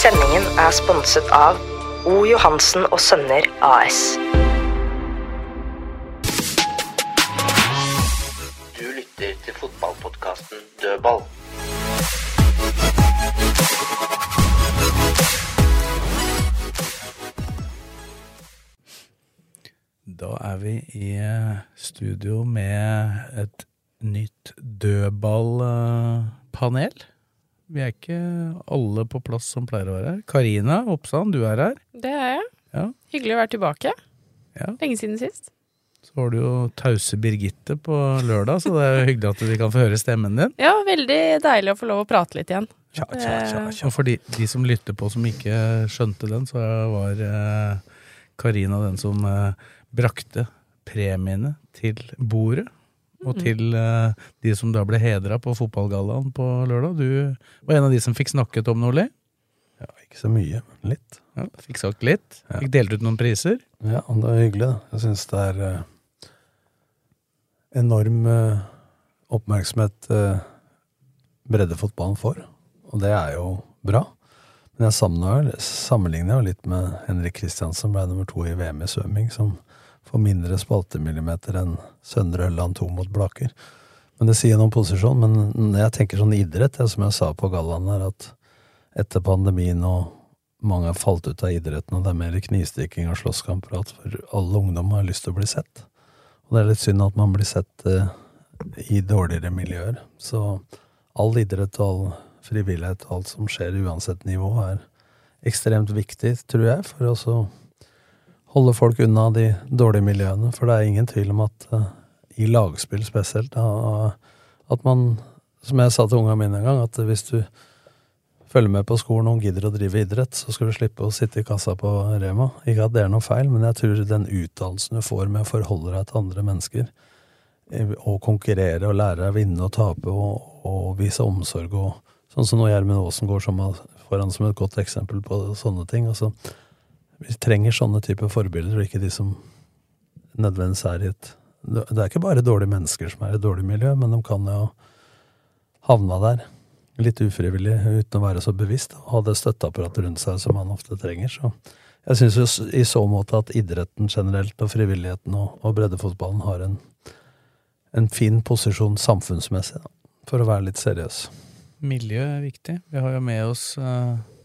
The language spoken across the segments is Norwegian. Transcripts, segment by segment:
Sendingen er sponset av O. Johansen og Sønner AS. Du lytter til fotballpodkasten Dødball. Da er vi i eh, studio med et nytt dødballpanel. Vi er ikke alle på plass som pleier å være her. Karina Oppsand, du er her. Det er jeg. Ja. Hyggelig å være tilbake. Ja. Lenge siden sist. Så har du jo tause Birgitte på lørdag, så det er jo hyggelig at vi kan få høre stemmen din. Ja, veldig deilig å få lov å prate litt igjen. Tja, tja, tja, tja. Og for de, de som lytter på som ikke skjønte den, så var eh, Karina den som eh, brakte premiene til bordet. Og til uh, de som da ble hedra på fotballgallaen på lørdag. Du var en av de som fikk snakket om Nordli. Ja, ikke så mye, men litt. Ja, fikk sagt litt. Ja. Fikk delt ut noen priser. Ja, det var hyggelig, da. Jeg syns det er uh, enorm uh, oppmerksomhet breddefotballen får, og det er jo bra. Men jeg sammenligner, jo litt med Henrik Kristiansen, som ble nummer to i VM i svømming, som får mindre spaltemillimeter enn Søndre Ølland 2 mot Blaker. Men det sier noe om posisjon. Men jeg tenker sånn idrett, det som jeg sa på gallaen her, at etter pandemien og mange har falt ut av idretten, og det er mer knistikking og slåsskamper, og alt, for alle ungdom har lyst til å bli sett. Og det er litt synd at man blir sett eh, i dårligere miljøer. Så all idrett og all frivillighet og alt som skjer uansett nivå, er ekstremt viktig, tror jeg, for å så holde folk unna de dårlige miljøene. For det er ingen tvil om at uh, i lagspill spesielt, da, at man, som jeg sa til ungene mine en gang, at hvis du følger med på skolen og gidder å drive idrett, så skal du slippe å sitte i kassa på Rema. Ikke at det er noe feil, men jeg tror den utdannelsen du får med å forholde deg til andre mennesker, eh, og konkurrere og lære deg å vinne og tape og, og vise omsorg og Sånn som nå Gjermund Aasen går som, foran som et godt eksempel på sånne ting. Altså, vi trenger sånne typer forbilder, og ikke de som nødvendigvis er i et Det er ikke bare dårlige mennesker som er i et dårlig miljø, men de kan jo havna der litt ufrivillig uten å være så bevisst, og ha det støtteapparatet rundt seg som man ofte trenger. Så jeg syns i så måte at idretten generelt og frivilligheten og, og breddefotballen har en, en fin posisjon samfunnsmessig, da, for å være litt seriøs. Miljø er viktig. Vi har jo med oss Kristine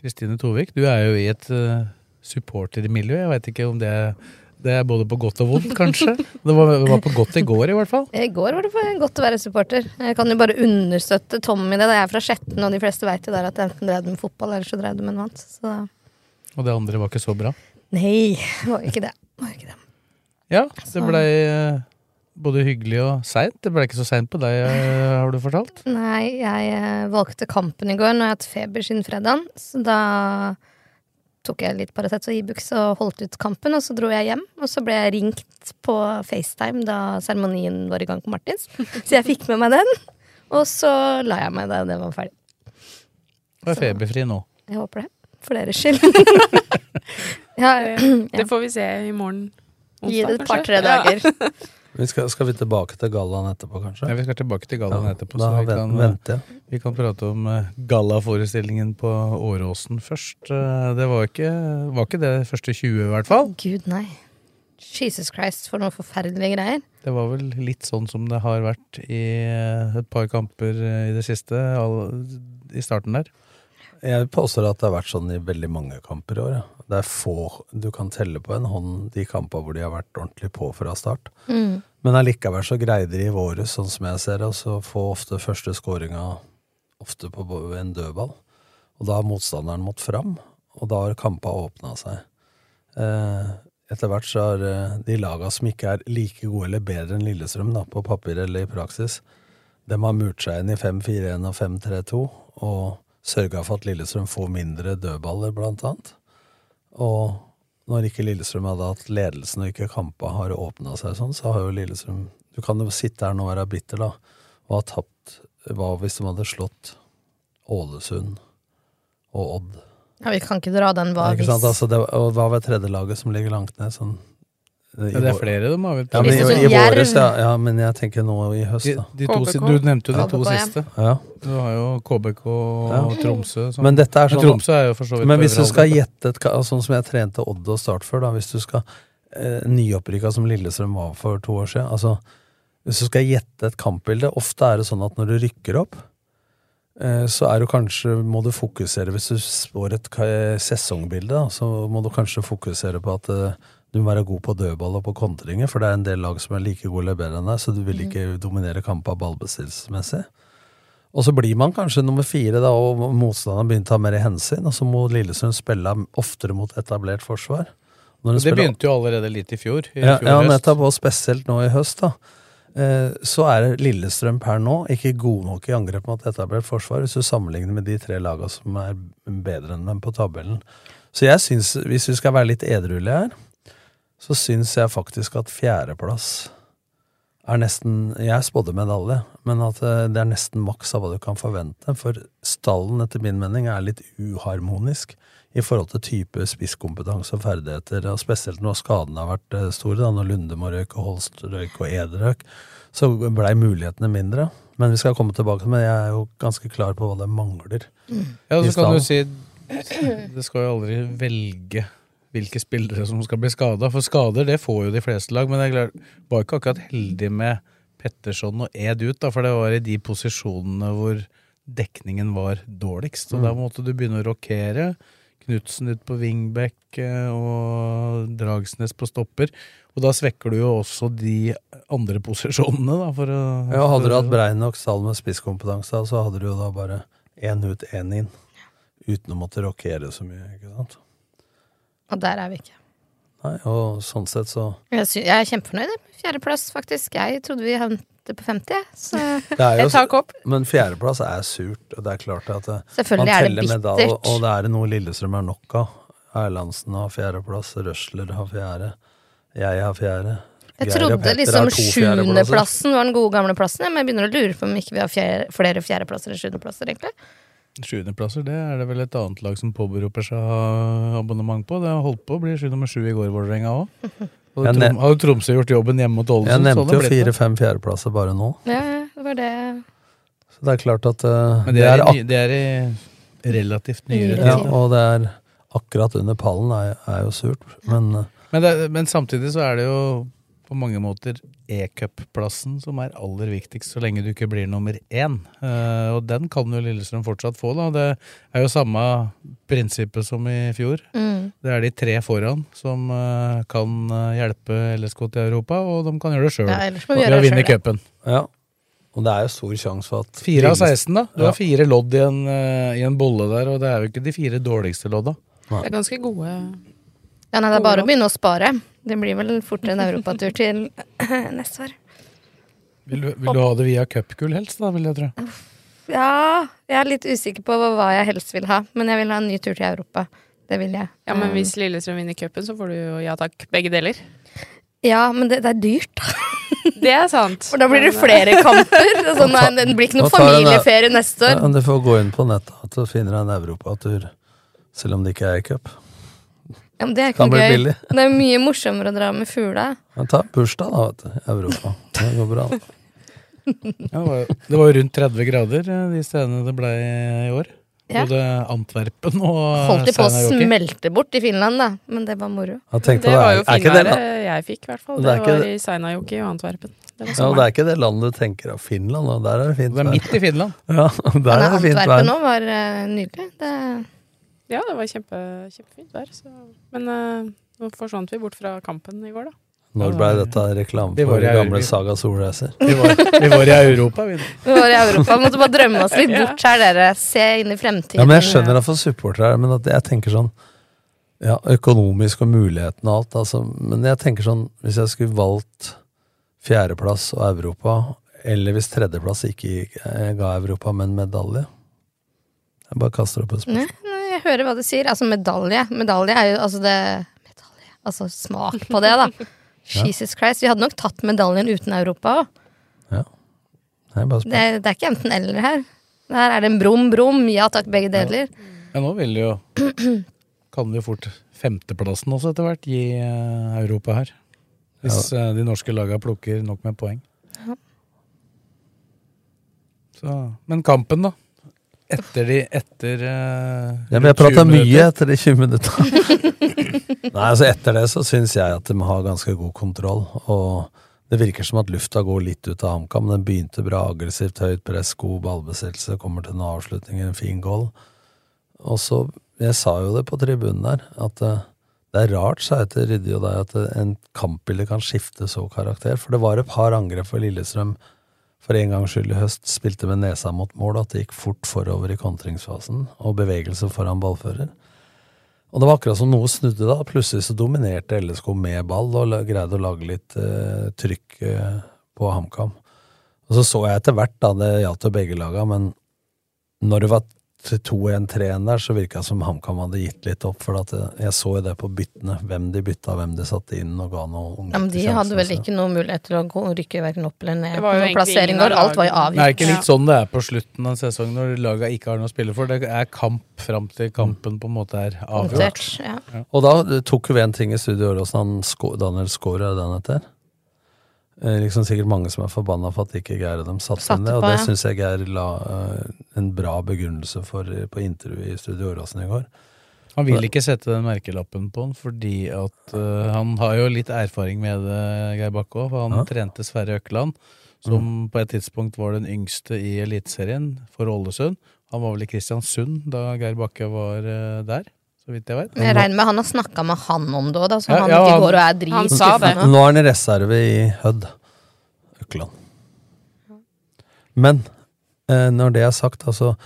Kristine Tovik. Du er jo i et uh, supportermiljø. Jeg veit ikke om det, det er både på godt og vondt, kanskje. Det var, det var på godt i går, i hvert fall. I går var det for godt å være supporter. Jeg kan jo bare understøtte Tommy i det. Jeg er fra Skjetten, og de fleste vet jo der at enten drev med fotball, eller så drev du med noe annet. Så Og det andre var ikke så bra. nei, det var jo ikke det. Var ikke det. Ja, det blei eh, både hyggelig og seint. Det blei ikke så seint på deg, eh, har du fortalt. Nei, jeg eh, valgte kampen i går. Nå har jeg hatt feber siden fredagen, så da tok jeg litt Paracet og Ibux og holdt ut kampen, og så dro jeg hjem. Og så ble jeg ringt på FaceTime da seremonien var i gang på Martins, så jeg fikk med meg den. Og så la jeg meg da den var ferdig. Du er feberfri nå. Jeg håper det. For deres skyld. ja, Det får vi se i morgen. Gi det et par-tre dager. dager. Vi skal, skal vi tilbake til gallaen etterpå, kanskje? Ja, vi skal tilbake til gallaen Ja, etterpå. da Så vi kan, eh, venter vi kan prate om eh, gallaforestillingen på Åråsen først. Eh, Det var ikke, var ikke det første 20, i hvert fall. Gud, nei. Jesus Christ, for noen forferdelige greier. Det var vel litt sånn som det har vært i eh, et par kamper eh, i det siste, all, i starten der. Jeg påstår at det har vært sånn i veldig mange kamper i år. Ja. Det er få du kan telle på en hånd de kampene hvor de har vært ordentlig på fra start. Mm. Men allikevel så greide de i våres, sånn som jeg ser det, å få ofte første skåringa ofte på en dødball. Og da har motstanderen mått fram, og da har kampa åpna seg. Eh, etter hvert så har eh, de laga som ikke er like gode eller bedre enn Lillestrøm, da, på papir eller i praksis, de har murt seg inn i 5-4-1 og 5-3-2, og sørga for at Lillestrøm får mindre dødballer, blant annet. Og når ikke Lillestrøm hadde hatt ledelsen og ikke kampa har åpna seg sånn, så har jo Lillestrøm Du kan jo sitte her nå og være bitter, da, og ha tapt Hva hvis de hadde slått Ålesund og Odd? Ja, Vi kan ikke dra den hva hvis? Altså, det, og hva ved tredjelaget som ligger langt ned? Sånn, Ja, det er flere de har vel Ja, men i, i, i våres, ja, ja. Men jeg tenker nå i høst, da. de to, du nevnte jo de to KBK, siste. Ja. Du har jo KBK og Ja. Tromsø. Sånn. Men dette er Men sånn Tromsø er jo for så vidt Men hvis du skal gjette et Sånn som jeg trente Odd og Start før, da. Hvis du skal eh, Nyopprykka som Lillestrøm var for to år siden. Altså, hvis du skal gjette et kampbilde Ofte er det sånn at når du rykker opp, eh, så er du kanskje Må du fokusere Hvis du spår et sesongbilde, da, så må du kanskje fokusere på at eh, du må være god på dødball og på kontringer, for det er en del lag som er like gode eller bedre enn deg, så du vil ikke dominere kamper ballbestillelsesmessig. Og så blir man kanskje nummer fire, da, og motstanderen begynner å ta mer i hensyn. Og så må Lillestrøm spille oftere mot etablert forsvar. Det spiller- begynte jo allerede litt i fjor. I ja, fjor ja, nettopp, og spesielt nå i høst, da. Eh, Så er Lillestrøm per nå ikke god nok i angrep mot etablert forsvar, hvis du sammenligner med de tre lagene som er bedre enn dem på tabellen. Så jeg syns, hvis vi skal være litt edruelige her, så syns jeg faktisk at fjerdeplass er nesten Jeg spådde medalje, men at eh, det er nesten maks av hva du kan forvente. For stallen, etter min mening, er litt uharmonisk i forhold til type spisskompetanse og ferdigheter, og spesielt når skadene har vært eh, store, da, når Lunde må røyke, Holst røyk og Ed røyk, så blei mulighetene mindre. Men vi skal komme tilbake, men jeg er jo ganske klar på hva det mangler. Ja, så kan du si Det skal jo aldri velge hvilke spillere som skal bli skada, for skader det får jo de fleste lag. Men jeg var ikke akkurat heldig med Petterson og Ed ut, da, for det var i de posisjonene hvor dekningen var dårligst. Og Mm. da måtte du begynne å rokere. Knutsen ut på wingback eh, og Dragsnes på stopper. Og da svekker du jo også de andre posisjonene, da, for å Ja, hadde du hatt brei nok stall med spisskompetanse, så hadde du jo da bare én ut, én inn. Uten å måtte rokere så mye, ikke sant. Og der er vi ikke. Nei, og sånn sett så Jeg, sy jeg er kjempefornøyd med fjerdeplass, faktisk. Jeg trodde vi havnet på 50. Så det er jo, Et tak opp. Men fjerdeplass er surt, og det er klart at det, Selvfølgelig man er det teller med da, og det er noe Lillestrøm er nok av. Erlandsen har fjerdeplass, Røsler har fjerde, jeg har fjerde. jeg trodde liksom sjuendeplassen var den gode gamle plassen, men jeg begynner å lure på om ikke vi har fjerde, flere fjerdeplasser enn sjuendeplasser, egentlig. Sjuendeplasser, det er det vel et annet lag som påberoper seg abonnement på. Det har holdt på å bli sju nummer sju i går, Vålerenga òg. Har hadde Tromsø gjort jobben hjemme mot Ålesund, Jeg nevnte det jo det. fire-fem fjerdeplasser bare nå, Ja, det var det. så det er klart at uh, Men det er, i, ny- det er i relativt nyere tid. Ja, og det er akkurat under pallen er, er jo surt, men uh, Men, det, men samtidig så er det jo på mange måter e-cup-plassen som er aller viktigst, så lenge du ikke blir nummer én. Uh, og den kan jo Lillestrøm fortsatt få, da. Det er jo samme prinsippet som i fjor. Mm. Det er de tre foran som uh, kan eh, hjelpe LSK til Europa, og de kan gjøre det sjøl. Ved å vinne cupen. ja. Og det er jo stor sjanse for at Fire av 16, da. Du Ja. har fire lodd i en, uh, i en bolle der, og det er jo ikke de fire dårligste lodda. Det er ganske gode Ja, nei, det er bare å begynne å spare. Det blir vel fortere en europatur til neste år. Vil, du- vil du ha det via cupgull helst, da, vil jeg tro? Ja, jeg er litt usikker på hva jeg helst vil ha, men jeg vil ha en ny tur til Europa. Det vil jeg. Ja, men Um, hvis Lillestrøm vinner cupen, så får du jo ja takk, begge deler. Ja, men det, det er dyrt, da. Det er sant. For da blir det flere kamper. Det, sånn, nei, det blir ikke noe Nå tar jeg den der- familieferie neste Ja, år. men Du får gå inn på nettet og finne finner en europatur, selv om det ikke er i cup. Ja, men det er ikke noe gøy. billig. Det er mye morsommere å dra med fugla. Ja, ta bursdag, da, vet du. Europa. Det går bra. Ja, det var jo- rundt 30 grader eh, de stedene det ble i år. Ja. Både Antwerpen og Holdt de på å smelte bort i Finland, da. Men det var moro. Det var jo finværet jeg fikk, i hvert fall. Det Det, var i Seinajoki og Antwerpen. Det ja, og det er ikke det landet du tenker av Finland, og der er det fint Det er midt i Finland. Ja, der er det fint Antwerpen òg var uh, nydelig. Det, Ja, det var kjempe, kjempefint vær. Så. Men uh, nå forsvant vi bort fra kampen i går, da. Når ble dette reklame Vi for var i gamle. Saga Solreiser? Vi var, vi var i Europa, vi. vi var i Europa. Måtte bare drømme oss litt bort her, dere. Se inn i fremtiden. Ja, men jeg skjønner at for supportere, men at jeg tenker sånn Ja, økonomisk og muligheten og alt, altså. Men jeg tenker sånn, hvis jeg skulle valgt fjerdeplass og Europa, eller hvis tredjeplass ikke gikk- eh, ga Europa, men medalje Jeg bare kaster opp et Nei, spørsmål. nei, jeg hører hva du sier. Altså, medalje. Medalje er jo altså det Medalje. Altså, smak på det, da. Jesus Christ. Vi hadde nok tatt medaljen uten Europa òg. Ja. Det. Det, det er ikke enten-eller her. Her er det en brum, brum. Ja takk, begge deler. Ja, nå vil jo Kan vi fort femteplassen også etter hvert gi eh, Europa her. Hvis ja. de norske laga plukker nok med poeng. Ja. Så, men kampen, da? Etter de Etter uh, Ja, men jeg prata mye etter de 20 minutta. Nei, altså etter det så syns jeg at de har ganske god kontroll. Og det virker som at lufta går litt ut av HamKam. Den begynte bra, aggressivt, høyt press, god ballbesettelse, kommer til noen avslutninger, en fin goal. Og så Jeg sa jo det på tribunen der, at uh, det er rart, sa jeg til Ryddi og deg, at eh, en kampbilde kan skifte så karakter. For det var et par angrep for Lillestrøm for en gangs skyld i høst spilte med nesa mot mål, at det gikk fort forover i kontringsfasen, og bevegelse foran ballfører. Og det var akkurat som noe snudde da. Plutselig så dominerte LSK med ball og greide å lage litt eh, trykk eh, på HamKam. Og så så jeg etter hvert, da, det gjaldt jo begge laga, men når det var til 2-1-3-1 der, så virka det som HamKam hadde gitt litt opp. For at jeg, så jo det på byttene, hvem de bytta, hvem de satte inn og ga noe Ja, men de hadde vel ikke noe mulighet til å gå, rykke verken opp eller ned. på Noen plassering går, alt var jo avgjort. Det er ikke litt sånn det er på slutten av sesongen når laga ikke har noe å spille for. Det er kamp fram til kampen på en måte er avgjort. Ja. Og da tok vi en ting i studio Åråsen, Daniel Skåre, er det han heter? Eh, liksom sikkert mange som er forbanna for at ikke Geir og dem satte Satte ned, det, og det ja. syns jeg Geir la eh, en bra begrunnelse for eh, på intervjuet i Studio Åråsen i går. Han vil ikke sette den merkelappen på den, fordi at uh, han har jo litt erfaring med det, Geir Bakke òg. Han Ja. trente Sverre Økeland, som på et tidspunkt var den yngste i Eliteserien for Ålesund. Han var vel i Kristiansund da Geir Bakke var uh, der, så vidt jeg vet. Jeg regner med han har snakka med han om det òg, da, så Ja, han ja, ikke går og er Han sa det. Nå er han i reserve i Hødd. Økland. Men eh, når det er sagt, altså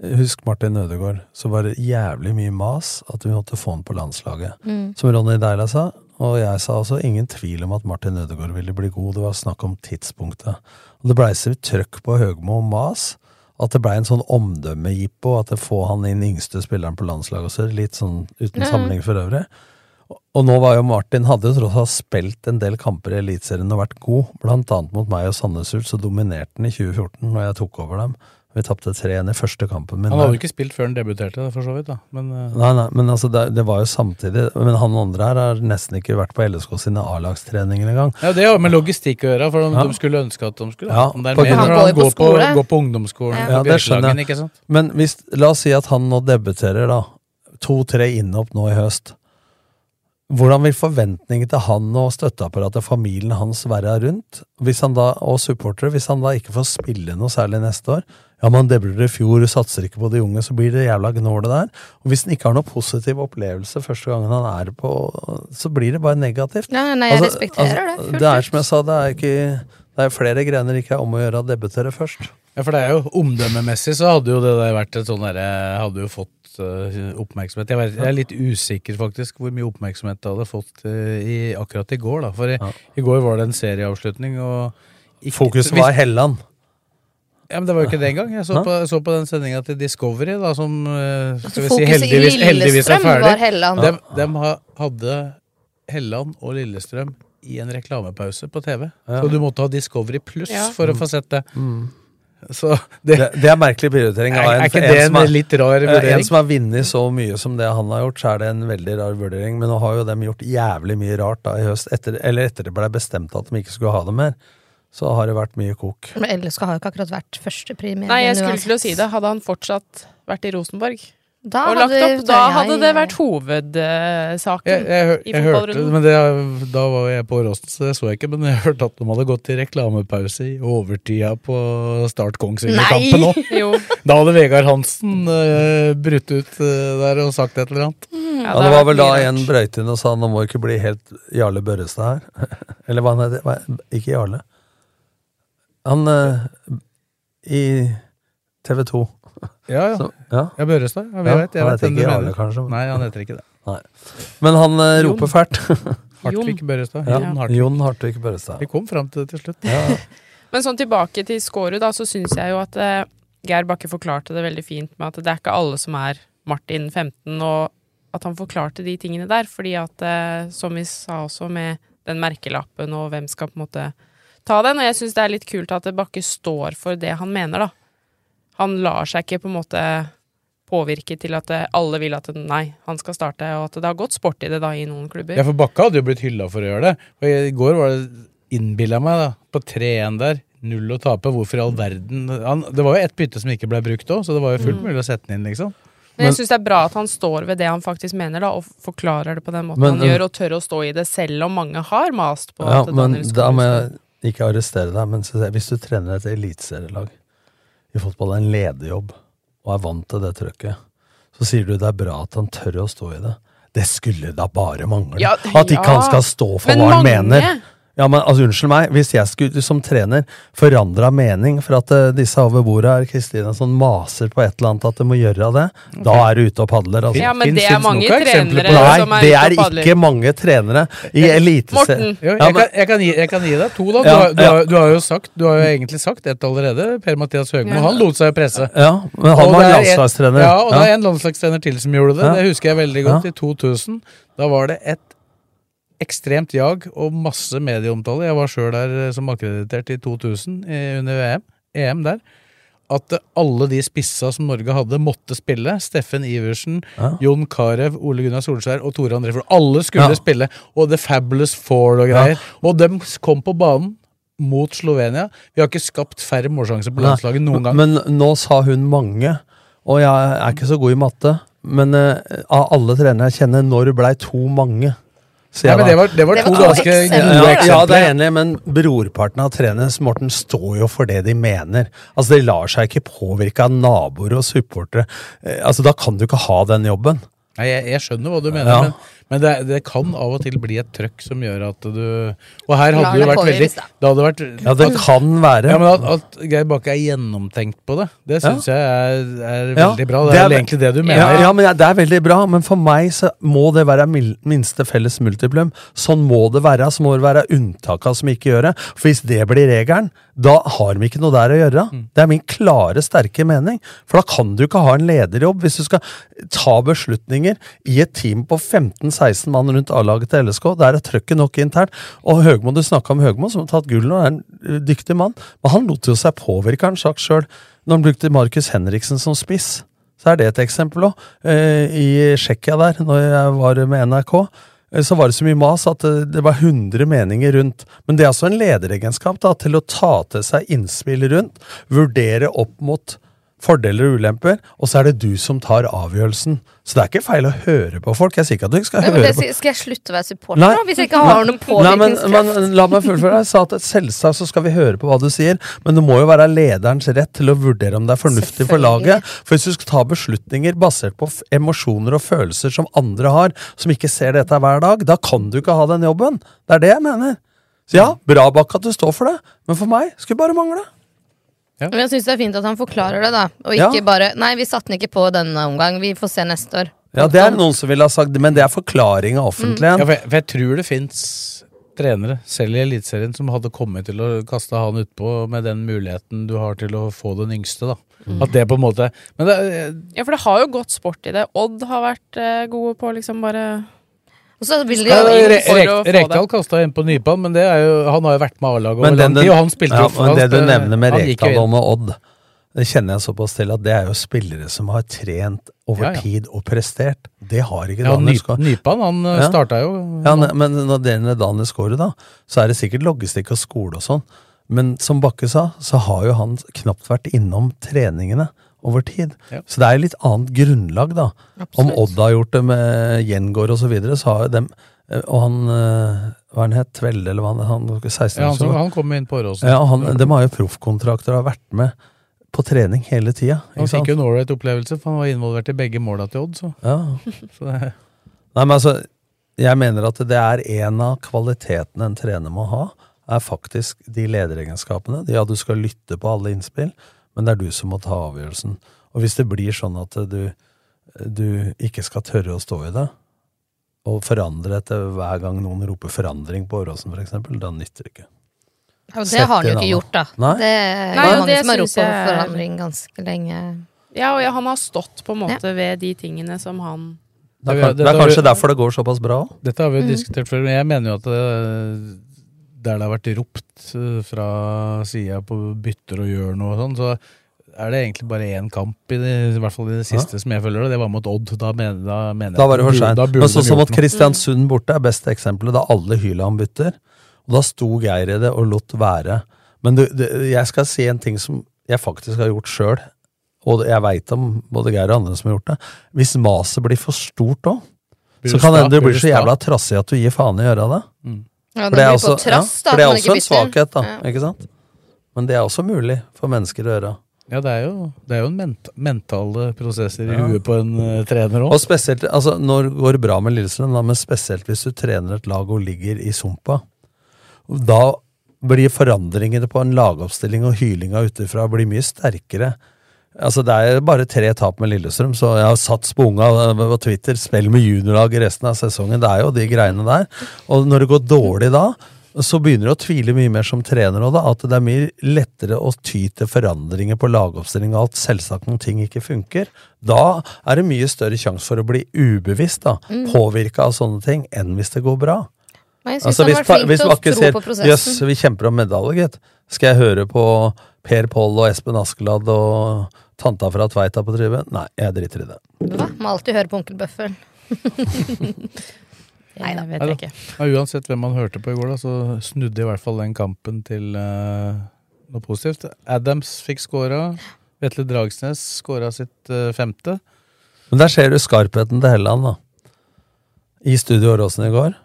Husk Martin Ødegaard, så var det jævlig mye mas at vi måtte få han på landslaget. Mm. Som Ronny Deila sa, og jeg sa også, ingen tvil om at Martin Ødegaard ville bli god. Det var snakk om tidspunktet. Og det blei så trøkk på Høgmo og mas at det blei en sånn omdømmejippo, at det få han inn yngste spilleren på landslaget også, litt sånn uten samling sammenheng for øvrig. Og- Og nå var jo Martin hadde jo tross alt spilt en del kamper i Eliteserien og vært god, blant annet mot meg og Sandnes Ulf, så dominerte han i 2014 når jeg tok over dem. Vi tapte 3-1 i første kampen min. Han hadde jo ikke spilt før han debuterte, for så vidt. da. Men øh, Nei, nei, men altså det, det var jo samtidig Men han andre her har nesten ikke vært på LSK sine A-lagstreninger engang. ja, Det har jo med logistikk å gjøre, for de, Ja. de skulle ønske at de skulle Ja, det er mer når Han går på på, går på ungdomsskolen Ja. på det skjønner Bjørklagen, jeg. ikke sant? Men hvis, la oss si at han nå debuterer, da. To-tre innhopp nå i høst. Hvordan vil forventningen til han og støtteapparatet, familien hans, være rundt? Hvis han da, og supportere, hvis han da ikke får spille noe særlig neste år? Ja, man debler i fjor, satser ikke på de unge, så blir det jævla gnålet der. Og hvis han ikke har noen positiv opplevelse første gangen han er på, så blir det bare negativt. Ja, nei, jeg Altså- respekterer altså, det. fullt Det er som jeg sa, det er ikke Det er flere grener ikke er om å gjøre å debutere først. Ja, for det er jo omdømmemessig så hadde jo det der vært et sånn derre Hadde jo fått øh, oppmerksomhet. Jeg, vet, jeg er litt usikker faktisk hvor mye oppmerksomhet det hadde fått øh, i, akkurat i går, da. For i, Ja. i går var det en serieavslutning, og ikke- Fokuset var Helland. Ja, men det var jo ikke det engang. Jeg så på, så på den sendinga til Discovery, da, som øh, Altså, skal vi si heldigvis, heldigvis er ferdig. De, Dem, dem hadde Helland og Lillestrøm i en reklamepause på TV. Ja. Så du måtte ha Discovery pluss Ja. for å få sett det. Mm. Så det, Det, det er merkelig prioritering. av er, en- er ikke en det en, en er- litt rar vurdering? En som har vunnet så mye som det han har gjort, så er det en veldig rar vurdering. Men nå har jo dem gjort jævlig mye rart da i høst, etter, eller etter det ble bestemt at de ikke skulle ha det mer. Så har det vært mye kok. Men LSK har jo ikke akkurat vært førstepremie. Nei, jeg skulle til å si det. Hadde han fortsatt vært i Rosenborg Da og lagt opp, da hadde det vært hovedsaken. Jeg, jeg, jeg, I hørte fotballrunden. men det, Da var jeg på Rosten, så det så jeg ikke. Men jeg hørte at de hadde gått i reklamepause i overtida på Start Kongsvinger-kampen òg. Da hadde Vegard Hansen uh, brutt ut uh, der og sagt et eller annet. Ja, har det var vel da en brøyte brøyt inn og sa nå må ikke bli helt Jarle Børrestad her. Eller hva han heter. Ikke Jarle. Han eh, i TV 2. Ja, ja. Så, ja. Ja, Børrestad. Ja, vi Ja, vet, jeg han vet heter hvem du ikke Jarle, mener. kanskje. Nei, han heter ikke det. Men han eh, Jon. roper fælt. Hartvig Børrestad. Ja, Jon Hartvig. Jon Hartvig Børrestad. Vi kom fram til det til slutt. Ja. Men sånn tilbake til Skårud, da, så syns jeg jo at eh, Geir Bakke forklarte det veldig fint med at det er ikke alle som er Martin 15, og at han forklarte de tingene der, fordi at, eh, som vi sa også, med den merkelappen og hvem skal på en måte ta den, og jeg syns det er litt kult at Bakke står for det han mener, da. Han lar seg ikke på en måte påvirke til at alle vil at nei, han skal starte, og at det har gått sport i det da i noen klubber. Ja, for Bakke hadde jo blitt hylla for å gjøre det. Og I går var det innbilla meg, da, på 3-1 der. Null å tape. Hvorfor i all verden han, Det var jo ett bytte som ikke ble brukt òg, så det var jo fullt Mm. mulig å sette den inn, liksom. Men jeg syns det er bra at han står ved det han faktisk mener, da, og forklarer det på den måten Men, han um, gjør, og tør å stå i det, selv om mange har mast på Ja, at men Daniel da Skåre må skal- jeg ikke arrestere deg, men hvis du trener et eliteserielag i fotball, en lederjobb, og er vant til det trøkket, så sier du det er bra at han tør å stå i det. Det skulle da bare mangle. Ja, at ikke ja. han skal stå for Men hva han mange- mener. Ja, men altså, Unnskyld meg, hvis jeg skulle som trener forandra mening for at uh, disse over bordet her, Kristine, sånn maser på et eller annet at de må gjøre det, da er du ute og padler. Altså. Ja, men det er mange trenere Nei, som er ute og padler. Nei, det er ikke mange trenere i eliteserien. Ja, jeg, men- jeg, jeg kan gi deg to, da. Du, Ja, har, du, har, du har jo sagt Du har jo egentlig sagt ett allerede. Per-Mathias Høgmo. Ja. Han lot seg jo presse. Ja, men han Og var det er en- landslagstrener. Ja, og det er en landslagstrener til som gjorde det. Ja. Det husker jeg veldig godt. Ja. I 2000. Da var det et ekstremt jag og masse medieomtale. Jeg var sjøl der eh, som akkreditert i 2000 eh, under VM, EM der. At eh, alle de spissa som Norge hadde, måtte spille. Steffen Iversen, Ja. Jon Carew, Ole Gunnar Solskjær og Tore André Flo. Alle skulle Ja. spille. Og The Fabulous Four og greier. Og de kom på banen mot Slovenia. Vi har ikke skapt færre målsjanser på landslaget noen gang. Men nå sa hun mange, og jeg er ikke så god i matte, men uh, av alle trenere jeg kjenner, når blei to mange? Men det var- det var Det var to to ganske eksempler. ja, eksempler. ja, det er enig, men brorparten av trenerne, Morten, står jo for det de mener. Altså, De lar seg ikke påvirke av naboer og supportere. Eh, Altså, Da kan du ikke ha den jobben. Nei, jeg, jeg skjønner hva du mener, Ja. men, men det, det kan av og til bli et trøkk som gjør at du Og her hadde det vært veldig. Det hadde vært Ja, det kan være. Ja, men at, at Geir Bakke er gjennomtenkt på det, det syns jeg er, er veldig bra. Det er, vel egentlig det du mener. Ja, ja, men det er veldig bra, men for meg så må det være minste felles multiplum. Sånn må det være. Så må det være unntaka som ikke gjør det. For hvis det blir regelen, da har vi ikke noe der å gjøre. Mm. Det er min klare, sterke mening. For da kan du ikke ha en lederjobb hvis du skal ta beslutninger i et team på 15-16 mann rundt A-laget til LSK. Der er trøkket nok internt. Og Høgmo, du snakka om Høgmo, som har tatt gull nå, er en dyktig mann. Men han lot jo seg påvirke, han sagt sjøl, når han brukte Markus Henriksen som spiss. Så er det et eksempel òg. I Tsjekkia der, når jeg var med NRK, eh, så var det så mye mas at det var 100 meninger rundt. Men det er altså en lederegenskap da, til å ta til seg innspill rundt, vurdere opp mot fordeler og ulemper, og så er det du som tar avgjørelsen. Så det er ikke feil å høre på folk. Jeg sier ikke at du ikke skal men høre det, på skal jeg slutte å være supporter da, hvis jeg ikke har noen Nei, påvirkningskraft? men la meg fullføre. Jeg sa at selvsagt så skal vi høre på hva du sier, men det må jo være lederens rett til å vurdere om det er fornuftig for laget. For hvis du skal ta beslutninger basert på emosjoner og følelser som andre har, som ikke ser dette hver dag, da kan du ikke ha den jobben. Det er det jeg mener. Så ja, bra bak at du står for det, men for meg skulle bare mangle. Men jeg syns det er fint at han forklarer det, da. Og Ja. bare Nei, vi satte den ikke på denne omgang, vi får se neste år. Ja, det er noen som ville ha sagt det, men det er forklaringa offentlig. Ja, for, jeg, for jeg tror det fins trenere, selv i Eliteserien, som hadde kommet til å kaste han utpå med den muligheten du har til å få den yngste, da. Mm. At det på en måte Men det, Ja, for det har jo gått sport i det. Odd har vært eh, gode på liksom bare Og så vil de jo inn Re for å Rek få Rekdal det. kasta inn på nypan, men det er jo, han har jo vært med A-laget over Men lang tid, og han spilte ja, jo men Det du nevner med Rekdal og med Odd, det kjenner jeg såpass til at det er jo spillere som har trent over Ja, ja. tid og prestert. Det har ikke Ja, Daniel Skåre. Nypan, han, ja. startet jo- ja, ne- Men når det gjelder Daniel Skåre, da, så er det sikkert logistikk og skole og sånn. Men som Bakke sa, så har jo han knapt vært innom treningene over tid. Ja. Så det er litt annet grunnlag, da. Om Odd har gjort det med Gjengård og så videre, så har jo dem eh, Og han eh, Hva han het Tvelde, eller hva han, han var ikke 16 Ja, han, han kom inn på Åråsen. ja, han, De har jo proffkontrakter og har vært med på trening hele tida. Han fikk jo en ålreit opplevelse, for han var involvert i begge måla til Odd. Så. Ja. så det, Nei, men altså, jeg mener at det er en av kvalitetene en trener må ha, er faktisk de lederegenskapene. Ja, du skal lytte på alle innspill, men det er du som må ta avgjørelsen. Og hvis det blir sånn at du, du ikke skal tørre å stå i det, og forandre etter hver gang noen roper forandring på Åråsen, for eksempel, da nytter det ikke. Og det har han jo ikke gjort, da. Nei. Det er Nei, mange det som har ropt på jeg- forandring ganske lenge. Ja, og ja, han har stått på en måte ved de tingene som han Det er, det er kanskje derfor det går såpass bra òg. Dette har vi jo Mm. diskutert før, men jeg mener jo at det, der det har vært ropt eh, fra sida på bytter og gjør noe og sånn, så er det egentlig bare én kamp, i, det, i hvert fall i det siste som jeg følger, og det var mot Odd. Da mener, da mener Da var det for seint. Men sånn som at. Kristiansund borte er beste eksempelet, da alle hyla om bytter. Og da sto Geir i det og lot være. Men du, du, jeg skal si en ting som jeg faktisk har gjort sjøl, og jeg veit om både Geir og andre som har gjort det. Hvis maset blir for stort òg, så kan det hende du Blir så jævla trassig at du gir faen i å gjøre det. Ja, For det er også, trass, da. for det er også en svakhet, da. Ja. Ikke sant? Men det er også mulig for mennesker å gjøre. Ja, det er jo, det er jo en ment mentale prosesser i Ja. huet på en uh, trener òg. Og spesielt, altså Når går det bra med Lillestrøm, men spesielt hvis du trener et lag og ligger i sumpa. Da blir forandringene på en lagoppstilling og hylinga utenfra blir mye sterkere. Altså Det er bare tre tap med Lillestrøm, så jeg har sats på unga på Twitter. Spill med juniorlag resten av sesongen. Det er jo de greiene der. Og når det går dårlig da, så begynner du å tvile mye mer som trener òg, da. At det er mye lettere å ty til forandringer på lagoppstilling og alt, selvsagt når ting ikke funker. Da er det mye større sjanse for å bli ubevisst, da. Mm. Påvirka av sånne ting, enn hvis det går bra. Men jeg syns Altså, han hvis, var flink til å tro på på 'jøss, prosessen. vi kjemper om medalje', gitt, skal jeg høre på Per Pål og Espen Askeladd og tanta fra Tveita på tribunen? Nei, jeg driter i det. Hva? Må alltid høre på onkel Bøffel. da, vet jeg ikke. Ja, uansett hvem man hørte på i går, da, så snudde i hvert fall den kampen til uh, noe positivt. Adams fikk scora. Vetle Dragsnes scora sitt uh, femte. Men der ser du skarpheten til Helland, da. I Studio Åråsen i går.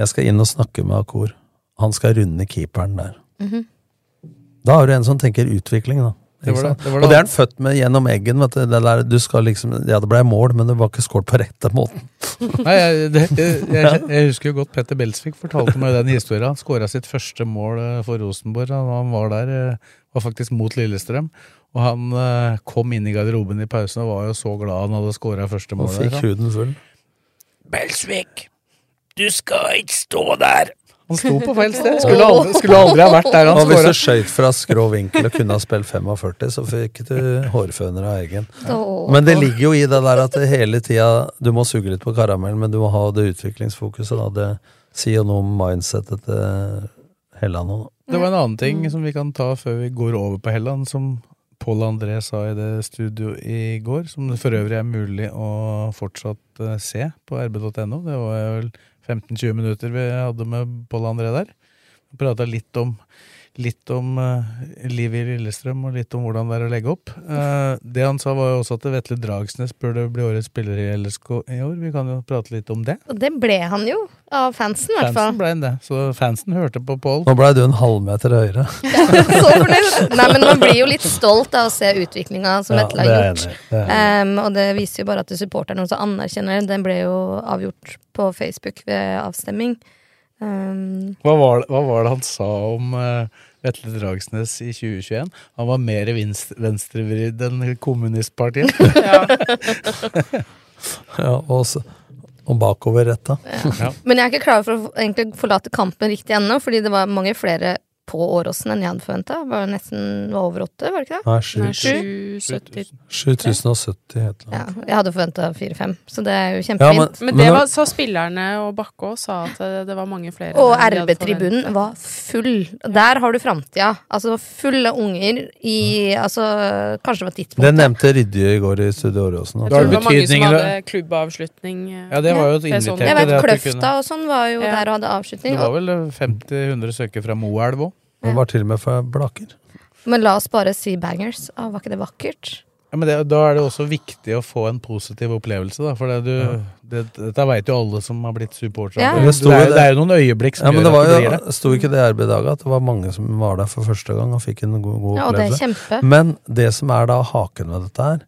Jeg skal inn og snakke med Akor. Han skal runde keeperen der. Mhm. Da har du en som tenker utvikling, da. Det var det- det var og det er han født med gjennom eggen. Vet du. Det der, du skal liksom, ja, det ble mål, men det var ikke skåret på rette måten. Nei, jeg, det, jeg, jeg, jeg husker jo godt Petter Belsvik fortalte meg den historien. Han skåra sitt første mål eh, for Rosenborg. Han var der, eh, var faktisk mot Lillestrøm. Og han eh, kom inn i garderoben i pausen og var jo så glad han hadde skåra første mål. Og fikk huden full. Belsvik, du skal ikke stå der! Han sto på feil sted. Skulle aldri, skulle aldri ha vært der han skåra. hvis du skøyt fra skrå vinkel og kunne ha spilt 45, så fikk du hårføner av egen. Men det ligger jo i det der at det hele tida Du må suge litt på karamellen, men du må ha det utviklingsfokuset. Da. Det sier noe om mindsetet til Helland òg. Det var en annen ting som vi kan ta før vi går over på Helland, som Pål André sa i det studio i går, som det for øvrig er mulig å fortsatt eh, se på rb.no. Det var vel 15-20 minutter vi hadde med Pål André der. Prata litt om Litt om uh, livet i Lillestrøm og litt om hvordan det er å legge opp. Uh, det han sa, var jo også at Vetle Dragsnes burde bli årets spiller i LSK i år. Vi kan jo prate litt om det. Og det ble han jo, av fansen i hvert fall. Fansen ble han det, så fansen hørte på Pål. Nå blei du en halvmeter høyere. Så fornøyd. Nei, men man blir jo litt stolt av å se utviklinga som Ja, Vetle har gjort. Det Um, og det viser jo bare at supporterne også anerkjenner det. Den ble jo avgjort på Facebook ved avstemming. Um, Hva var, det, hva var det han sa om uh, Vetle Dragsnes i 2021? Han var mer venstrevridd enn kommunistpartiet. Ja, og, så- og bakoverretta. Ja. Men jeg er ikke klar for å egentlig forlate kampen riktig ennå, fordi det var mange flere på Åråsen enn jeg hadde forventa. Var nesten var over åtte, var det ikke det? Nei, sju. Nei, Sju? 770. 7070 heter det. Ja, jeg hadde forventa fire-fem, så det er jo Ja, kjempefint. Men det var, sa spillerne og Bakke òg, sa at det, det var mange flere. Og RB-tribunen var full. Der har du framtida. Altså fulle unger i Altså, kanskje det var Det nevnte Ridje i går i Studio Åråsen. Det var mange som hadde klubbavslutning. eh, Ja, det var jo et det sånn. invitert Jeg vet Kløfta og sånn var jo Ja. der og hadde avslutning. Det var vel 50-100 søkere fra Moelv òg. Det var til og med fra Blaker. Men la oss bare si bangers. Å, var ikke det vakkert? Ja, men det, da er det også viktig å få en positiv opplevelse, da. For det du, det, dette veit jo alle som har blitt supportere. Ja. Det, Det det, er, jo er noen øyeblikk som Ja, gjør det var at det jo, blir det. sto ikke det i RB i dag at det var mange som var der for første gang og fikk en god, god Ja, og det er opplevelse. Men det som er da haken ved dette her,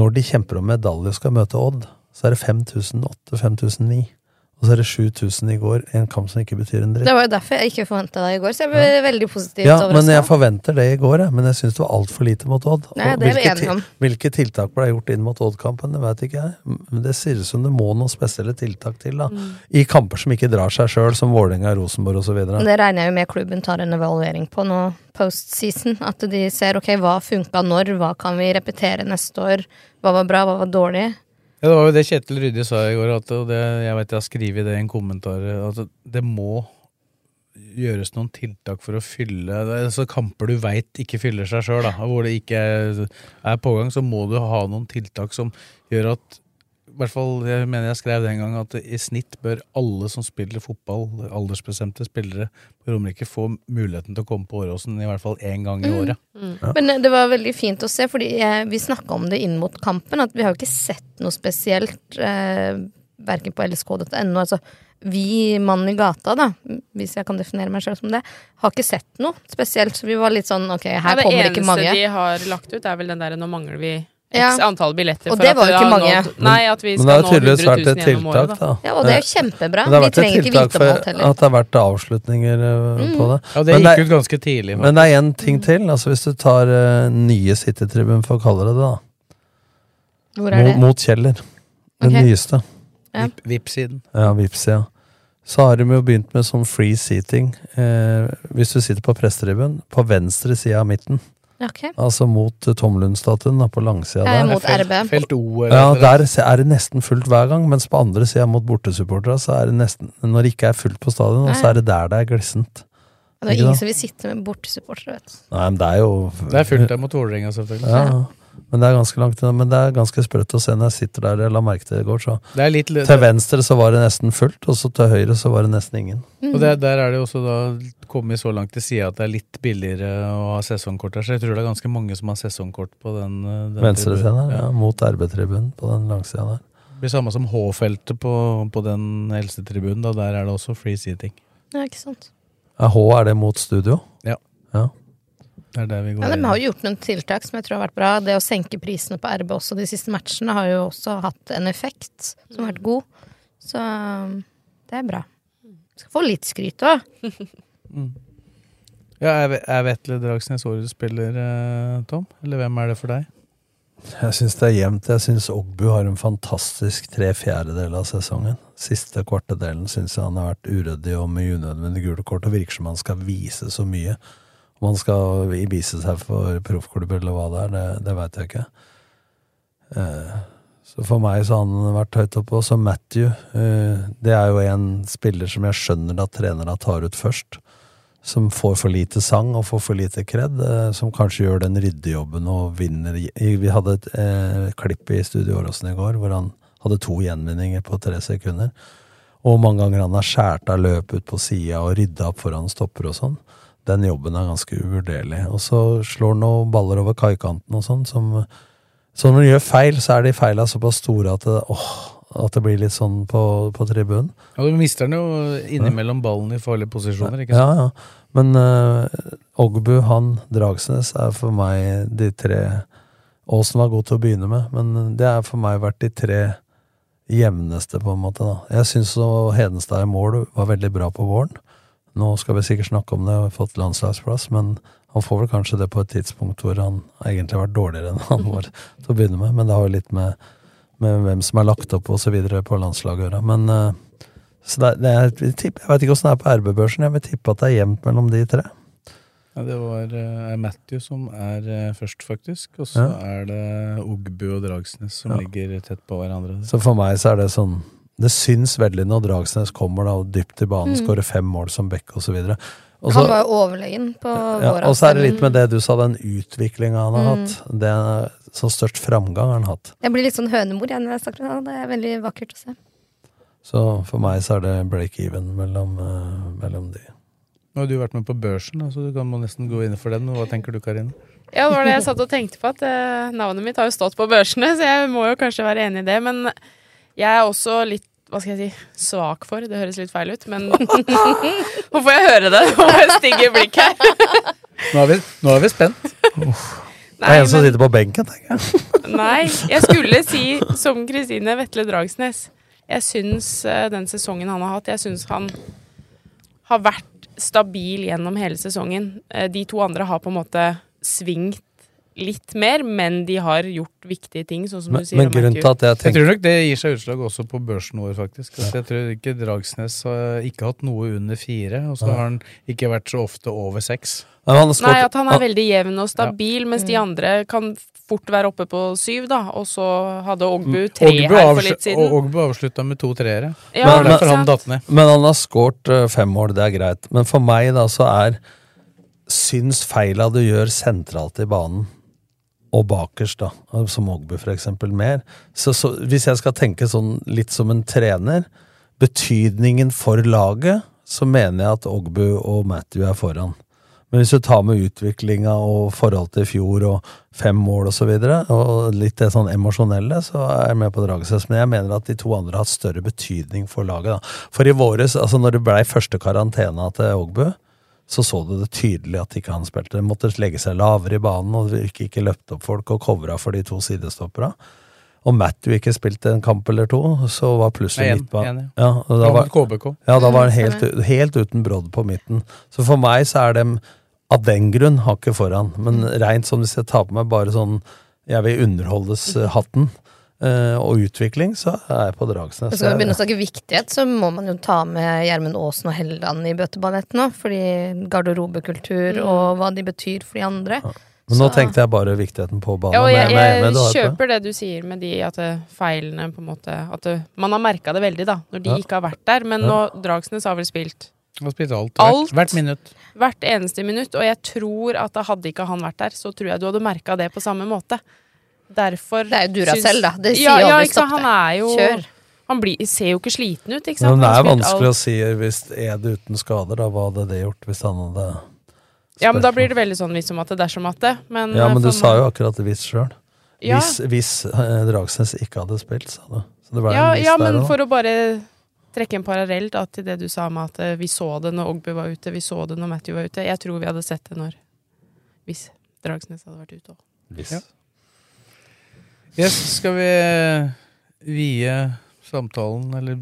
når de kjemper om medalje og skal møte Odd, så er det 5008-5009. Og så er det 7000 i går, en kamp som ikke betyr en dritt. Det var jo derfor jeg ikke forventa det i går, så jeg ble veldig positivt Ja, men jeg forventer det i går, jeg. Men jeg syns det var altfor lite mot Odd. Nei, det er vi hvilke om. Hvilke tiltak ble gjort inn mot Odd-kampen, det vet ikke jeg. Men det ser ut som det må noen spesielle tiltak til, da. Mm. I kamper som ikke drar seg sjøl, som Vålerenga, Rosenborg osv. Det regner jeg jo med klubben tar en evaluering på nå postseason. At de ser ok, hva funka når, hva kan vi repetere neste år, hva var bra, hva var dårlig. Ja, det var jo det Kjetil Rydje sa i går, at, og det, jeg vet jeg har skrevet det i en kommentar, at det må gjøres noen tiltak for å fylle altså Kamper du veit ikke fyller seg sjøl, hvor det ikke er, pågang, så må du ha noen tiltak som gjør at hvert fall, jeg mener jeg skrev den gang at i snitt bør alle som spiller fotball, aldersbestemte spillere på Romerike, få muligheten til å komme på Åråsen i hvert fall én gang i Mm. året. Men eh, det var veldig fint å se, fordi jeg, vi snakka om det inn mot kampen, at vi har jo ikke sett noe spesielt, eh, verken på lsk.no. Altså, vi mannen i gata, da, hvis jeg kan definere meg sjøl som det, har ikke sett noe spesielt. Så vi var litt sånn ok, her ja, kommer ikke mange. Det eneste de har lagt ut, er vel den derre 'nå mangler vi Ja. X antall billetter'. Og det var jo ikke mange. nådd- Nei, at vi Men det skal har tydeligvis vært et tiltak, da. Ja, og det er jo kjempebra. Det Vi trenger ikke vite om alt heller. at det har vært avslutninger eh, Mm. på det. Ja, det gikk gikk ut ganske tidlig. Men det er én ting til. Altså Hvis du tar uh, nye City-tribunen, for å kalle det det, da. Hvor er det? mot Kjeller. Den okay. nyeste. Ja. Vip- Vipps-siden. Ja, Vipps-sida. Så har de jo begynt med sånn free seating. Eh, hvis du sitter på prestetribunen, på venstre side av midten. Ok. Altså mot uh, Tomlund-statuen, på langsida er der. mot RB. Felt O. Ja, der er det nesten fullt hver gang, mens på andre sida mot bortesupporterne, så er det nesten Når det ikke er fullt på stadion, så er det der det er glissent. Det er ingen som vil sitte med bortesupportere, vet du. Nei, men det er jo Det er fullt der mot Vålerenga, selvfølgelig. Ja, men det er ganske langt. Men det er ganske sprøtt å se når jeg sitter der. Jeg la merke til det i går, så Det er litt, Til venstre så var det nesten fullt, og så til høyre så var det nesten ingen. Og det, der er det jo også da kommet så langt til sida at det er litt billigere å ha sesongkort der, så jeg tror det er ganske mange som har sesongkort på den, eh, den Venstre tribunen. side, ja. Mot RB-tribunen på den langsida der. Det blir samme som H-feltet på, på den eldste tribunen, da der er det også free seating. Ja, ikke sant. H, er det mot studio? Ja. ja. Det er der vi går. Ja, de har jo gjort noen tiltak som jeg tror har vært bra. Det å senke prisene på RB også de siste matchene har jo også hatt en effekt som har vært god. Så um, det er bra. Skal få litt skryt òg. Ja, er, er Vetle Dragsnes årets spiller, eh, Tom? Eller hvem er det for deg? Jeg syns det er jevnt. Jeg syns Ogbu har en fantastisk tre fjerdedeler av sesongen. Siste kvartedelen syns jeg han har vært uryddig og med unødvendig gule kort. Og virker som han skal vise så mye. Om han skal vise seg for proffklubb eller hva det er, det, det veit jeg ikke. Eh, så for meg så har han vært høyt oppe. Og så Matthew. eh, det er jo en spiller som jeg skjønner at trenerne tar ut først. Som får for lite sang og får for lite kred. Eh, som kanskje gjør den ryddejobben og vinner. Vi hadde et klipp i Studio Åråsen i går hvor han hadde to gjenvinninger på tre sekunder. Og mange ganger han har skåret av løp ut på sida og rydda opp foran stopper og sånn. Den jobben er ganske uvurderlig. Og så slår han noen baller over kaikanten og sånn, som Så når han gjør feil, så er de feila såpass store at det, åh, at det blir litt sånn på, på tribunen. Ja, Du mister den jo innimellom ballen i farlige posisjoner, ikke sant? ja. Men uh, Ogbu, han, Dragsnes er for meg de tre Aasen var god til å begynne med, men det er for meg vært de tre jevneste, på en måte. da. Jeg syns Hedenstad i mål var veldig bra på våren. Nå skal vi sikkert snakke om det, og fått landslagsplass, men han får vel kanskje det på et tidspunkt hvor han egentlig har vært dårligere enn han var til å begynne med. Men det har jo litt med, med hvem som er lagt opp videre på landslaget å gjøre. Men eh, så det, det er, jeg veit ikke åssen det er på RB-børsen, jeg vil tippe at det er jevnt mellom de tre. Ja, det var er Matthew som er uh, først, faktisk. Og så Ja. er det Ogbu og Dragsnes som Ja. ligger tett på hverandre. Så for meg så er det sånn Det syns veldig når Dragsnes kommer da og dypt i banen, Mm. skårer fem mål som back osv. Han var jo overlegen på ja, våre Og så er det litt med det du sa, den utviklinga han har Mm. hatt. Det er Så størst framgang har han hatt. Jeg blir litt sånn hønemor igjen når jeg snakker om det. Det er veldig vakkert å se. Så for meg så er det break-even mellom, uh, mellom de. Nå har du vært med på børsen, så du kan må nesten gå inn for den. Hva tenker du, Karine? Ja, det var det jeg satt og tenkte på, at eh, navnet mitt har jo stått på børsene, så jeg må jo kanskje være enig i det. Men jeg er også litt, hva skal jeg si, svak for. Det høres litt feil ut, men Nå får jeg høre det og stygge blikk her. Nå er vi, nå er vi spent. det er en som sitter på benken, tenker jeg. Nei, jeg skulle si som Kristine Vetle Dragsnes. Jeg syns eh, den sesongen han har hatt, jeg syns han har vært stabil gjennom hele sesongen. Eh, De to andre har på en måte svingt litt mer, men de har gjort viktige ting, sånn som Men, du sier. men grunnen til at jeg Jeg tror nok det gir seg utslag også på børsen vår, faktisk. Ja. jeg tror ikke Dragsnes har ikke hatt noe under fire, og så ja. har han ikke vært så ofte over seks. Nei, at han er veldig jevn og stabil, mens de andre kan fort være oppe på syv, da. Og så hadde Ogbu tre Ogbu her for litt siden. og Ogbu avslutta med to treere. Ja, men, han datt ned. Men han har skåret eh, fem mål, det er greit. Men for meg da så er Syns feila du gjør sentralt i banen, og bakerst, da, som Ogbu eksempel, mer. Så, så hvis jeg skal tenke sånn litt som en trener, betydningen for laget, så mener jeg at Ogbu og Matthew er foran. Men hvis du tar med utviklinga og forhold til i fjor og fem mål og så videre, og litt det sånn emosjonelle, så er jeg med på Dragesnes. Men jeg mener at de to andre har hatt større betydning for laget. da. For i våres, altså når det blei første karantena til Ogbu, så så du det tydelig at ikke han spilte. Det måtte legge seg lavere i banen, og det ikke, ikke løpte opp folk og covra for de to sidestopperne. Og Matthew ikke spilte en kamp eller to, så var plutselig midtbanen en, ja. og da var, ja, da var han Mm, helt, helt uten brodd på midten. Så for meg så er dem av den grunn hakket foran. Men reint som hvis jeg tar på meg bare sånn jeg vil underholdes-hatten eh, og utvikling, så er jeg på Dragsnes. Skal vi begynne å snakke viktighet, så må man jo ta med Gjermund Aasen og Helleland i bøteballetten òg. Fordi garderobekultur Mm. og hva de betyr for de andre. Men nå Så- tenkte jeg bare viktigheten på banen. Ja, og jeg, jeg jeg poeng. kjøper det du sier med de at eh, feilene på en måte At det, man har merka det veldig, da, når de Ja. ikke har vært der. Men Ja. nå Dragsnes har vel spilt Han har alt. Alt. Hvert, hvert minutt. hvert eneste minutt, og jeg tror at da hadde ikke han vært der, så tror jeg du hadde merka det på samme måte. Derfor Det er jo Duracell, da. Det sier ja, jo ja, aldri stopp Han er jo Kjør. Han blir, ser jo ikke sliten ut, ikke Men det er vanskelig alt. å si hvis er det uten skader, da. Hva hadde det gjort hvis han hadde Ja, men da blir det veldig sånn hvis om at det dersom at det. Men, Ja, eh, men du sa jo akkurat hvis sjøl. Ja. Hvis, hvis eh, Dragsnes ikke hadde spilt, sa du. Så det ble ja, en ja, men for å bare trekke en parallell da, til det du sa med at eh, vi så det når Ogbu var ute, vi så det når Matthew var ute. Jeg tror vi hadde sett det når Hvis Dragsnes hadde vært ute òg. Hvis. Ja. Yes, skal vi eh, vie samtalen, eller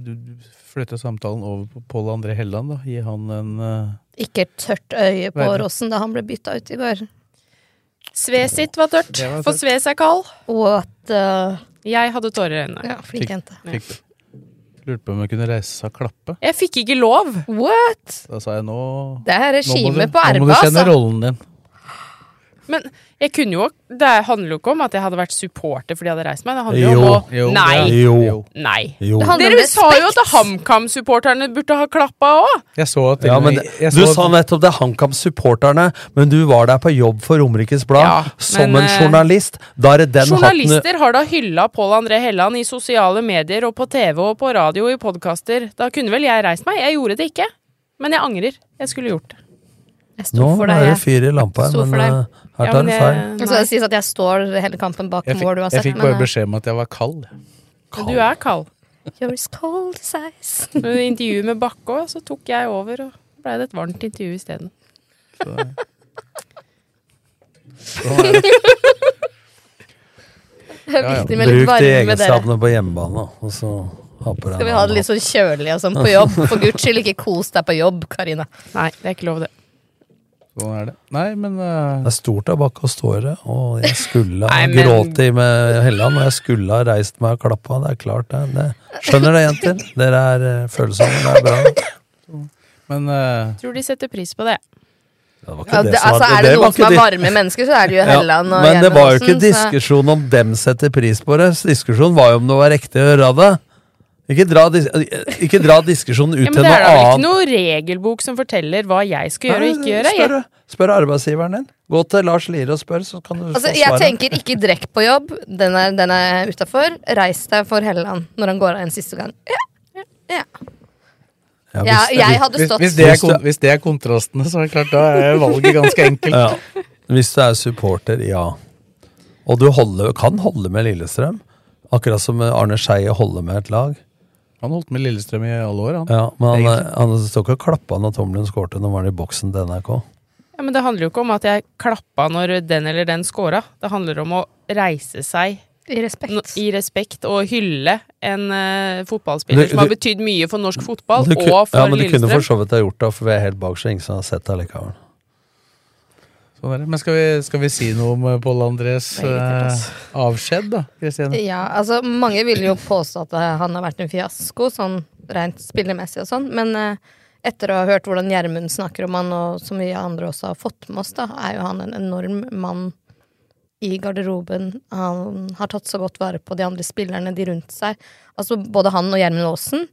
flytte samtalen over på Pål André Helland, da? Gi han en uh, Ikke et tørt øye på Verden. Rossen da han ble bytta ut i går. Sve sitt var tørt, var tørt. for Sve er kald. Og at uh, Jeg hadde tårer i øynene. Ja, flink jente. Lurte på om jeg kunne reise seg og klappe. Jeg fikk ikke lov! What?! Da sa jeg nå Det er regimet på regime altså. Nå må du kjenne altså. rollen din. Men jeg kunne jo Det handler jo ikke om at jeg hadde vært supporter fordi jeg hadde reist meg. Det handler jo Jo. om å Jo, Nei! Jo. Nei. Jo. Det handler om Dere sa jo at. HamKam-supporterne burde ha klappa òg! Jeg så at Ja, men det- jeg Du så sa nettopp det, HamKam-supporterne, men du var der på jobb for Romerikes Blad Ja, som men, en eh, journalist. Da er det den hatten Journalister har da hylla Pål André Helland i sosiale medier og på TV og på radio og i podkaster. Da kunne vel jeg reist meg? Jeg gjorde det ikke. Men jeg angrer. Jeg skulle gjort det. Jeg sto Nå for er det fyr i lampa her, men for deg. eh, her tar du feil. Så det sies at jeg står hele kampen bak jeg fikk, mål uansett. jeg fikk bare men, beskjed om at jeg var kald. Men Du er kald. You're as cold as ice. Med intervjuet med Bakke òg, så tok jeg over, og blei det et varmt intervju isteden. Så, sånn er det. Ja, ja. Bruk de egenskapene på hjemmebane, og så Skal vi ha det litt sånn kjølig og sånn på jobb? For guds skyld, ikke kos deg på jobb, Karina. Nei, det er ikke lov, det. Sånn er det. Nei, men uh... Det er stort der bak og ståre, og jeg skulle ha men- grått i med Helland, og jeg skulle ha reist meg og klappa. Det er klart, det. det. Skjønner det, jenter. Dere er uh, følsomme, det er bra. Men uh... Tror de setter pris på det. Det var Ja, det, det som altså, er det noen ikke som er varme mennesker, så er det jo Ja, Helland og Men det var jo ikke diskusjon om dem setter pris på det. Diskusjonen var jo om det var riktig å gjøre det. Ikke dra, dis ikke dra diskusjonen ut Ja, men annet. det er da ikke noe regelbok som forteller hva jeg skal gjøre og ikke gjøre. Spør, spør arbeidsgiveren din. Gå til Lars Lier og spør, så kan du Altså, få jeg tenker ikke drekk på jobb, den er, den er utafor. Reis deg for Helleland når han går av en siste gang. Ja, ja. Ja, Ja, hvis ja, jeg hadde stått hvis, det er, kon- hvis det er kontrastene, så er det klart, da er valget ganske enkelt. Ja. Hvis du er supporter, ja. Og du holder, kan holde med Lillestrøm. Akkurat som Arne Skeie holder med et lag. Han holdt med Lillestrøm i alle år, han. Ja, men han, han står ikke og klappa når Tomlin skårte når han var i boksen til NRK. ja, men det handler jo ikke om at jeg klappa når den eller den scora. Det handler om å reise seg I respekt. no- i respekt og hylle en uh, fotballspiller Du- som har betydd mye for norsk fotball Du kun- og for Lillestrøm. ja, men du kunne for så vidt ha gjort det, for vi er helt bak, så ingen som har sett det allikevel. Sånn er det. Men skal vi, skal vi si noe om eh, Pål Andrés eh, avskjed, da? Christiane? Ja, altså Mange vil jo påstå at eh, han har vært en fiasko, sånn rent spillemessig og sånn, men eh, etter å ha hørt hvordan Gjermund snakker om han, og som vi andre også har fått med oss, da, er jo han en enorm mann i garderoben. Han har tatt så godt vare på de andre spillerne, de rundt seg. Altså Både han og Gjermund Aasen.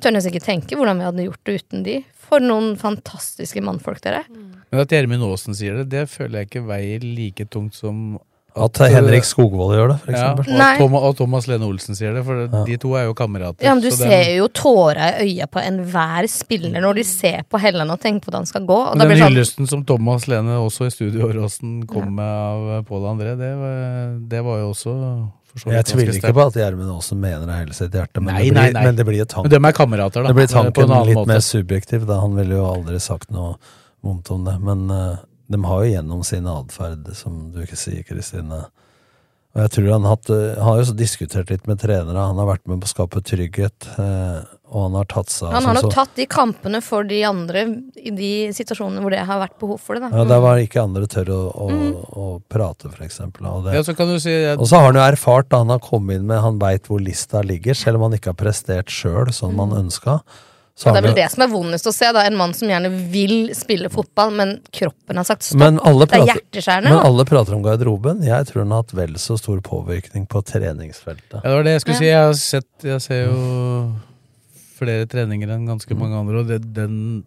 Tør nesten ikke tenke hvordan vi hadde gjort det uten de. For noen fantastiske mannfolk, dere. Men at Gjermund Aasen sier det, det føler jeg ikke veier like tungt som At Henrik Skogvold gjør det, for Ja, eksempel. og, Nei. Thomas, og Thomas Lene Olsen sier det, for de to er jo kamerater. Ja, men Du så den- ser jo tåra i øya på enhver spiller når de ser på Helland og tenker på hvordan han skal gå. Og da Men blir den sånn, hyllesten som Thomas Lene også i Studio Åråsen kom med av Pål André, det var, det var jo også Jeg tviler ikke på at Gjermund også mener det hele sitt hjerte, men, Nei, det, blir, nei, nei. men det blir et tank. Men de er kamerater, da. Det blir på en tanken litt måte. mer subjektiv, da. Han ville jo aldri sagt noe vondt om det. Men uh, de har jo gjennom sin atferd, som du ikke sier, Kristine. Og jeg tror han har hatt, eh, har jo så diskutert litt med trenere. Han har vært med på å skape trygghet, eh, og han har tatt seg av han har nok så- tatt de kampene for de andre i de situasjonene hvor det har vært behov for det. Da. Ja, Der var ikke andre tør å, å, Mm. å prate, for eksempel. Og, det, Ja, så kan du si at- og så har han jo erfart da han har kommet inn med Han veit hvor lista ligger, selv om han ikke har prestert sjøl som man ønska. Så det er vel det som er vondest å se, da. En mann som gjerne vil spille fotball, men kroppen har sagt stopp. Men alle det er prater, hjerteskjærende. men alle prater om garderoben. Jeg tror han har hatt vel så stor påvirkning på treningsfeltet. Ja, det var det jeg skulle Ja. si. Jeg har sett Jeg ser jo flere treninger enn ganske Mm. mange andre, og det, den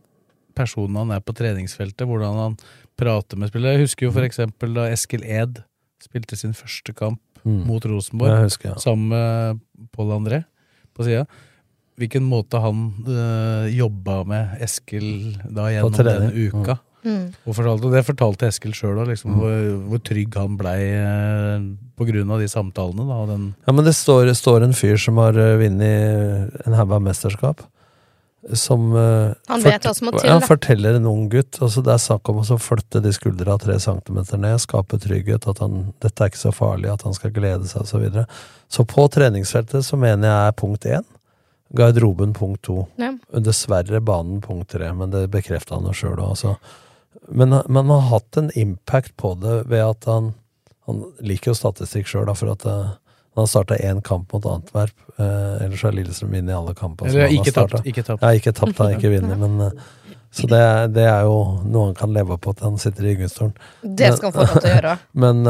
personen han er på treningsfeltet, hvordan han prater med spillere Jeg husker jo for eksempel da Eskil Ed spilte sin første kamp Mm. mot Rosenborg husker, ja. sammen med Pål André på sida. Hvilken måte han øh, jobba med Eskil da gjennom den uka. Mm. Og fortalte, det fortalte Eskil sjøl òg, liksom, Mm. hvor, hvor trygg han blei eh, av de samtalene. Da, den Ja, men det står, står en fyr som har uh, vunnet en haug av mesterskap. Som eh, Han vet hva som må til, ja, forteller en ung gutt. Altså det er snakk om å flytte de skuldra tre centimeter ned, skape trygghet, at han, dette er ikke så farlig, at han skal glede seg osv. Så, videre. så på treningsfeltet så mener jeg er punkt én. Garderoben punkt to. Ja. Dessverre banen punkt tre, men det bekrefta han jo sjøl òg. Men, men han har hatt en impact på det ved at han Han liker jo statistikk sjøl, for at uh, han har starta én kamp mot Antwerp. Uh, ellers har Lillestrøm vunnet alle kampene. Eller har ikke tapt, ikke tapt. Ja, ikke tapt, han ikke vinner, men uh, Så det, er- det er jo noe han kan leve på til han sitter i gyngestolen. Det skal han få lov til å gjøre. Men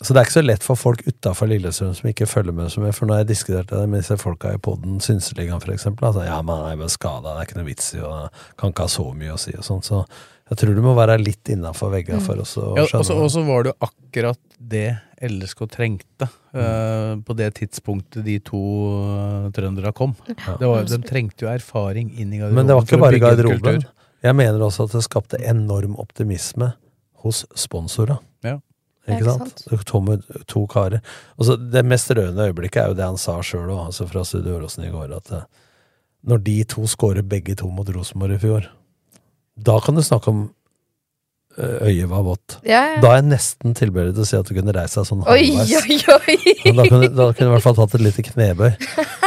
Så det er ikke så lett for folk utafor Lillestrøm som ikke følger med så mye. For når jeg diskuterte det med disse folka i poden, Synseligaen for eksempel, altså, ja, men han er jo skada, det er ikke noe vits i, og kan ikke ha så mye å si og sånn. Så jeg tror du må være litt innafor veggene for oss å skjønne og så- og så var det jo akkurat det LSK trengte eh, på det tidspunktet de to uh, trønderne kom. Ja. Det var, de trengte jo erfaring inn i garderoben. Men det var ikke bare garderoben. Jeg mener også at det skapte enorm optimisme hos sponsorene. Ja. Ikke Ikke sant? To, to karer. Altså, det mest rørende øyeblikket er jo det han sa sjøl òg, altså fra Studio Åråsen i går, at eh, når de to skårer begge to mot Rosenborg i fjor, da kan du snakke om eh, øyet var vått. Ja, ja. Da er jeg nesten tilbøyelig til å si at du kunne reist deg sånn halvveis. oi, oi! oi. Da kunne, da kunne du i hvert fall tatt et lite knebøy.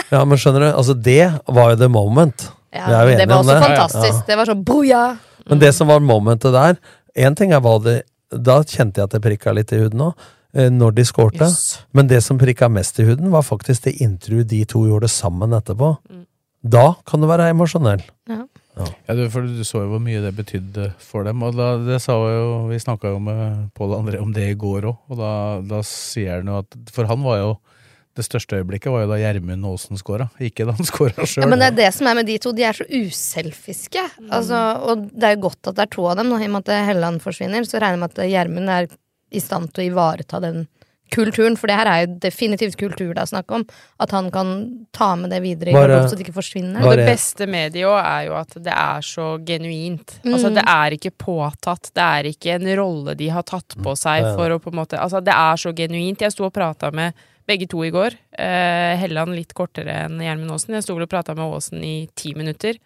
Ja, men skjønner du, altså det var jo the moment. Vi Ja, er jo det Det var også fantastisk. Det var sånn boja! Men det som var momentet der Én ting er hva det Da kjente jeg at det prikka litt i huden òg, når de skårte. Yes. Men det som prikka mest i huden, var faktisk det intervjuet de to gjorde sammen etterpå. Mm. Da kan du være emosjonell. Ja. Ja, du, for du så jo hvor mye det betydde for dem. Og da, det sa jo, Vi snakka jo med Pål André om det i går òg, og da, da sier han jo at For han var jo Det største øyeblikket var jo da Gjermund Aasen skåra, ikke da han scora sjøl. Ja, men det er det som er med de to. De er så uselfiske. Altså, og det er jo godt at det er to av dem. Nå, I og med at Helland forsvinner, så regner jeg med at Gjermund er i stand til å ivareta den kulturen. For det her er jo definitivt kultur det er snakk om. At han kan ta med det videre i jobb, så det ikke forsvinner. Og det beste med det jo er jo at det er så genuint. Altså Mm. Det er ikke påtatt. Det er ikke en rolle de har tatt på seg Ja, ja. for å på en måte Altså Det er så genuint. Jeg sto og prata med begge to i går. Eh, Helland litt kortere enn Gjermund Aasen. Jeg sto vel og prata med Aasen i ti minutter.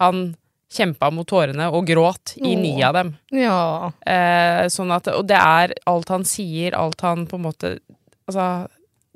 Han kjempa mot tårene og gråt i ni av dem. Ja. Eh, sånn at, og det er alt han sier, alt han på en måte Altså,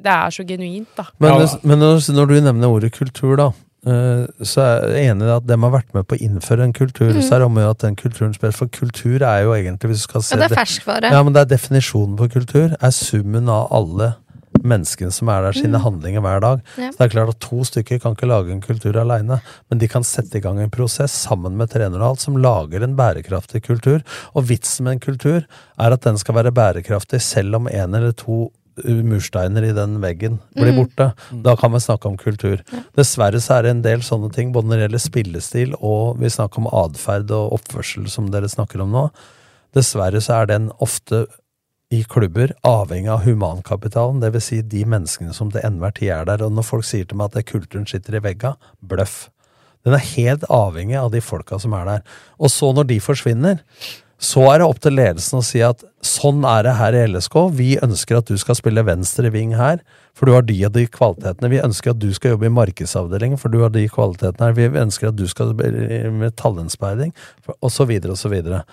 det er så genuint, da. Men, men når, du nevner ordet kultur, da, eh, så er jeg enig i at dem har vært med på å innføre en kultur. Mm. Så er det om å gjøre at den kulturen spiller. For kultur er jo egentlig, hvis du skal se Ja, det er ferskvare. Ja, men det er definisjonen på kultur. Er summen av alle menneskene som er der, sine mm. handlinger hver dag. Ja. Så det er klart at To stykker kan ikke lage en kultur aleine, men de kan sette i gang en prosess sammen med trener og alt som lager en bærekraftig kultur. Og vitsen med en kultur er at den skal være bærekraftig selv om en eller to uh, mursteiner i den veggen blir Mhm. borte. Da kan vi snakke om kultur. Dessverre så er det en del sånne ting, både når det gjelder spillestil og vi snakker om atferd og oppførsel, som dere snakker om nå. Dessverre så er den ofte i klubber avhengig av humankapitalen, dvs. Si de menneskene som til enhver tid er der. Og når folk sier til meg at det kulturen sitter i vegga, bløff. Den er helt avhengig av de folka som er der. Og så, når de forsvinner, så er det opp til ledelsen å si at sånn er det her i LSK. Vi ønsker at du skal spille venstre ving her, for du har de og de kvalitetene. Vi ønsker at du skal jobbe i markedsavdelingen, for du har de kvalitetene her. Vi ønsker at du skal med tallentspeiding, så videre.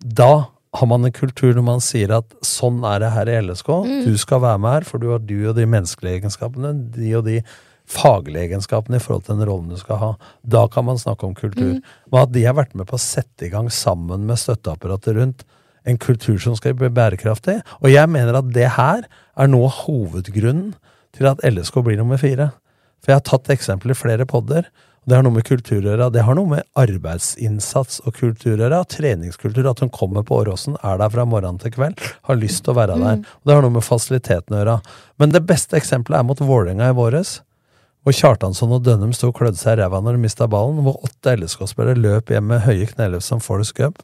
Da har man en kultur når man sier at sånn er det her i LSK. Mm. Du skal være med her, for du har du og de menneskelige egenskapene, de og de faglige egenskapene i forhold til den rollen du skal ha. Da kan man snakke om kultur. Mm. Men at de har vært med på å sette i gang sammen med støtteapparatet rundt en kultur som skal bli bærekraftig. Og jeg mener at det her er noe av hovedgrunnen til at LSK blir nummer fire. For jeg har tatt eksempler i flere podder. Det har noe med kultur å gjøre. Det har noe med arbeidsinnsats og kultur å gjøre. Treningskultur. At hun kommer på Åråsen, er der fra morgen til kveld, har lyst til å være der. Og Det har noe med fasiliteten å gjøre. Men det beste eksempelet er mot Vålerenga i våres. Hvor Kjartansson og Dønnum sto og klødde seg i ræva når de mista ballen. Hvor åtte LSK-spillere løp hjem med høye kneløft som Forest Gump.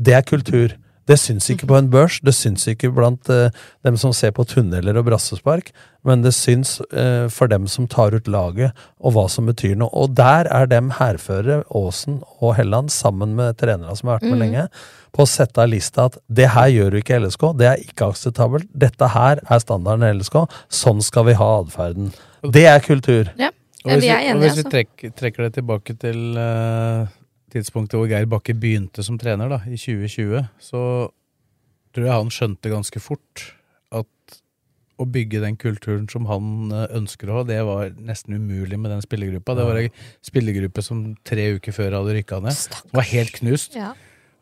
Det er kultur. Det syns ikke på en børs, det syns ikke blant eh, dem som ser på tunneler og brassespark, men det syns eh, for dem som tar ut laget, og hva som betyr noe. Og der er dem hærførere, Aasen og Helland, sammen med trenere som har vært med mm. lenge, på å sette av lista at det her gjør du ikke i LSK, det er ikke akseptabelt, dette her er standarden i LSK, sånn skal vi ha atferden. Det er kultur. Ja, vi er vi, og hvis vi altså. trekker, trekker det tilbake til eh, tidspunktet hvor Geir Bakke begynte som trener, da, i 2020, så tror jeg han skjønte ganske fort at å bygge den kulturen som han eh, ønsker å ha, det var nesten umulig med den spillergruppa. Det var ei spillergruppe som tre uker før hadde rykka ned. Som var helt knust. Ja.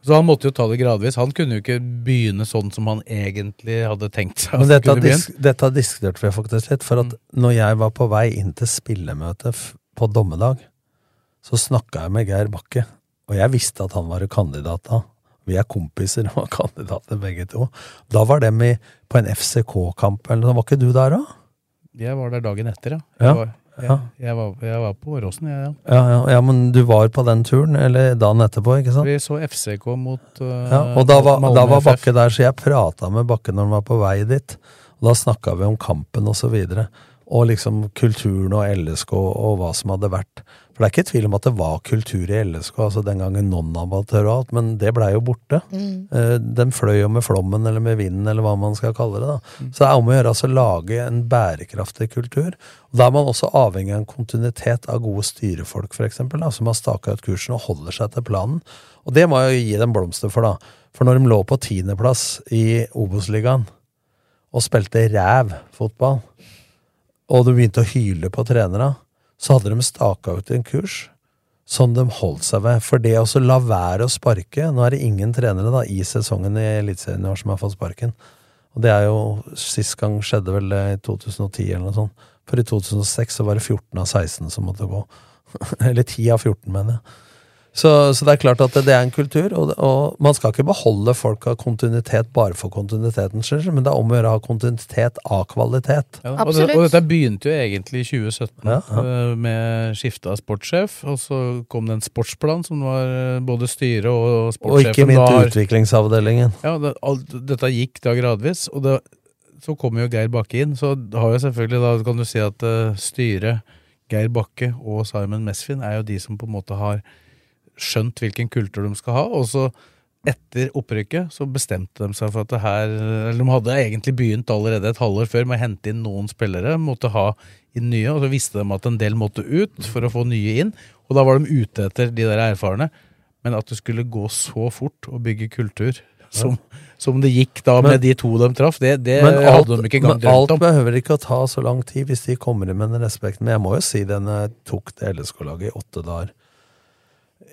Så han måtte jo ta det gradvis. Han kunne jo ikke begynne sånn som han egentlig hadde tenkt seg. Men dette, disk, dette diskuterte vi faktisk litt, for at Mm. når jeg var på vei inn til spillemøtet på dommedag, så snakka jeg med Geir Bakke, og jeg visste at han var kandidat da. Vi er kompiser og kandidater begge to. Da var dem i, på en FCK-kamp eller noe. Var ikke du der da? Jeg var der dagen etter, ja. Ja, Jeg, var, jeg, ja. jeg, var, jeg var på Åråsen, jeg, ja. Ja, ja, ja, men du var på den turen, eller dagen etterpå, ikke sant? Vi så FCK mot uh, Ja, og da var, da var Bakke der, så jeg prata med Bakke når han var på vei dit. Og da snakka vi om kampen og så videre. Og liksom kulturen og LSK og hva som hadde vært. For det er ikke tvil om at det var kultur i LSK, altså den gangen non-amatør og alt, men det blei jo borte. Mm. Eh, Den fløy jo med flommen eller med vinden eller hva man skal kalle det. da. Så det er om å gjøre altså lage en bærekraftig kultur. Og Da er man også avhengig av en kontinuitet av gode styrefolk, da, som har staka ut kursen og holder seg til planen. Og det må jeg jo gi dem blomster for, da. For når de lå på tiendeplass i Obos-ligaen og spilte ræv fotball, og de begynte å hyle på trenere, så hadde de staka ut en kurs som de holdt seg ved. For det å la være å sparke Nå er det ingen trenere da i sesongen i Eliteserien i år som har fått sparken. Og det er jo Sist gang skjedde vel det i 2010 eller noe sånt. For i 2006 så var det 14 av 16 som måtte gå. eller 10 av 14, mener jeg. Så, så det er klart at det, det er en kultur, og, og man skal ikke beholde folk av kontinuitet bare for kontinuitetens skyld, men det er om å gjøre å ha kontinuitet av kvalitet. Ja, og, det, og dette begynte jo egentlig i 2017 Ja, ja. eh, med skifte av sportssjef, og så kom det en sportsplan som var eh, både styret og Og ikke minst utviklingsavdelingen. Ja, det, alt, dette gikk da gradvis, og det, så kommer jo Geir Bakke inn. Så har jo selvfølgelig da kan du si at uh, styret, Geir Bakke og Simon Mesfin, er jo de som på en måte har skjønt hvilken kultur de skal ha. Og så etter opprykket så bestemte de seg for at det her Eller de hadde egentlig begynt allerede et halvår før med å hente inn noen spillere. Måtte ha inn nye, og så visste de at en del måtte ut for å få nye inn. Og da var de ute etter de der erfarne. Men at det skulle gå så fort å bygge kultur som, som det gikk da Men- med de to de traff, det, det Men alt, hadde de ikke engang men alt behøver ikke å ta så lang tid hvis de kommer inn med den respekten. Men jeg må jo si den tok det LSK-laget i åtte dager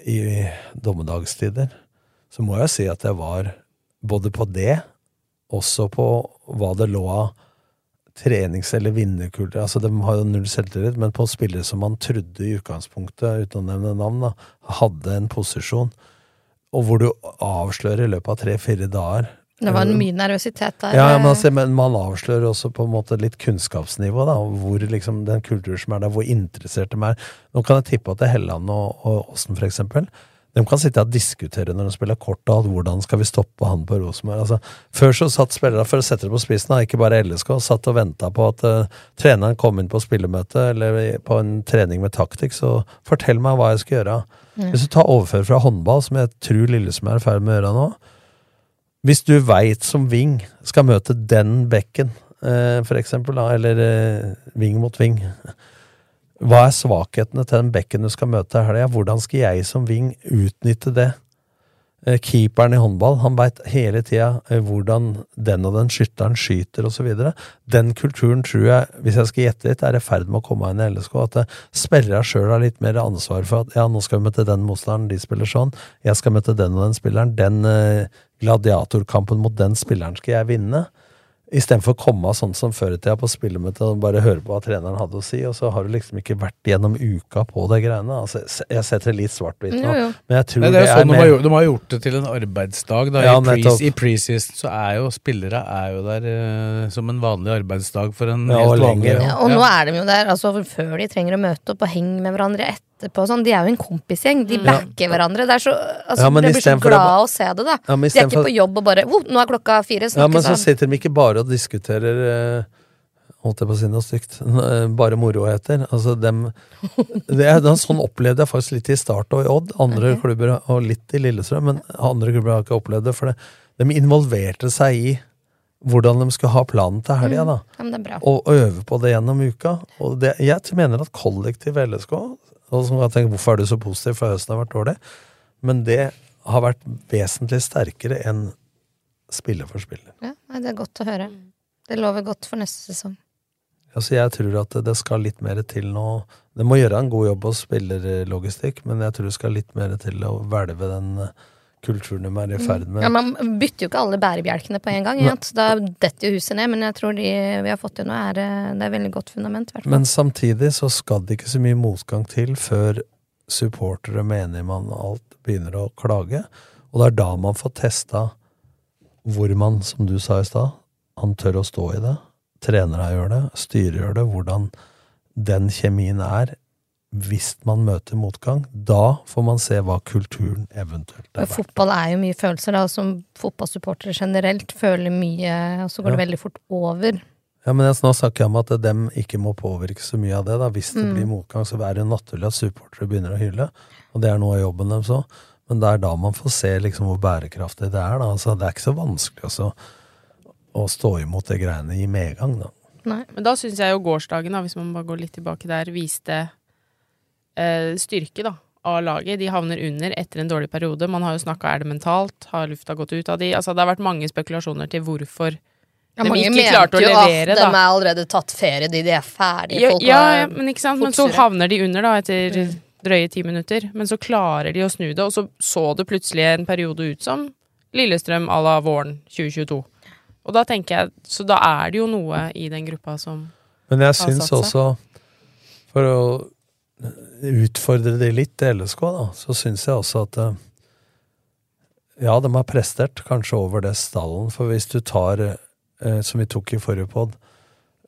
i dommedagstider, så må jeg si at jeg var både på det, også på hva det lå av trenings- eller vinnerkultur. Altså, de har jo null selvtillit, men på spillere som man trodde i utgangspunktet, uten å nevne navn, da, hadde en posisjon, og hvor du avslører i løpet av tre-fire dager Det var mye nervøsitet der. ja, men, altså, men man avslører også på en måte litt kunnskapsnivå, da, hvor liksom den kulturen som er der, hvor interessert de er. Nå kan jeg tippe at det er Helland og, og Åsen, for eksempel, de kan sitte og diskutere når de spiller kort, og hvordan skal vi stoppe han på Rosenborg. Altså, før så satt spillerne for å sette det på spissen, ikke bare LSK, satt og venta på at uh, treneren kom inn på spillemøte eller på en trening med taktikk, så fortell meg hva jeg skal gjøre. Mm. Hvis du tar overfører fra håndball, som jeg tror Lillesund er i ferd med å gjøre nå, hvis du veit som wing skal møte den bekken, eh, for eksempel, da, eller ving wing mot wing Hva er svakhetene til den bekken du skal møte i helga? Hvordan skal jeg som wing utnytte det? Eh, Keeperen i håndball han veit hele tida eh, hvordan den og den skytteren skyter osv. Den kulturen tror jeg, hvis jeg skal gjette litt, er i ferd med å komme inn i LSK. At spillerne sjøl har litt mer ansvar for at ja, nå skal vi møte den motstanderen, de spiller sånn. Jeg skal møte den og den spilleren. Den eh, gladiatorkampen mot den spilleren skal jeg vinne. Istedenfor å komme av sånn som før i tida på spillemøtet og bare høre på hva treneren hadde å si, og så har du liksom ikke vært gjennom uka på de greiene. Altså, jeg setter det litt svart-hvitt nå, Jo, jo. men jeg tror Nei, det, det er jo sånn de, mer har gjort, de har gjort det til en arbeidsdag. Da. Ja, I. Preseason så er jo spillere er jo der eh, som en vanlig arbeidsdag for en Ja, helt vanlig Ja, og nå er de jo der altså, før de trenger å møte opp og henge med hverandre etterpå. Sånn. De er jo en kompisgjeng. De backer hverandre. Det er så, altså, Ja, blir så glad av å se det, da. Ja, de er ikke på jobb og bare oh, 'Nå er klokka fire', Ja, men så sitter de ikke bare og diskuterer eh, Holdt jeg på å si noe stygt. eh, Bare moroheter. Altså, dem, det det sånn opplevde jeg faktisk litt i Start og i Odd. Andre klubber, og litt i Lillestrøm, men andre klubber har ikke opplevd det. For det, de involverte seg i hvordan de skulle ha planen til helga. da. Det er bra. Og øve på det gjennom uka. Og det, jeg mener at kollektiv LSK og kan jeg tenke, Hvorfor er du så positiv, for høsten har vært dårlig? Men det har vært vesentlig sterkere enn spiller for spiller. Ja, det er godt å høre. Det lover godt for neste sesong. Altså Jeg tror at det skal litt mer til nå. Det må gjøre en god jobb hos spillerlogistikk, men jeg tror det skal litt mer til å hvelve den kulturen de er i ferd med. Ja, man bytter jo ikke alle bærebjelkene på en gang. Ja. Da detter jo huset ned, men jeg tror de vi har fått til nå, er, eh, det er veldig godt fundament. Hvertfall. Men samtidig så skal det ikke så mye motgang til før supportere, menigmann og alt begynner å klage. Og det er da man får testa hvor man, som du sa i stad, han tør å stå i det. Trenere gjør det, styret gjør det. Hvordan den kjemien er hvis man møter motgang. Da får man se hva kulturen eventuelt er. verdt. Fotball er jo mye følelser, da. Som fotballsupportere generelt føler mye, og så går det veldig fort over. Ja, men jeg, nå snakker jeg om at dem ikke må påvirke så mye av det. da. Hvis det Mm. blir motgang, så er det naturlig at supportere begynner å hylle. Og det er noe av jobben deres òg. Men det er da man får se liksom hvor bærekraftig det er. da. Altså, det er ikke så vanskelig også å stå imot de greiene i medgang, da. Nei. Men da syns jeg jo gårsdagen, da, hvis man bare går litt tilbake der, viste styrke da, av laget. De havner under etter en dårlig periode. Man har jo snakka er det mentalt, har lufta gått ut av de? Altså, det har vært mange spekulasjoner til hvorfor Ja, de mange ikke klarte å mente jo levere, at da. de er allerede tatt ferie, de, de er ferdige. Ja, folk ja, ja, men ikke sant? Men så havner de under da etter drøye ti minutter. Men så klarer de å snu det, og så så det plutselig en periode ut som Lillestrøm à la våren 2022. Og da tenker jeg, så da er det jo noe i den gruppa som Men jeg syns også, for å utfordre de litt til LSK, da, så syns jeg også at eh, Ja, de har prestert kanskje over det stallen, for hvis du tar, eh, som vi tok i forrige pod,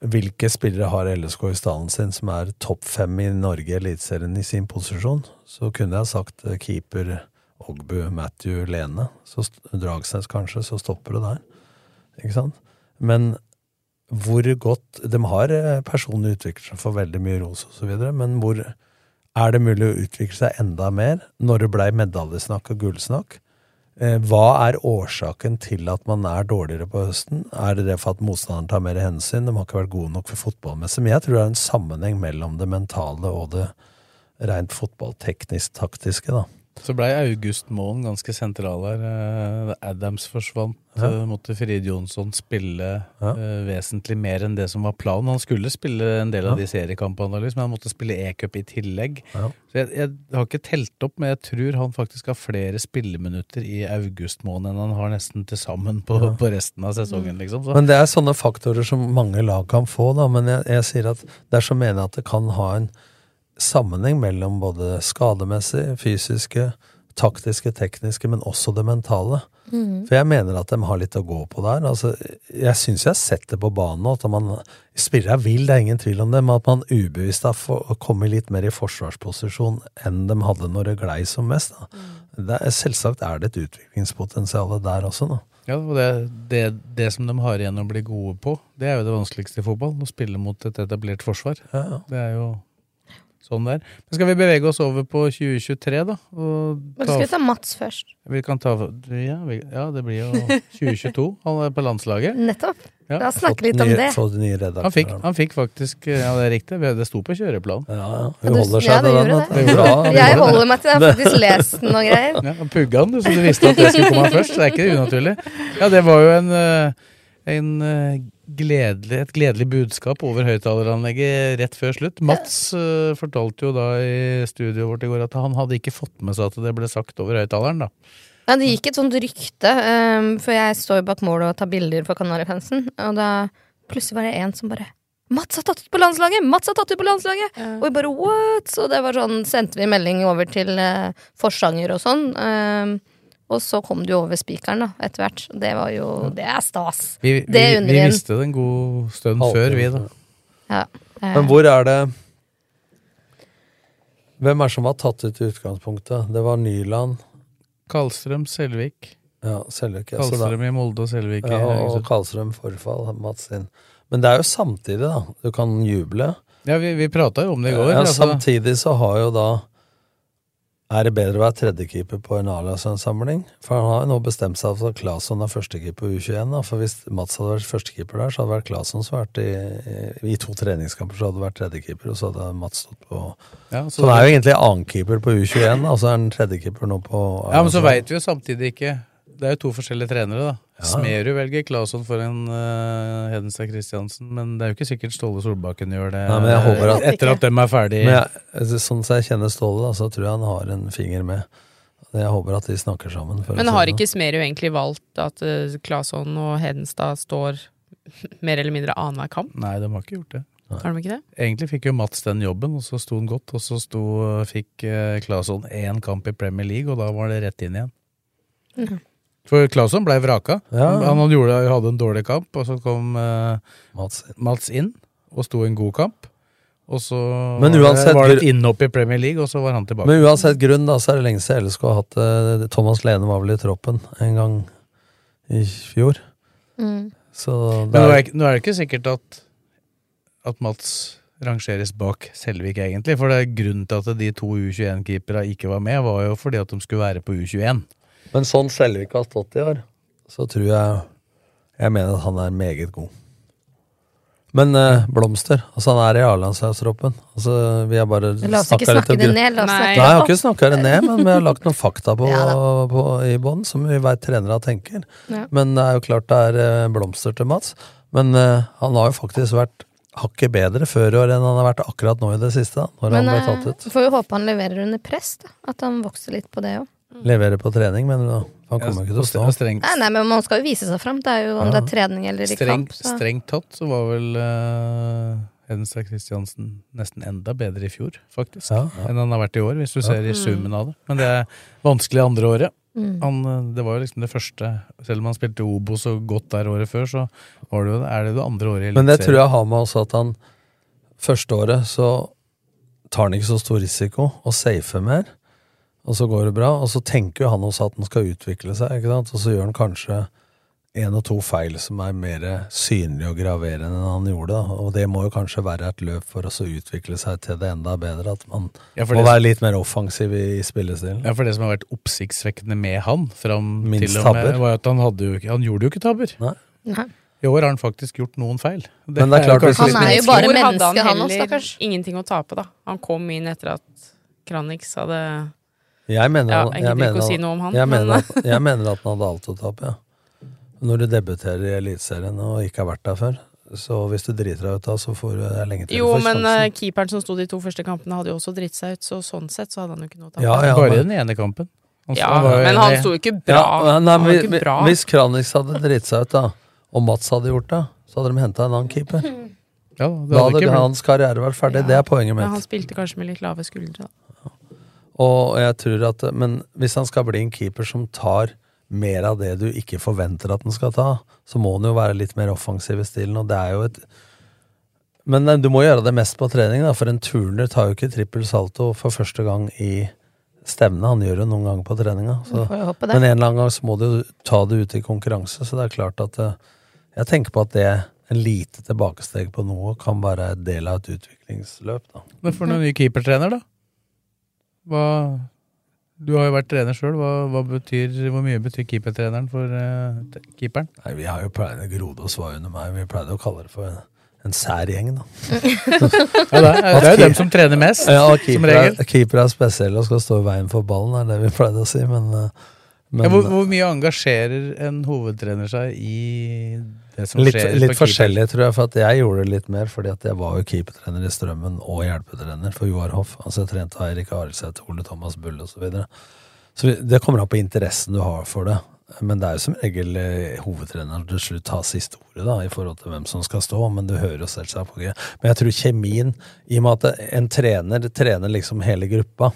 hvilke spillere har LSK i stallen sin som er topp fem i Norge i Eliteserien i sin posisjon, så kunne jeg sagt eh, keeper Ogbu, Matthew, Lene. Så Dragsnes kanskje, så stopper det der. Ikke sant? Men hvor godt De har eh, personlig utviklet seg for veldig mye ros osv., men hvor er det mulig å utvikle seg enda mer når det blei medaljesnakk og gullsnakk? Eh, Hva er årsaken til at man er dårligere på høsten? Er det det for at motstanderen tar mer hensyn? De har ikke vært gode nok for fotballmessig. Men jeg tror det er en sammenheng mellom det mentale og det rent fotballteknisk-taktiske. da. Så blei August Moen ganske sentral her. Eh, Adams forsvant. Ja. eh, Måtte Frid Jonsson spille Ja. eh, vesentlig mer enn det som var planen. Han skulle spille en del av de seriekampene, men han måtte spille e-cup i tillegg. Ja. Så jeg, jeg har ikke telt opp, men jeg tror han faktisk har flere spilleminutter i august måned enn han har nesten til sammen på, på resten av sesongen. Liksom. Så, Men det er sånne faktorer som mange lag kan få, da. Men jeg, jeg sier at dersom mener jeg at det kan ha en sammenheng mellom både skademessig, fysiske, taktiske, tekniske, men også det mentale. For jeg mener at de har litt å gå på der. Altså, jeg syns jeg har sett det på banen at man spillere er vill, det er ingen tvil om det, men at man ubevisst har kommet litt mer i forsvarsposisjon enn de hadde når det glei som mest. Da. Det er, selvsagt er det et utviklingspotensial der også, da. ja, og det, det, det som de har igjen å bli gode på, det er jo det vanskeligste i fotball. Å spille mot et etablert forsvar. Ja, ja. Det er jo sånn det er. Men skal vi bevege oss over på 2023, da? Og ta, skal vi ta Mats først? vi kan ta ja, vi, ja, det blir jo 2022. Han er på landslaget. Nettopp. Ja. La oss snakke litt om det. Han fikk, han fikk faktisk Ja, det er riktig. Det sto på kjøreplanen. Ja, ja. Vi Hun holder seg ja, til den. det. det Ja. Jeg holder meg til det. Jeg har faktisk lest den og greier. Ja, Pugga han, du, så du visste at det skulle komme først. Det er ikke unaturlig. Ja, det var jo en, eh, en eh, gledelig, et gledelig budskap over høyttaleranlegget rett før slutt. Mats uh, fortalte jo da i studioet vårt i går at han hadde ikke fått med seg at det ble sagt over høyttaleren, da. Ja, det gikk et sånt rykte, um, for jeg står jo bak målet og tar bilder for Kanarifansen, og da plutselig var det en som bare Mats har tatt ut på landslaget! Mats har tatt ut på landslaget! Og vi bare what?! Så det var sånn, sendte vi melding over til uh, forsanger og sånn. Um, og så kom du over spikeren, da, etter hvert. Det var jo Det er stas! Vi, vi, Det vi visste det en god stund Halvtime før, vi, da. Ja. eh, Men hvor er det Hvem er det som har tatt ut utgangspunktet? Det var Nyland, Karlstrøm, Selvik. ja, Selvik ja, da- Karlstrøm i Molde og Selvik i ja, og. Karlstrøm forfall, Mats sin. Men det er jo samtidig, da. Du kan juble. Ja, vi, vi prata jo om det i går. Ja, altså. samtidig så har jo da Er det bedre å være tredjekeeper på en A-landslagssamling? For han har jo nå bestemt seg for at Claesson er førstekeeper på U21. Da. For hvis Mats hadde vært førstekeeper der, så hadde det vært Claesson som vært i, i to treningskamper, så hadde det vært tredjekeeper, og så hadde Mats stått på Ja, Så han er jo egentlig annenkeeper på U21, og så er han tredjekeeper nå på Ja, men så veit vi jo samtidig ikke Det er jo to forskjellige trenere, da. Ja. Smerud velger Claesson for en uh, Hedenstad Christiansen, men det er jo ikke sikkert Ståle Solbakken gjør det Nei, men jeg håper at- etter at dem er ferdig. Men jeg, altså, sånn som jeg kjenner Ståle, da, så tror jeg han har en finger med. Jeg håper at de snakker sammen. for Men har ikke Smerud egentlig valgt at uh, Claesson og Hedenstad står mer eller mindre annenhver kamp? Nei, de har ikke gjort det. Har de ikke det? Egentlig fikk jo Mats den jobben, og så sto han godt. Og så sto, fikk uh, Claesson én kamp i Premier League, og da var det rett inn igjen. Mhm. For Claesson ble vraka. Ja. Han hadde, gjorde, hadde en dårlig kamp, og så kom eh, Mats. Mats inn og sto en god kamp. Og så Men uansett- var det et innhopp i Premier League, og så var han tilbake. Men uansett grunn, da, så er det lenge siden LSK har hatt eh, Thomas Lene var vel i troppen en gang i fjor. mm. Så Men det nå er, er, nå er det ikke sikkert at, at Mats rangeres bak Selvik, egentlig. For det er grunnen til at de to U21-keeperne ikke var med, var jo fordi at de skulle være på U21. Men sånn Selvik har stått i år, så tror jeg Jeg mener at han er meget god. Men eh, Blomster, altså han er i A-landslagstroppen. Altså, vi har bare La oss ikke snakke det ned. La oss Nei. Nei, jeg har ikke snakka det ned, men vi har lagt noen fakta på, Ja på, i bånn, som vi veit trenere tenker. Ja. Men det er jo klart det er eh, blomster til Mats. Men eh, han har jo faktisk vært hakket bedre før i år enn han har vært akkurat nå i det siste, da, når Men han ble eh, tatt ut. får jo håpe han leverer under press, da. At han vokser litt på det òg. Leverer på trening, men da, han kommer ikke til å stå. strengt, Nei, nei, men man skal jo vise seg fram. Det er jo om Ja. det er trening eller i Streng, kamp. Så. strengt tatt så var vel uh, Hedenstad Christiansen nesten enda bedre i fjor, faktisk. Ja, ja. Enn han har vært i år, hvis du ser i summen av det. Men det er vanskelig andre året. Mm. Han, eh, det var jo liksom det første Selv om han spilte Obo så godt der året før, så var det jo, er det det andre året i Men det tror jeg har med også at han første året så tar han ikke så stor risiko og safer mer. Og så går det bra. Og så tenker jo han også at den skal utvikle seg, ikke sant? og så gjør han kanskje en og to feil som er mer synlige og graverende enn han gjorde. Da. Og det må jo kanskje være et løp for oss å utvikle seg til det enda bedre. At man Ja, må være litt mer offensiv i, i spillestilen. Ja, for det som har vært oppsiktsvekkende med han, fram Minst til og med, tabber. var at han, hadde jo, han gjorde jo ikke tabber. Nei. I år har han faktisk gjort noen feil. Men det er klart er Han er jo bare menneske, han også, heller stakkars. Ingenting å tape, da. Han kom inn etter at Kranix hadde Jeg mener, Ja, jeg jeg gidder ikke å si han- noe om han, Jeg men- mener, at, jeg mener at han hadde alt å tape, ja. Når du debuterer i Eliteserien og ikke har vært der før, så hvis du driter deg ut da, så får du det lenge til Jo, men eh, keeperen som sto de to første kampene, hadde jo også dritt seg ut, så sånn sett så hadde han jo ikke noe å tape. Ja, ja, Bare den ene kampen. Han Ja, men han sto jo ikke bra. Ja, nei, men, ikke bra. Hvis Kranix hadde dritt seg ut, da, og Mats hadde gjort det, så hadde de henta en annen keeper. Ja, det Da hadde hadde ikke hans karriere vært ferdig. Det er poenget mitt. Men han spilte kanskje med litt lave skuldre, da. Og jeg tror at, Men hvis han skal bli en keeper som tar mer av det du ikke forventer at han skal ta, så må han jo være litt mer offensiv i stilen, og det er jo et Men du må gjøre det mest på trening, da, for en turner tar jo ikke trippel salto for første gang i stevne. Han gjør det noen ganger på treninga. Så, men en eller annen gang så må du ta det ut i konkurranse, så det er klart at eh, Jeg tenker på at det en lite tilbakesteg på noe kan være en del av et utviklingsløp, da. Men for noen ny keepertrener, da? Hva Du har jo vært trener sjøl. Hva, hva hvor mye betyr keepertreneren for uh, keeperen? Nei, vi har jo pleid, Grodås var under meg, vi pleide å kalle det for en, en sær gjeng, da. Ja, det er, det er jo dem som trener mest, Ja, og som regel. er, keeper er spesielle og skal stå i veien for ballen, er det vi pleide å si, men, eh, men ja, hvor, hvor mye engasjerer en hovedtrener seg i litt, litt forskjellig, tror jeg, for at jeg gjorde det litt mer fordi at jeg var jo keepertrener i Strømmen og hjelpetrener for Joar Hoff. Altså jeg trente Eirik Arildseth, Ole Thomas Bull osv. Så, videre. så det kommer an på interessen du har for det. Men det er jo som regel eh, hovedtreneren til slutt har siste ordet da, i forhold til hvem som skal stå, men du hører jo selvsagt på det. Men jeg tror kjemien, i og med at en trener trener liksom hele gruppa,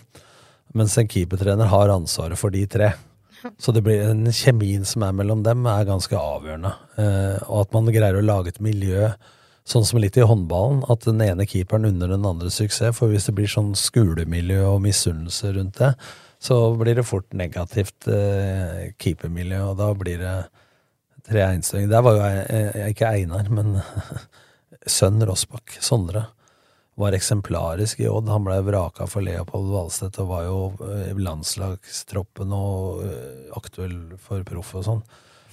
mens en keepertrener har ansvaret for de tre. Så det blir den kjemien som er mellom dem, er ganske avgjørende. Eh, og at man greier å lage et miljø, sånn som litt i håndballen, at den ene keeperen unner den andre suksess. For hvis det blir sånn skolemiljø og misunnelse rundt det, så blir det fort negativt eh, keepermiljø, og da blir det tre einstøinger. Der var jo eh, ikke Einar, men sønn Rossbakk, Sondre, var eksemplarisk i Odd. Han ble vraka for Leopold Valstedt og var jo eh, i landslagstroppen og eh, aktuell for proff og sånn.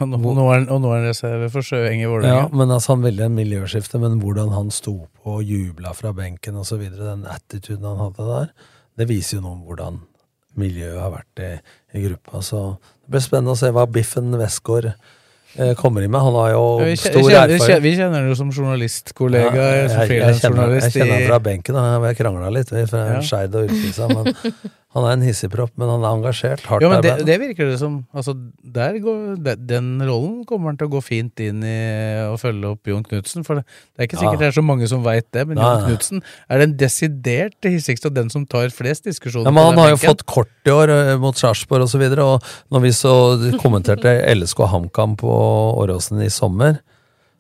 Og nå, er han- er reserve for Sjøeng i Ja, men altså Han ville en miljøskifte, men hvordan han sto på og jubla fra benken osv., den attituden han hadde der, det viser jo noe om hvordan miljøet har vært i, i gruppa. Så det blir spennende å se hva Biffen Westgård eh, kommer inn med. Han har jo vi, stor kjenner, erfaring. vi kjenner jo som journalistkollega, Ja, jeg, jeg, jeg, kjenner, jeg kjenner han fra benken, da. vi har krangla litt. Vi fra Ja. Skeid og Ullkisa. Men han er en hissigpropp, men han er engasjert. Hardt Ja, men det, det virker det som altså, der går, det, Den rollen kommer han til å gå fint inn i å følge opp Jon Knutsen. For det, det er ikke sikkert Ja. det er så mange som veit det, men Nei, Jon. Knutsen er den desidert hissigste og den som tar flest diskusjoner. Ja, men han har jo fått kort i år eh, mot Sarpsborg osv. Og, så videre, og når vi så kommenterte LSK HamKam på Åråsen i sommer,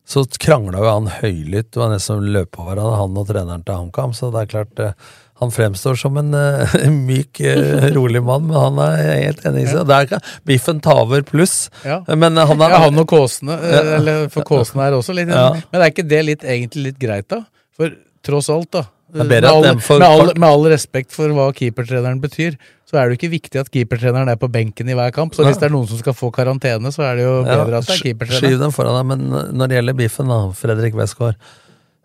så krangla jo han høylytt. Det var nesten som løp på hverandre, han og treneren til HamKam. Så det er klart eh, han fremstår som en uh, myk, uh, rolig mann, men han er helt enig i seg. Det er ikke Biffen taver pluss. Ja. Men han er ja, han og Kåsene, eh, eller for Kåsene er også litt Ja. Men er ikke det litt, egentlig litt greit, da? For tross alt, da. Med all, med, all, med all respekt for hva keepertreneren betyr, så er det jo ikke viktig at keepertreneren er på benken i hver kamp. Så hvis det er noen som skal få karantene, så er det jo bedre at det er Skyv keepertreneren. dem foran deg, men når det gjelder Biffen, da, Fredrik Westgård,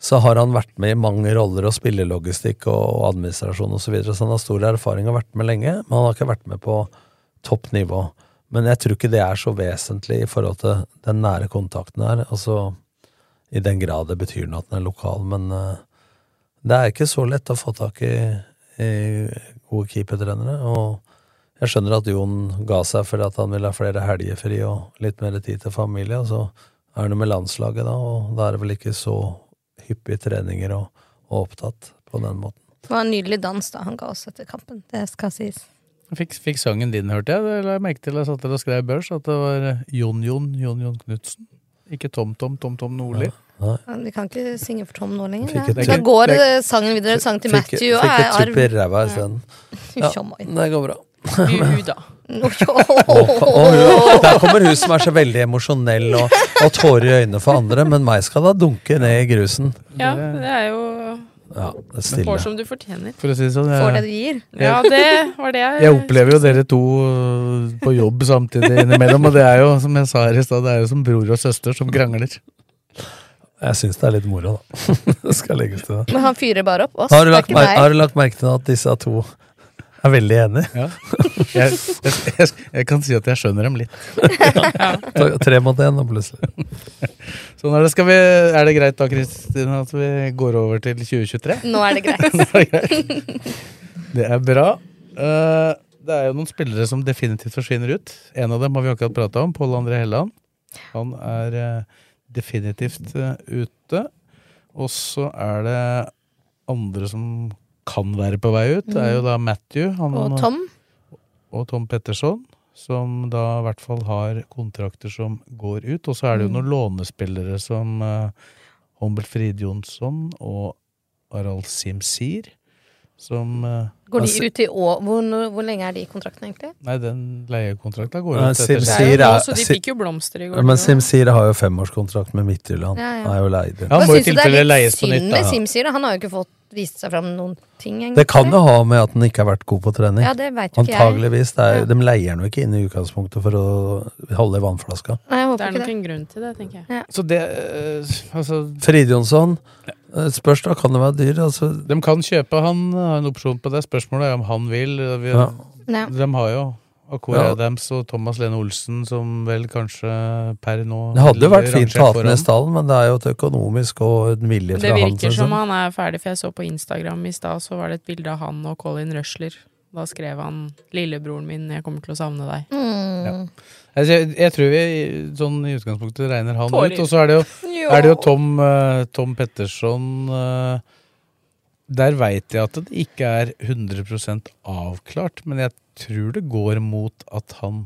så har han vært med i mange roller og spillelogistikk og administrasjon osv., så, videre, så han har stor erfaring og vært med lenge, men han har ikke vært med på topp nivå. Men jeg tror ikke det er så vesentlig i forhold til den nære kontakten her, altså i den grad det betyr noe at den er lokal, men uh, det er ikke så lett å få tak i, i gode keepertrenere, og jeg skjønner at Jon ga seg fordi at han ville ha flere helgefri og litt mer tid til familie, og så er det med landslaget da, og da er det vel ikke så hyppige treninger og, og opptatt på den måten. Det var en nydelig dans da han ga oss etter kampen. Det skal sies. Fikk, fikk sangen din, hørte jeg. Det la jeg merke til. Jeg satt der og skrev børs at det var eh, Jon Jon, Jon Jon Knutsen. Ikke Tom Tom, Tom Tom Nordli. Ja, Vi kan ikke synge for Tom nå lenger. Fikk Ja. Da går fikk- eh, sangen videre. Sang til Matthew og fikk et er tupp i ræva isteden. Ja, det går bra. Der kommer hun som er så veldig emosjonell og, og tårer i øynene for andre, men meg skal da dunke ned i grusen. Ja, det er jo Ja, det er Får som du fortjener. For å si det sånn. Får det du gir. Ja, det var det jeg jeg opplever jo dere to øh, på jobb samtidig innimellom, og det er jo, som jeg sa her i stad, det er jo som bror og søster som krangler. Jeg syns det er litt moro, da. det skal legges til det. Men han fyrer bare opp oss. Har du, lagt mer, har du lagt merke til at disse to Jeg er veldig enig. Ja. Jeg, jeg, jeg, jeg kan si at jeg skjønner dem litt. Ja. Tre mot én, og plutselig. Sånn er det. Skal vi, er det greit da, Kristine, at vi går over til 2023? Nå er det greit. Er det greit. Det er bra. Eh, det er jo noen spillere som definitivt forsvinner ut. En av dem har vi akkurat prata om, Pål André Helland. Han er eh, definitivt eh, ute. Og så er det andre som kan være på vei ut. Er jo da Matthew. Han, Og Tom. og Tom Petterson, som da i hvert fall har kontrakter som går ut. Og så er det jo Mm. noen lånespillere som uh, Humbert Frid-Jonsson og Aral Simsir, som eh, Går de Altså- ut i år? Hvor, hvor lenge er de i kontrakten, egentlig? Nei, den leiekontrakta går ut etter Sira, så de fikk jo blomster i går. Men SimSira har jo femårskontrakt med Midtjylland. Ja, ja. Han er jo leid. Ja, må i syns du det tilfelle er litt leies på synd nytt, med SimSira, Han har jo ikke fått vist seg fram noen ting, egentlig. Det kan jo ha med at han ikke har vært god på trening. Ja, det vet jo ikke jeg. Antageligvis. Er, Ja. De leier han jo ikke inn i utgangspunktet for å holde i vannflaska. Nei, jeg Det er nok en grunn til det, tenker jeg. Så det eh, Altså, Fridjonsson eh, spørs da, kan det være dyr? Altså, de kan kjøpe han, har en opsjon på det. Spørsmålet er om han vil. Vi, Ja. De har jo Akora Ja. Adams og Thomas Lene Olsen, som vel kanskje per nå det hadde jo vært fint å ha den i stallen, men det er jo et økonomisk og en vilje Det fra han. virker han, som han er ferdig, for jeg så på Instagram i stad, så var det et bilde av han og Colin Rushler. Da skrev han 'Lillebroren min, jeg kommer til å savne deg'. Mm. Altså, Jeg, jeg tror vi sånn i utgangspunktet regner han Tårer. ut. Og så er det jo, er det jo Tom, uh, Tom Petterson uh, Der veit jeg at det ikke er 100% avklart, men jeg tror det går mot at han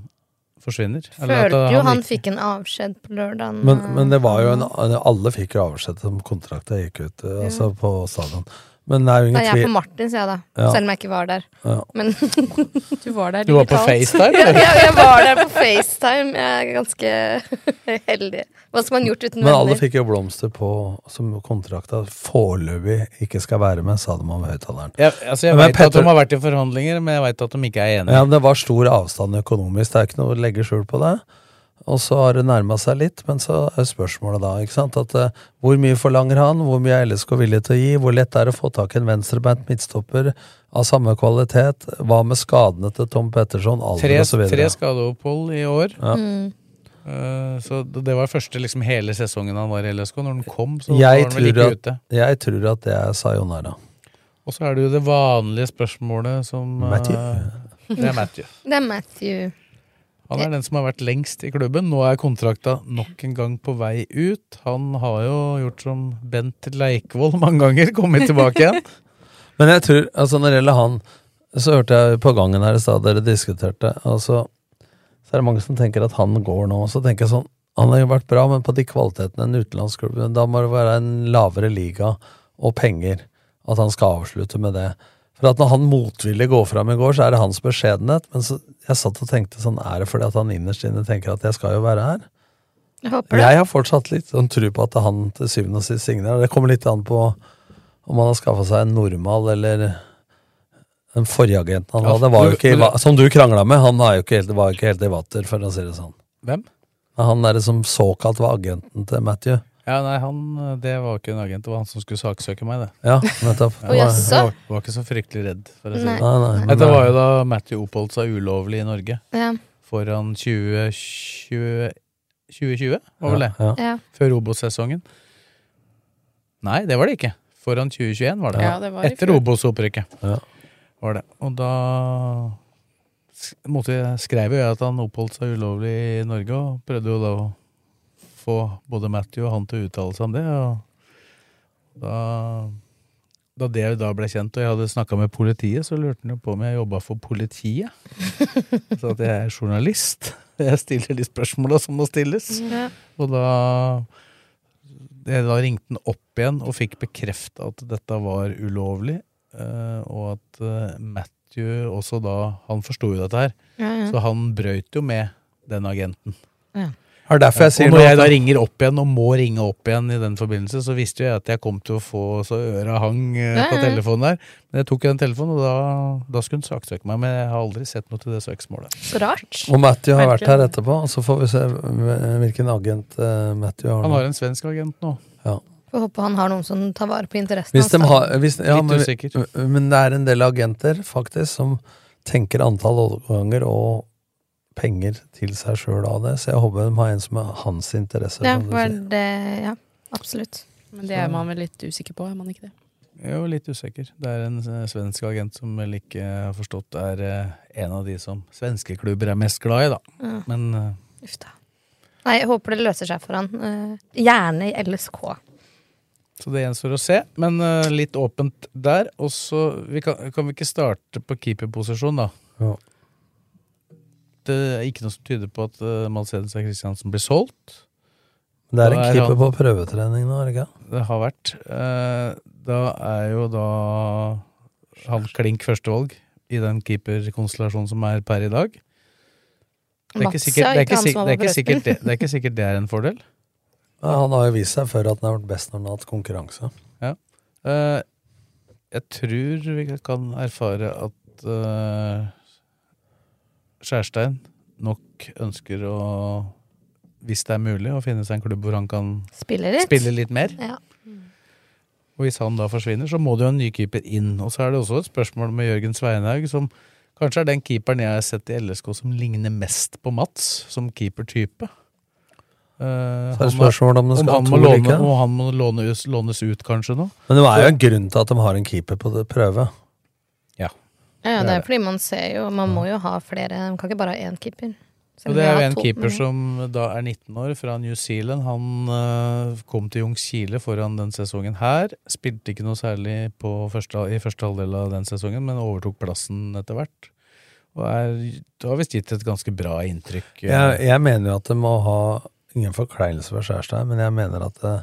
forsvinner. Eller at Følte jo han ikke- fikk en avskjed på lørdagen. Men, men det var jo en, Alle fikk jo avskjed som kontrakta gikk ut eh, altså på stadion. Men det er jo Nei, tvil. jeg er på Martin, sier jeg da. Ja. Selv om jeg ikke var der. Ja. Men Du var der Du var på. FaceTime? ja, jeg, jeg var der på FaceTime. Jeg er ganske heldig. Hva skal man gjort uten Men alle fikk jo blomster på som kontrakta foreløpig ikke skal være med, sa de om høyttaleren. Jeg, altså jeg veit at de har vært i forhandlinger, men jeg veit at de ikke er enige. Ja, men Det var stor avstand økonomisk, det er ikke noe å legge skjul på det. Og så har det nærma seg litt, men så er spørsmålet da ikke sant, at uh, hvor mye forlanger han, hvor mye er LSK villig til å gi, hvor lett er det å få tak i en venstrebeint midtstopper av samme kvalitet, hva med skadene til Tom Petterson, Tre, alder osv. tre skadeopphold i år. Ja. Mm. Uh, så det det var første liksom hele sesongen han var i LSK. Når den kom, så Jeg var han vel tror, ikke at, ute. jeg tror at det er sayonara. Og så er det jo det vanlige spørsmålet som uh, Matthew. Det er Matthew. Det er Matthew. Han er den som har vært lengst i klubben. Nå er kontrakta nok en gang på vei ut. Han har jo gjort som Bent Leikvoll mange ganger, kommet tilbake igjen. Men jeg tror, altså når det gjelder han, så hørte jeg på gangen her i stad dere diskuterte, altså, så er det mange som tenker at han går nå. Så tenker jeg sånn, han har jo vært bra, men på de kvalitetene en utenlandsklubb, da må det være en lavere liga og penger. At han skal avslutte med det. For at når han motvillig går fram i går, så er det hans beskjedenhet. Men så, jeg satt og tenkte sånn, er det fordi at han innerst inne tenker at jeg skal jo være her? Jeg håper det. Jeg har fortsatt litt sånn tro på at han til syvende og sist signerer. Det kommer litt an på om han har skaffa seg en normal eller den forrige agenten han Ja, hadde. Var jo ikke, i som du krangla med, han er jo ikke helt, var jo ikke helt i vater, for å si det sånn. Hvem? Han derre som såkalt var agenten til Matthew. Ja, nei, han, Det var ikke en agent, det var han som skulle saksøke meg. det. Ja, nettopp. Jeg var, Jeg var, var ikke så fryktelig redd. for å si Nei. det. Nei, nei, Dette det- var jo da Matthew oppholdt seg ulovlig i Norge. Ja, Foran 2020, 2020 var vel det? Ja, ja. Før Obos-sesongen. Nei, det var det ikke. Foran 2021 var det. Ja, det var Etter. Obos-opprykket Ja. var det. Og da måtte jeg, skrev jo jeg at han oppholdt seg ulovlig i Norge, og prøvde jo da å få både Matthew og han til å uttale seg om det. Og da, da det da ble kjent, og jeg hadde snakka med politiet, så lurte han jo på om jeg jobba for politiet. Så at jeg er journalist. Jeg stiller de spørsmåla som må stilles. Ja. Og da da ringte han opp igjen og fikk bekrefta at dette var ulovlig, eh, og at eh, Matthew også da Han forsto jo dette her, Ja, ja. så han brøyt jo med den agenten. Det er derfor jeg sier og når jeg da ringer opp igjen, og må ringe opp igjen i den forbindelse, så visste jo jeg at jeg kom til å få så øra hang eh, på telefonen der. Men jeg tok den telefonen, og da, da skulle han saksøke meg. Men jeg har aldri sett noe til det søksmålet. Så rart. Og Matthew har vært her etterpå, så får vi se hvilken agent eh, Matthew har. Han har en svensk agent nå. Ja. Får håpe han har noen som tar vare på interessen Hvis de har, hvis, ja, men, men det er en del agenter faktisk som tenker antall overganger og penger til seg sjøl av det, så jeg håper de har en som er hans interesser. Ja, for det, ja, absolutt. Men det er man vel litt usikker på, er man ikke det? Jo litt usikker. Det er en svensk agent som vel ikke har forstått er eh, en av de som svenske klubber er mest glad i, da. Ja. Men eh, Uff da. Nei, jeg håper det løser seg for han. Eh, gjerne i LSK. Så det gjenstår å se, men litt åpent der. Og så kan, kan vi ikke starte på keeperposisjon, da? Ja. Det er ikke noe som tyder på at uh, Malcedes og Christiansen blir solgt. Det er en keeper på prøvetrening nå, er det ikke? Det har vært. Uh, da er jo da han klink førstevalg i den keeperkonstellasjonen som er per i dag. Det er ikke det er det er sikkert det, er ikke sikkert det er en fordel. Ja, han har jo vist seg før at han har vært best når han har hatt konkurranse. Ja. Uh, jeg tror vi kan erfare at uh, Skjærstein nok ønsker å, hvis det er mulig, å finne seg en klubb hvor han kan Spille litt. spille litt mer. Ja. Og hvis han da forsvinner, så må det jo en ny keeper inn. Og så er det også et spørsmål med Jørgen Sveinhaug, som kanskje er den keeperen jeg har sett i LSK som ligner mest på Mats, som keepertype. Uh, Så er det spørsmål om det skal han må låne, om han må lånes, lånes ut, kanskje, nå. Men det er jo en grunn til at de har en keeper på det prøve. Ja. Ja, Det er fordi man ser jo Man må jo ha flere. Man kan ikke bare ha én keeper. Og det er jo en keeper som da er 19 år, fra New Zealand. Han uh, kom til Ljungskile foran den sesongen her. Spilte ikke noe særlig på første, i første halvdel av den sesongen, men overtok plassen etter hvert. Og er, det har visst gitt et ganske bra inntrykk. Uh. Jeg, jeg mener jo at det må ha Ingen forkleinelse for Skjærstad, men jeg mener at det,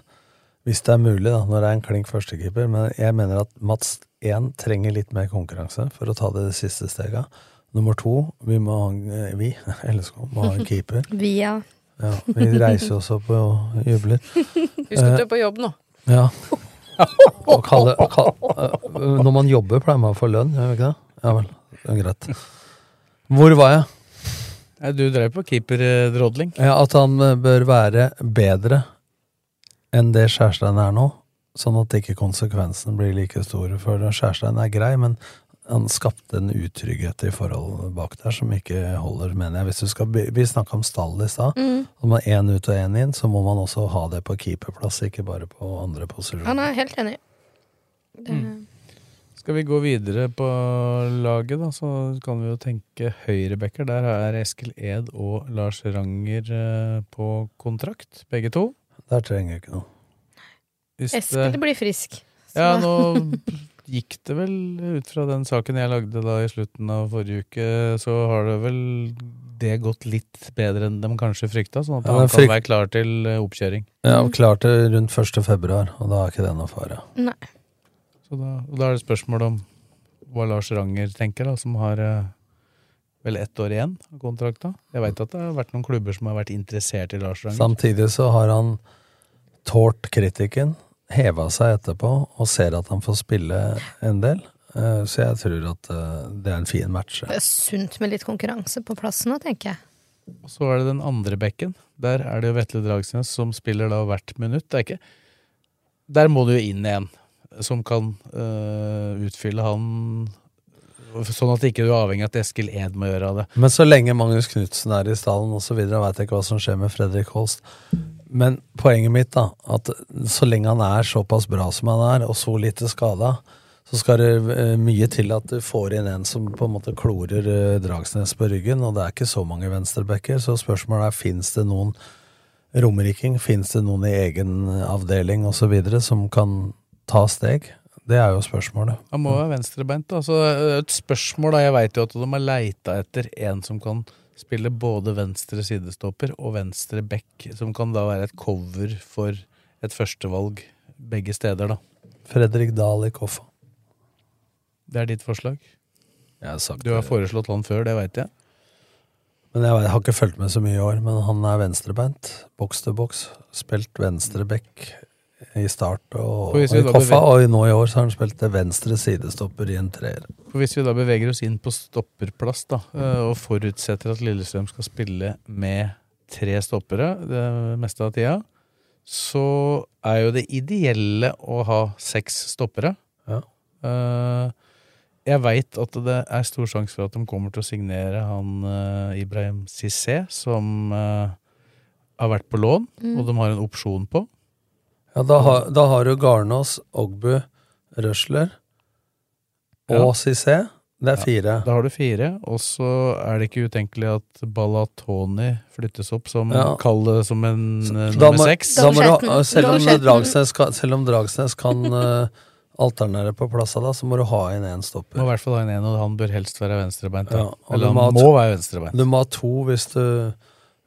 hvis det er mulig, da, når det er en klink førstekeeper Men jeg mener at Mats 1 trenger litt mer konkurranse for å ta det det siste steget. Nummer to, vi må ha en- vi, LSK, må ha en keeper. Vi, ja. Ja, vi reiser oss opp og jubler. Husk at du er på jobb nå. Ja. Og kalle, kall- øh, når man jobber, pleier man å få lønn, gjør man ikke det? Ja vel, det er greit. Hvor var jeg? Du drev på keeperdrodling. Ja, At han bør være bedre enn det Skjærstein er nå. Sånn at ikke konsekvensen blir like store. For Skjærstein er grei, men han skapte en utrygghet i forhold bak der som ikke holder, mener jeg. Hvis du skal, vi snakka om stall i stad. Mm. Om man er én ut og én inn, så må man også ha det på keeperplass, ikke bare på andre posisjoner. Han er helt enig. Det, Mm. Skal vi gå videre på laget, da, så kan vi jo tenke høyrebacker. Der er Eskil Ed og Lars Ranger eh, på kontrakt, begge to. Der trenger jeg ikke noe. Hvis Eskil det- blir frisk. så- Ja, nå gikk det vel ut fra den saken jeg lagde da i slutten av forrige uke, så har det vel det gått litt bedre enn de kanskje frykta, sånn at Ja, han kan være klar til eh, oppkjøring. Ja, klar til rundt 1. februar, og da er ikke det noe fare. Nei. Så da, og da er det spørsmål om hva Lars Ranger tenker, da, som har eh, vel ett år igjen av kontrakta. Jeg veit at det har vært noen klubber som har vært interessert i Lars Ranger. Samtidig så har han tålt kritikken, heva seg etterpå, og ser at han får spille en del. Eh, Så jeg tror at eh, det er en fin match. Det er sunt med litt konkurranse på plassen nå, tenker jeg. Og så er det den andre bekken. Der er det jo Vetle Dragsnes som spiller da hvert minutt. Det er ikke Der må du jo inn en som kan øh, utfylle han Sånn at ikke du er avhengig av at Eskil Ed må gjøre av det. Men så lenge Magnus Knutsen er i stallen osv., veit jeg ikke hva som skjer med Fredrik Holst. Men poenget mitt, da, at så lenge han er såpass bra som han er, og så lite skada, så skal det eh, mye til at du får inn en som på en måte klorer eh, Dragsnes på ryggen, og det er ikke så mange venstrebacker, så spørsmålet er fins det noen romeriking, fins det noen i egen avdeling osv. som kan ta steg? Det er jo spørsmålet. Han må være venstrebeint. da. Så er et spørsmål da, Jeg veit jo at de har leita etter en som kan spille både venstre sidestopper og venstre back, som kan da være et cover for et førstevalg begge steder, da. Fredrik Dahl i Koffa. Det er ditt forslag? Jeg har sagt Du har foreslått han før, det veit jeg. Men jeg, har ikke fulgt med så mye i år, men han er venstrebeint. Boks til boks. Spilt venstre back i start og, Og i Koffa, og nå i år så har han spilt til venstre sidestopper i en treer. For Hvis vi da beveger oss inn på stopperplass, da, øh, og forutsetter at Lillestrøm skal spille med tre stoppere det meste av tida, så er jo det ideelle å ha seks stoppere. Ja. Eh, jeg veit at det er stor sjanse for at de kommer til å signere han eh, Ibrahim Cissé, som eh, har vært på lån, Mm. og de har en opsjon på. Ja, da, har, da har du Garnås, Ogbu, Røsler og Ja. Cissé. Det er fire. Da har du fire, og så er det ikke utenkelig at Balatoni flyttes opp som Ja. Kall det som en eh, Da nummer må, seks. da må selv, om Dragsnes kan, selv om Dragsnes kan uh, alternere på plassa da, så må du ha inn én Må i hvert fall ha en en, og han bør helst være venstrebeint. Ja, Eller han må må være venstrebeint. Du må ha to hvis du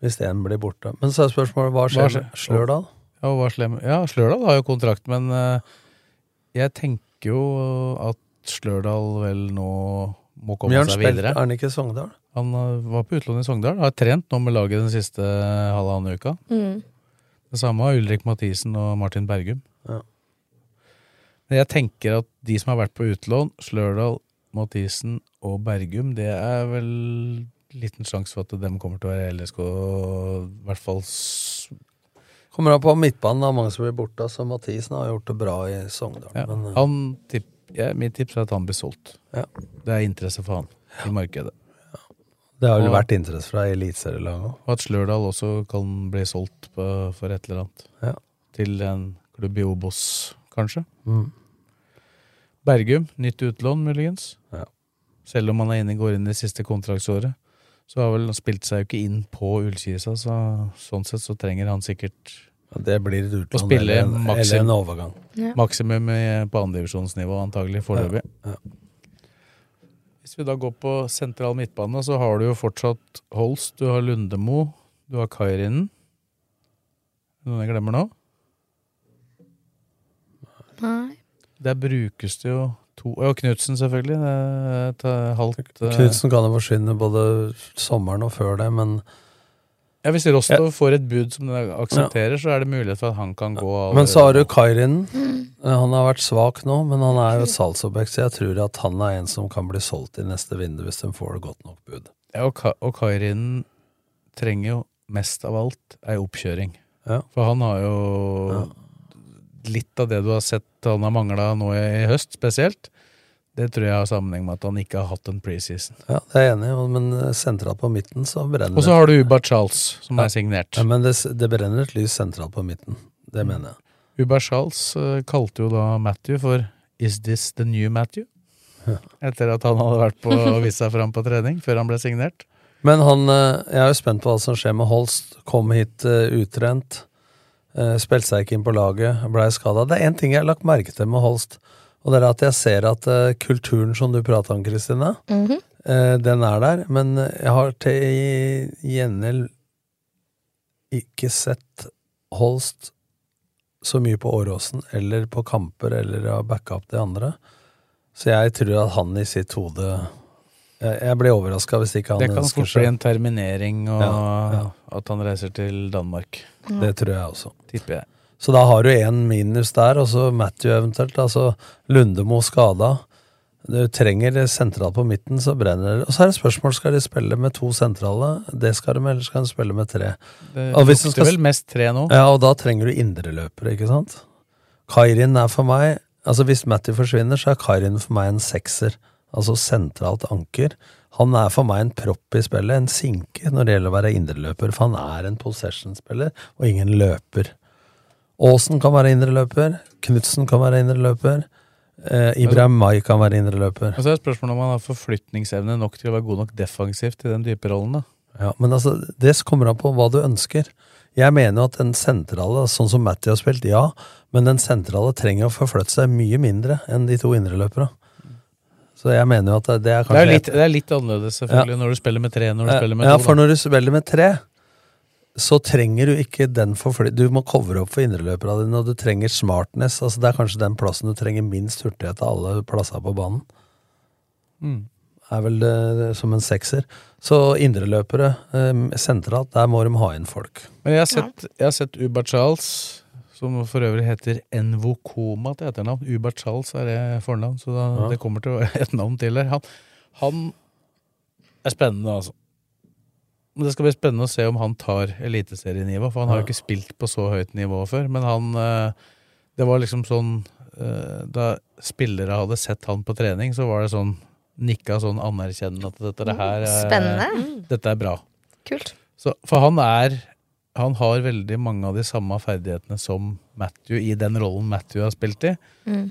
hvis én blir borte. Men så er spørsmålet hva skjer med? Slørdal? Ja, og var slem. ja, Slørdal har jo kontrakt, men eh, jeg tenker jo at Slørdal vel nå må komme Bjørn seg videre. videre. er han ikke Sogndal? Han eh, var på utlån i Sogndal, har trent nå med laget den siste halvannen uka. Mm. Det samme har Ulrik Mathisen og Martin Bergum. Ja. Men jeg tenker at de som har vært på utlån, Slørdal, Mathisen og Bergum, det er vel liten sjanse for at dem kommer til å være LSK, i hvert fall Kommer an på midtbanen, Det er mange som blir borte. Så Mathisen har gjort det bra i Sogndal. ja. Men, eh, han ja, Mitt tips er at han blir solgt. Ja. Det er interesse for han i markedet. det har vel vært interesse fra eliteserielaget òg. Og at Slørdal også kan bli solgt på, for et eller annet. Ja. Til en klubb i Obos, kanskje. Mm. Bergum, nytt utlån muligens. Ja. Selv om han er inne, går inn i siste kontraktsåret. Så har vel han spilt seg jo ikke inn på Ullkisa, så sånn sett så trenger han sikkert Ja, Det blir et Å utlån spille eller, en- maksim- eller en overgang. Ja. maksimum på andredivisjonsnivå, antagelig, foreløpig. Ja, ja. Hvis vi da går på sentral midtbane, så har du jo fortsatt Holst, du har Lundemo, du har Kairinen. Noen jeg glemmer nå? Nei. Der brukes det jo to Ja, Knutsen, selvfølgelig. Et eh, halvt eh, Knutsen kan jo forsvinne både sommeren og før det, men Ja, Hvis Rostov får et bud som de aksepterer, så er det mulighet for at han kan gå av. Men så har du Kairin. Han har vært svak nå, men han er jo et salgsobjekt, så jeg tror at han er en som kan bli solgt i neste vindu hvis de får det godt nok bud. Ja, og, Ka og Kairinen trenger jo mest av alt ei oppkjøring. Ja. For han har jo litt av det du har sett han har mangla nå i høst, spesielt. Det tror jeg har sammenheng med at han ikke har hatt en preseason. Ja, det er jeg enig i, men sentralt på midten så brenner Og så har du Uba Charles, som Ja. er signert. ja, Men det, det brenner et lys sentralt på midten. Det mener jeg. Uba Charles eh, kalte jo da Matthew for Is this the new Matthew? Ja. Etter at han hadde vært på og vist seg fram på trening, før han ble signert. Men han, eh, jeg er jo spent på hva som skjer med Holst. Kom hit uh, utrent. Uh, Spilte seg ikke inn på laget, blei skada. Det er én ting jeg har lagt merke til med Holst, og det er at jeg ser at eh, kulturen som du prata om, Kristine, Mhm. eh, den er der. Men jeg har til gjengjeld ikke sett Holst så mye på Åråsen eller på kamper eller har backa opp de andre. Så jeg tror at han i sitt hode Jeg, blir overraska hvis ikke han Det kan ønsker fort bli en terminering, og Ja, ja. at han reiser til Danmark. Det tror jeg også. Tipper jeg. Så da har du én minus der, og så Matthew eventuelt. Altså Lundemo skada. Du trenger sentral på midten, så brenner det. Og så er det spørsmål skal de spille med to sentrale. Det skal de, eller skal de spille med tre? Det lukter skal- vel mest tre nå. Ja, og da trenger du indreløpere, ikke sant? Kairin er for meg Altså Hvis Matty forsvinner, så er Kairin for meg en sekser. Altså sentralt anker. Han er for meg en propp i spillet, en sinke når det gjelder å være indreløper. For han er en possession-spiller, og ingen løper. Aasen kan være indreløper. Knutsen kan være indreløper. Eh, Ibrahim Mai kan være indreløper. Og så er spørsmålet om han har forflytningsevne nok til å være god nok defensivt i den dype rollen. da. Ja, men altså, det kommer an på hva du ønsker. Jeg mener jo at den sentrale, sånn som Matty har spilt, ja, men den sentrale trenger å forflytte seg mye mindre enn de to indreløpere. Så jeg mener jo at det, det er Det er, litt, det er litt annerledes selvfølgelig når du spiller med tre når du Ja, spiller med ja, to. for når du spiller med tre, så trenger du ikke den forflyt... Du må covre opp for indreløperne dine, og du trenger smartness. Altså Det er kanskje den plassen du trenger minst hurtighet av alle plasser på banen. Mm. Er vel det, som en sekser. Så indreløpere eh, sentralt, der må de ha inn folk. Men jeg har sett, jeg har sett Uber Charles, som for øvrig heter Envokoma til etternavn. Ubert Charles er det fornavn, så da, Ja. det kommer til et navn til der. Han, han er spennende, altså. Men Det skal bli spennende å se om han tar eliteserienivå, for han har jo ikke spilt på så høyt nivå før. Men han eh, Det var liksom sånn eh, da spillere hadde sett han på trening, så var det sånn nikka sånn anerkjennende at dette det her er, Spennende. Dette er bra. Kult. Så, for han er Han har veldig mange av de samme ferdighetene som Matthew i den rollen Matthew har spilt i.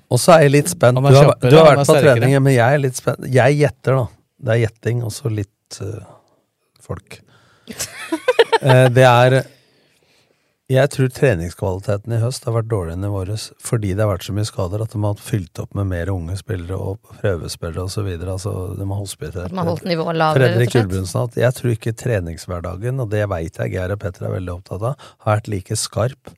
Og så er jeg litt spent. Du har, du har vært på treninger, men jeg er litt spent. Jeg gjetter, da. Det er gjetting, og så litt uh, folk. Eh, det er Jeg tror treningskvaliteten i høst har vært dårligere enn i våres fordi det har vært så mye skader at de har fylt opp med mer unge spillere og prøvespillere osv. Altså, de har hospitert man har holdt nivået lavere, Fredrik. Ulbrunsen at jeg tror ikke treningshverdagen, og det veit jeg Geir og Petter er veldig opptatt av, har vært like skarp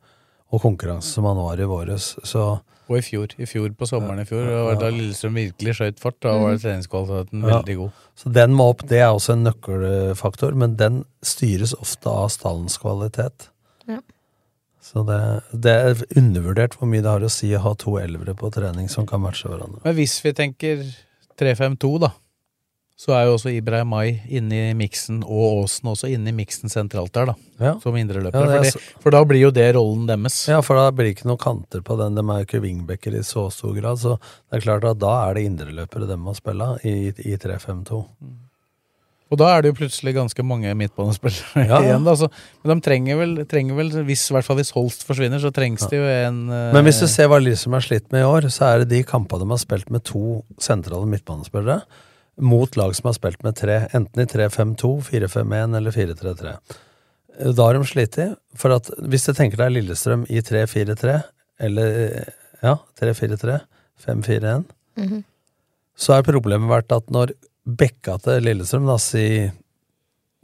og konkurranse som han var i våres. Så Og i fjor. I fjor på sommeren i fjor, og da Lillestrøm virkelig skjøt fart, da var treningskvaliteten Ja. veldig god. Så den må opp, det er også en nøkkelfaktor, men den styres ofte av stallens kvalitet. Ja. Så det, det er undervurdert hvor mye det har å si å ha to elvere på trening som kan matche hverandre. Men hvis vi tenker 3-5-2, da, så er jo også Ibrahim Mai inne i miksen, og Aasen også inne i miksen sentralt der, da. Ja. Som indreløpere. Ja, for, for da blir jo det rollen deres. Ja, for da blir det ikke noen kanter på den. De er jo ikke wingbacker i så stor grad, så det er klart at da er det indreløpere de må spille i, i 3-5-2. Og da er det jo plutselig ganske mange midtbanespillere Ja, ja. igjen. Da, så, men de trenger vel, trenger vel hvis, i hvert fall hvis Holst forsvinner, så trengs det jo en eh, Men hvis du ser hva Lillestrøm har slitt med i år, så er det de kampene de har spilt med to sentrale midtbanespillere mot lag som har spilt med tre, enten i 3-5-2, 4-5-1 eller 4-3-3. Da har de slitt, for at hvis du tenker deg Lillestrøm i 3-4-3, eller ja, 3-4-3, 5-4-1, Mhm. så er problemet vært at når bekka til Lillestrøm, da, si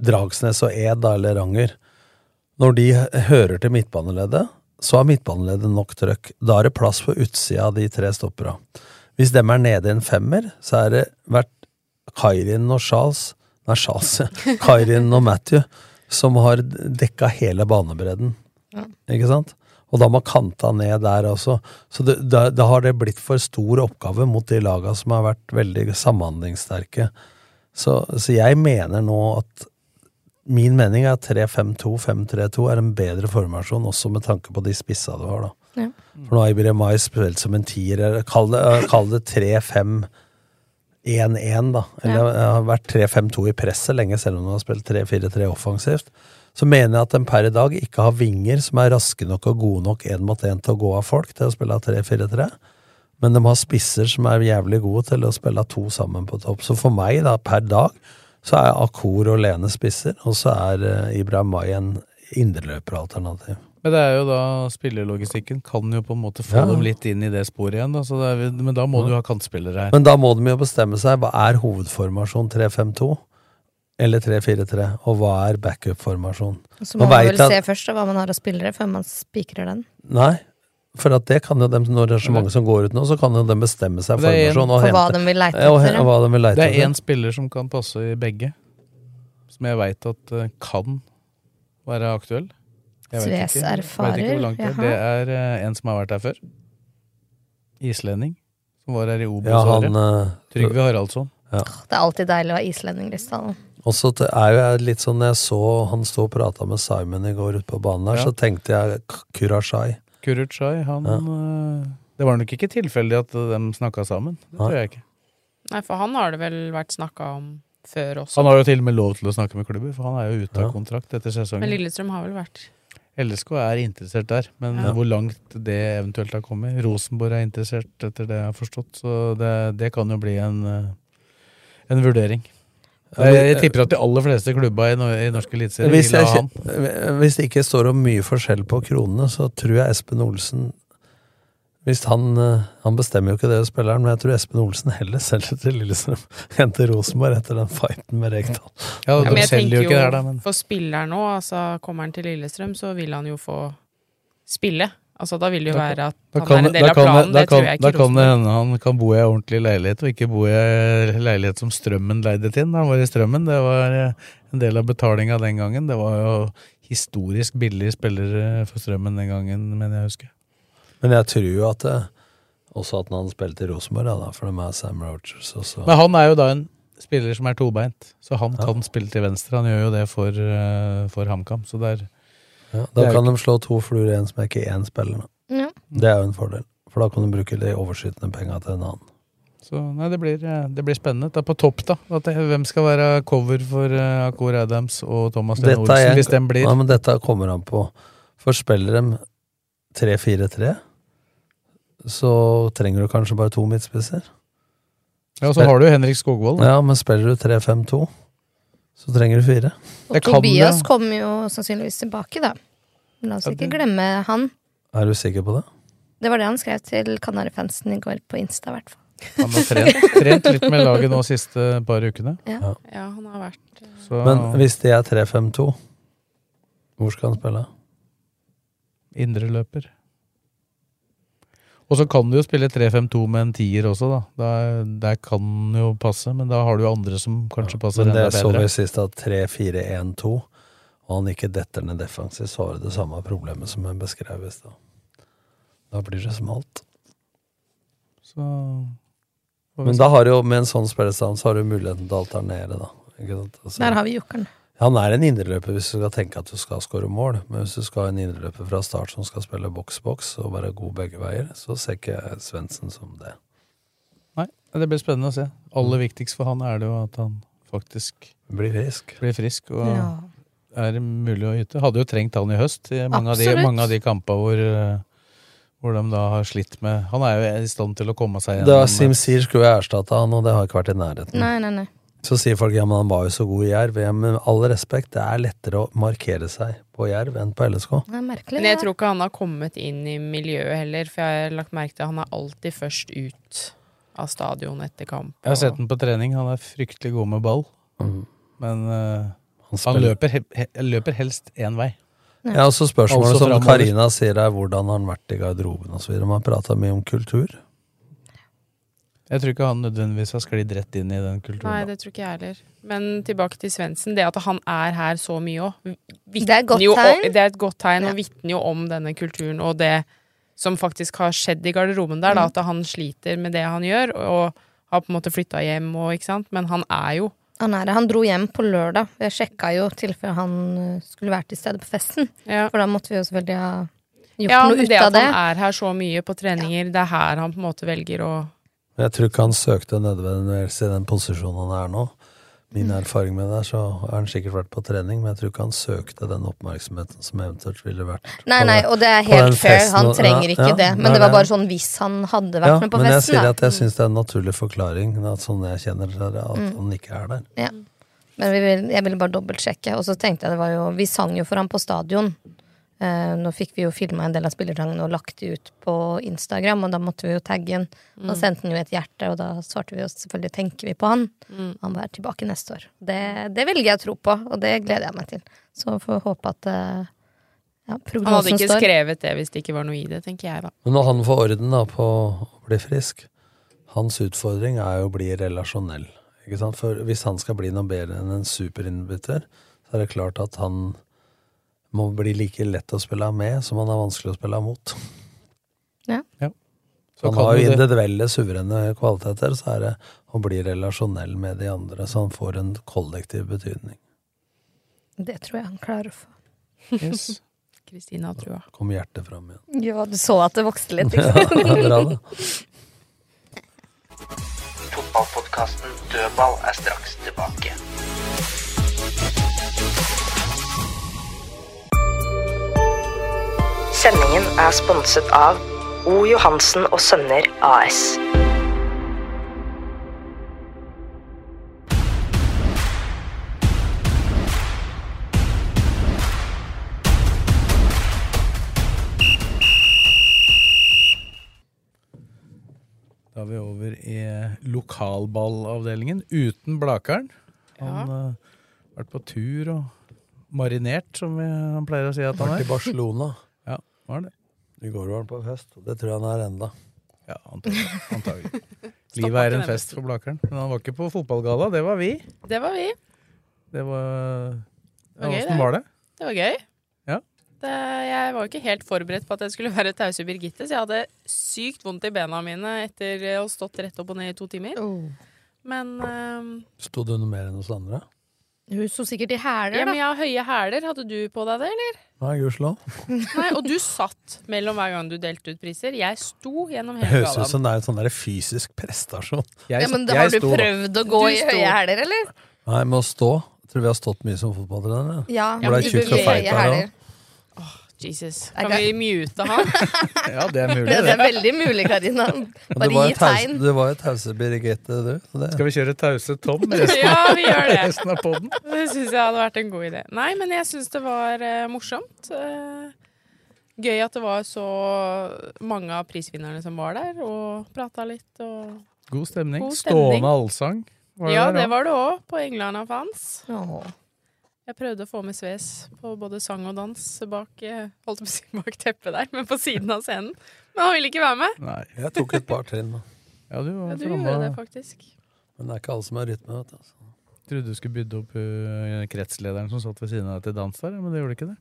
Dragsnes og Ed eller Ranger, når de hører til midtbaneleddet, så har midtbaneleddet nok trøkk. Da er det plass på utsida av de tre stoppera. Hvis dem er nede i en femmer, så er det vært Kairin og Charles Nei, Charles, ja. Kairin og Matthew som har dekka hele banebredden. Ja. Ikke sant? Og da må kanta ned der også. Så det, da, da har det blitt for stor oppgave mot de laga som har vært veldig samhandlingssterke. Så, så jeg mener nå at Min mening er at 3-5-2, 5-3-2 er en bedre formasjon, også med tanke på de spissa du har, da. Ja. For nå har Ibrahim Mai spilt som en tier, eller kall det, eh, det 3-5-1-1, da. Eller Ja. har vært 3-5-2 i presset lenge, selv om du har spilt 3-4-3 offensivt. Så mener jeg at de per i dag ikke har vinger som er raske nok og gode nok én mot én til å gå av folk til å spille 3-4-3. Men de har spisser som er jævlig gode til å spille to sammen på topp. Så for meg, da, per dag, så er Akor og Lene spisser, og så er eh, Ibrahim Mai en indreløperalternativ. Men det er jo da spillerlogistikken kan jo på en måte få Ja. dem litt inn i det sporet igjen. Da, er, men da må du ha kantspillere her. Men da må de jo bestemme seg. Hva er hovedformasjon 3-5-2? Eller 3-4-3? Og hva er backup-formasjon? Så må Man vel at- se først da, hva man har av spillere, før man spikrer den. Nei, for at det kan jo dem, når det er så mange som går ut nå, så kan jo de bestemme seg for en- formasjon. og For hva hente- de vil leite og, etter, og de vil leite Det er én spiller som kan passe i begge, som jeg veit at eh, kan være aktuell. Jeg vet Sves ikke. erfarer, Vet ikke hvor langt det er. Det er eh, en som har vært her før. Islending. Som var her i Obos-året. Ja, eh, Trygve Haraldsson. Ja. Det er alltid deilig å ha islending, Rysdal. Og så er jo jeg litt sånn, når jeg så han stå og prata med Simon i går ute på banen der, Ja. så tenkte jeg Kurashai. Kurashai. Han Ja. eh, Det var nok ikke tilfeldig at de snakka sammen. Det tror jeg ikke. Nei, for han har det vel vært snakka om før også. Han har jo til og med lov til å snakke med klubber, for han er jo ute av Ja. kontrakt etter sesongen. Men Lillestrøm har vel vært LSK er interessert der, men Ja. hvor langt det eventuelt har kommet Rosenborg er interessert, etter det jeg har forstått, så det, det kan jo bli en, eh, en vurdering. Jeg, jeg tipper at de aller fleste klubba i, i norsk eliteserie Hvis, vil ha han. hvis det ikke står om mye forskjell på kronene, så tror jeg Espen Olsen hvis han, eh, han bestemmer jo ikke det, spilleren, men jeg tror Espen Olsen heller selger til Lillestrøm enn til Rosenborg etter den fighten med Rekdal. Ja, Ja, men jeg tenker jo da, men For spilleren nå, altså kommer han til Lillestrøm, så vil han jo få spille. Altså Da vil det jo Da være at han kan, er en del av planen. da Det kan, tror jeg ikke. da kan det hende han kan bo i ei ordentlig leilighet, og ikke bo i ei leilighet som Strømmen leide til. Han var i Strømmen. Det var eh, en del av betalinga den gangen. Det var jo historisk billige spillere for Strømmen den gangen, mener jeg husker. Men jeg tror jo at det, også at han spilte i Rosenborg, da, for de er Sam Rogers også. Men han er jo da en spiller som er tobeint, så han Ja. kan spille til venstre. Han gjør jo det for, eh, for HamKam, så der ja, da kan ikke... de slå to fluer i en smekk i én spiller. Da. Ja. Det er jo en fordel. For da kan du bruke de overskytende penga til en annen. Så nei, det blir, eh, det blir spennende. Det er på topp, da. At det, hvem skal være cover for uh, Akor Adams og Thomas Lene Olsen, jeg- hvis den blir Ja, men dette kommer han på. For spiller de 3-4-3, så trenger du kanskje bare to midtspisser. Ja, og så har du Henrik Skogvold. da. Ja, men spiller du 3-5-2, så trenger du fire. Og Tobias kommer jo sannsynligvis tilbake, da. La oss ikke glemme han. Er du sikker på det? Det var det han skrev til Kanarifansen i går på Insta, i hvert fall. Han har trent, trent litt med laget nå de siste par ukene. Ja. Ja, han har vært Så Men hvis de er 3-5-2, hvor skal han spille? indreløper. Og så kan du jo spille 3-5-2 med en tier også, da. Der, der kan jo passe, men da har du jo andre som kanskje passer Men det enda så vi sist at 3-4-1-2, og han ikke detter ned defensivt, så har du det samme problemet som jeg beskrev i stad. Da blir det smalt. Så Men da har du jo, med en sånn spillestand, så har du muligheten til å alternere, da. Ikke sant? Altså, Der har vi jokeren. Han er en indreløper hvis du skal tenke at du skal skåre mål, men hvis du skal ha en indreløper fra start som skal spille boks-boks og være god begge veier, så ser ikke Svendsen som det. Nei, det blir spennende å se. Aller viktigst for han er det jo at han faktisk Blir frisk. Blir frisk og Ja. er mulig å yte. Hadde jo trengt han i høst i mange, av de, Absolutt. mange av de kampene hvor, eh, hvor de da har slitt med Han er jo i stand til å komme seg Da gjennom Sim Sier skulle jeg erstatte han, og det har ikke vært i nærheten. Nei, nei, nei. Så sier folk ja, men han var jo så god i Jerv. Ja, med all respekt, det er lettere å markere seg på Jerv enn på LSK. Det er merkelig. Men jeg tror ikke han har kommet inn i miljøet heller, for jeg har lagt merke til at han er alltid først ut av stadion etter kamp. Jeg har sett ham på trening. Han er fryktelig god med ball. Mm. Men uh, han, han, løper, he, he, løper helst én vei. Ja, og så spørsmålet Altså som. Karina sier er hvordan har han vært i garderoben osv. Man prata mye om kultur. Jeg tror ikke han nødvendigvis har sklidd rett inn i den kulturen. Nei, det tror ikke jeg heller. Men tilbake til Svendsen. Det at han er her så mye òg, Det det er et godt tegn, og vitner jo om denne kulturen og det som faktisk har skjedd i garderoben der. Da, Mm. at han sliter med det han gjør, og har på en måte flytta hjem og ikke sant. Men han er jo Han, er, det. han dro hjem på lørdag. Jeg sjekka jo tilfelle han eh, skulle vært til stede på festen. For da måtte vi jo selvfølgelig ha gjort Ja, noe ut av det Ja, at det. han er her så mye på treninger, det er her han på en måte velger å Men Jeg tror ikke han søkte nødvendigvis i den posisjonen han er nå. Min Mm. erfaring med det er så har han sikkert vært på trening, men jeg tror ikke han søkte den oppmerksomheten som eventuelt ville vært Nei, nei, og det er helt fair. Han trenger ikke ja, det. Men det var bare sånn hvis han hadde vært ja, med på festen. men jeg sier at jeg syns det er en naturlig forklaring, at sånn jeg kjenner det, at Mm. han ikke er der. Ja. Men vi vil, jeg ville bare dobbeltsjekke. Og så tenkte jeg det var jo Vi sang jo for ham på stadion. Eh, nå fikk vi jo filma en del av spillertangene og lagt det ut på Instagram, og da måtte vi jo tagge den. Da Mm. sendte han jo et hjerte, og da svarte vi jo selvfølgelig 'tenker vi på han'. Mm. Han var tilbake neste år. Det, det velger jeg å tro på, og det gleder jeg meg til. Så får vi håpe at eh, ja, Han hadde ikke står. skrevet det hvis det ikke var noe i det, tenker jeg da. Men når han får orden da på å bli frisk Hans utfordring er jo å bli relasjonell. Ikke sant? For hvis han skal bli noe bedre enn en superinnbytter, så er det klart at han må bli like lett å spille med som han er vanskelig å spille mot. Ja. Ja. Så han har jo individuelle, suverene kvaliteter, så er det å bli relasjonell med de andre, så han får en kollektiv betydning. Det tror jeg han klarer å få. Yes. Kristina har trua. Kom hjertet fram igjen. Ja, du så at det vokste litt. Ja, bra det. Fotballpodkasten Dødball er straks tilbake. Sendingen er sponset av O. Johansen og Sønner AS. Da er vi over i lokalballavdelingen uten Blakeren. Han har vært på tur og marinert, som vi, han pleier å si at han er. Vært i Barcelona. Var det. I går var han på fest, og det tror jeg han er enda. Ja, antagelig. antagelig. Livet er en fest for Blakeren. Men han var ikke på fotballgalla, det var vi. Det var vi. Det var Det var ja, gøy, var det? Det var gøy. Ja. Det, jeg var jo ikke helt forberedt på at jeg skulle være tause Birgitte, så jeg hadde sykt vondt i bena mine etter å ha stått rett opp og ned i to timer. Men um, Sto du noe mer enn hos andre? Hun sto sikkert i hæler, Ja, da. men jeg har høye hæler. Hadde du på deg det, eller? Nei, gudskjelov. Nei, og du satt mellom hver gang du delte ut priser. Jeg sto gjennom hele hele høres ut som det er en sånn der fysisk prestasjon. Ja, men da har du prøvd å gå Du i sto. høye hæler, eller? Nei, med å stå. Jeg tror vi har stått mye som fotballtrenere. Ja, ja, men er i høye hæler. Jesus. Kan det- vi mute han? Ja, det er mulig, Det, det det. er veldig mulig, Karina. Du Bare var gi tegn. Du var jo tause Birgitte, du. det- Skal vi kjøre tause Tom resten, Ja, vi gjør det. resten av poden? Det syns jeg hadde vært en god idé. Nei, men jeg syns det var uh, morsomt. Uh, gøy at det var så mange av prisvinnerne som var der, og prata litt og God stemning. God stemning. Stående allsang. var Ja, der, det var det òg, på England og fans. Åh. Jeg prøvde å få med Sves på både sang og dans bak, eh, holdt på å si bak teppet der, men på siden av scenen. Men han ville ikke være med. Nei. Jeg tok et par trinn, da. Ja, du Ja, du gjorde det, faktisk. men det er ikke alle som har rytme. Vet du. Altså. Trodde du skulle bydde opp uh, kretslederen som satt ved siden av deg til dans der, men det gjorde ikke det.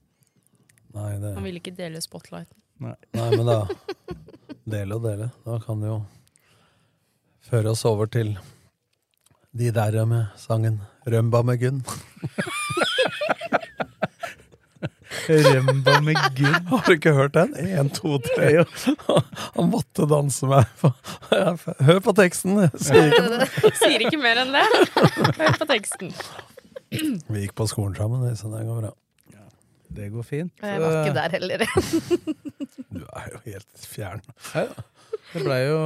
Nei, det, Han ville ikke dele spotlighten. Nei. nei, men da Dele og dele. Da kan det jo føre oss over til de der med sangen 'Rømba med Gunn'. Remba med Gunn. Har du ikke hørt den? Én, to, tre. Han måtte danse meg. Hør på teksten! Sier ikke. Sier ikke mer enn det. Hør på teksten. Vi gikk på skolen sammen, så det går bra. Det går fint. Jeg var ikke der heller. Du er jo helt fjern. Ja. Det blei jo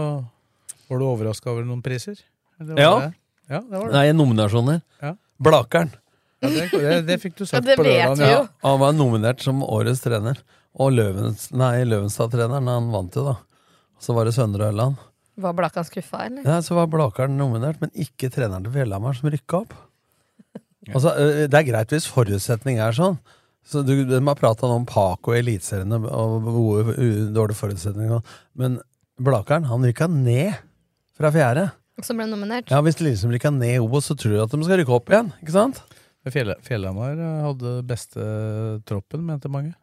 Var du overraska over noen priser? Eller var Ja. det? ja, det var det. Nei, nominasjoner. Ja. Blakeren. Ja, det, det, det fikk du Ja, sagt det på lørdag. Ja. Han var nominert som årets trener. Og Løvens, Løvenstad-treneren, han vant jo, da. Så var det Søndre Ørland. Var Blakan skuffa, eller? Ja, så var Blakeren nominert, men ikke treneren til Fjellhamar, som rykka opp. Altså, det er greit hvis forutsetning er sånn. Så du, De har prata om Paco i Eliteserien og gode, u- dårlige forutsetninger. Men Blakeren han rykka ned fra fjerde. Som ble nominert. Ja, Hvis Lillestrøm rykka ned i Obos, så tror du at de skal rykke opp igjen. ikke sant? Fjell, Fjellhamar eh, hadde beste troppen, mente mange.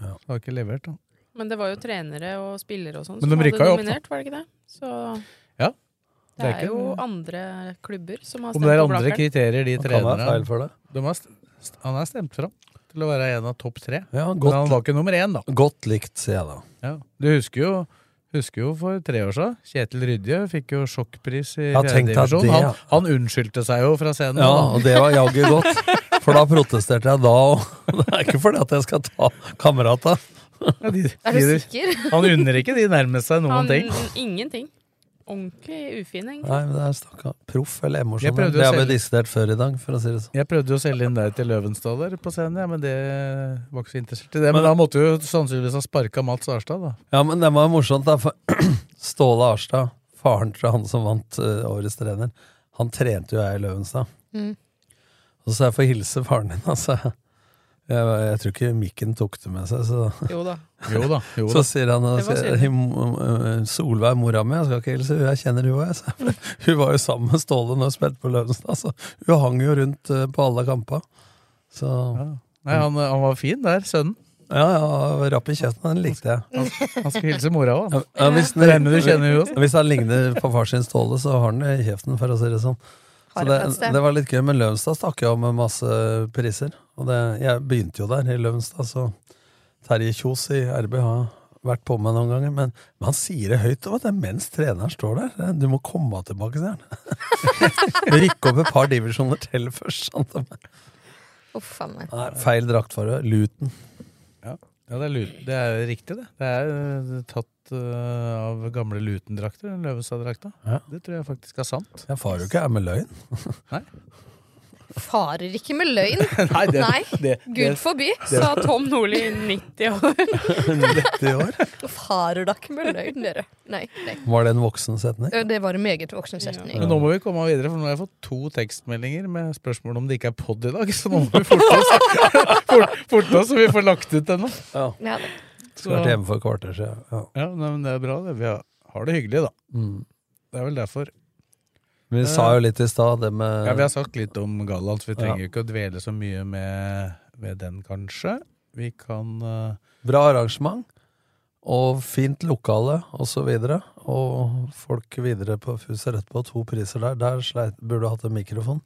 Ja. Så har ikke levert, da. Men det var jo trenere og spillere og sånn som hadde dominert, opp, var det ikke det? Så Ja. det Det er er ikke- jo andre klubber som har Om stemt det er på andre kriterier de Det trenerne for det. de har, st- Han er stemt fram til å være en av topp tre. Ja, Men han var ikke nummer én, da. godt likt, sier jeg da. Ja. Du husker jo, husker jo for tre år siden. Kjetil Rydje fikk jo sjokkpris i Ja, fjerde tenk deg divisjon. det, Han, han unnskyldte seg jo fra scenen. Ja, og det var jaggu godt. For da protesterte jeg da òg. Det er ikke fordi at jeg skal ta kamerata. Ja, de, Er du sikker? han unner ikke de nærmest seg noen Han, ting. ingenting. Ordentlig ufin, egentlig. Nei, men det er stakka proff eller Jeg emosjonell. Det har vi diskutert før i dag, for å si det sånn. Jeg prøvde jo å selge inn deg til Løvenstad der på scenen, ja, men det var ikke så interessert i det. Men da måtte du jo sannsynligvis ha sparka Mats Arstad, da. Ja, men det var morsomt, da. For Ståle Arstad, faren til han som vant uh, årets trener, han trente jo jeg i Løvenstad. Mm. Og så sa jeg får hilse faren din, altså. Jeg, jeg tror ikke mikken tok det med seg, så Jo da. Jo da. Jo Så sier han. «Him- øh, Solveig, mora mi, jeg skal ikke hilse, jeg kjenner hun òg. Hun var jo sammen med Ståle når hun spilte på Løvenstad, så hun hang jo rundt øh, på alle kamper. Så Ja. Nei, han, han var fin der, sønnen. ja, ja, rapp i kjeften, den likte jeg. Han, han skal hilse mora òg. Ja, hvis, hvis han ligner på far sin Ståle, så har han det i kjeften, for å si det sånn. Det, det var litt gøy, men Løvenstad stakk jo av med masse priser. Og det, jeg begynte jo der i Løvenstad, så Terje Kjos i RB har vært på meg noen ganger. Men, men han sier det høyt det er mens treneren står der. Du må komme tilbake, sier han. Rykke opp et par divisjoner til først. Sant? Uff. Nei, feil draktfarge. Luton. Ja, det er, lut- det er riktig, det. Det er eh, tatt uh, av gamle Luten-drakter. Ja. Det tror jeg faktisk er sant. Jeg farer jo ikke her med løgn. Farer ikke med løgn. Nei, det, Nei. det, Gud forby. Sa Tom Nordli 90 år. 90 år. Farer da ikke med løgn, dere. Nei. nei. Var det en voksen setning? Det var en meget voksen setning. Men nå må vi komme videre, for nå har jeg fått to tekstmeldinger med spørsmål om det ikke er pod i dag. Så nå må vi forte oss, fort, forte oss så vi får lagt ut denne. Ja. Ja. Skulle vært hjemme for et kvarter siden. Ja. Ja, nei, men det er bra, det. Vi har, har det hyggelig, da. Mm. Det er vel derfor. Vi sa jo litt i stad, det med Ja, Vi har sagt litt om gallaen, så vi trenger jo ikke å dvele så mye med, med den, kanskje. Vi kan uh... Bra arrangement. Og fint lokale, og så videre. Og folk videre på Fuset rett på to priser der. Der sleit, burde du hatt en mikrofon.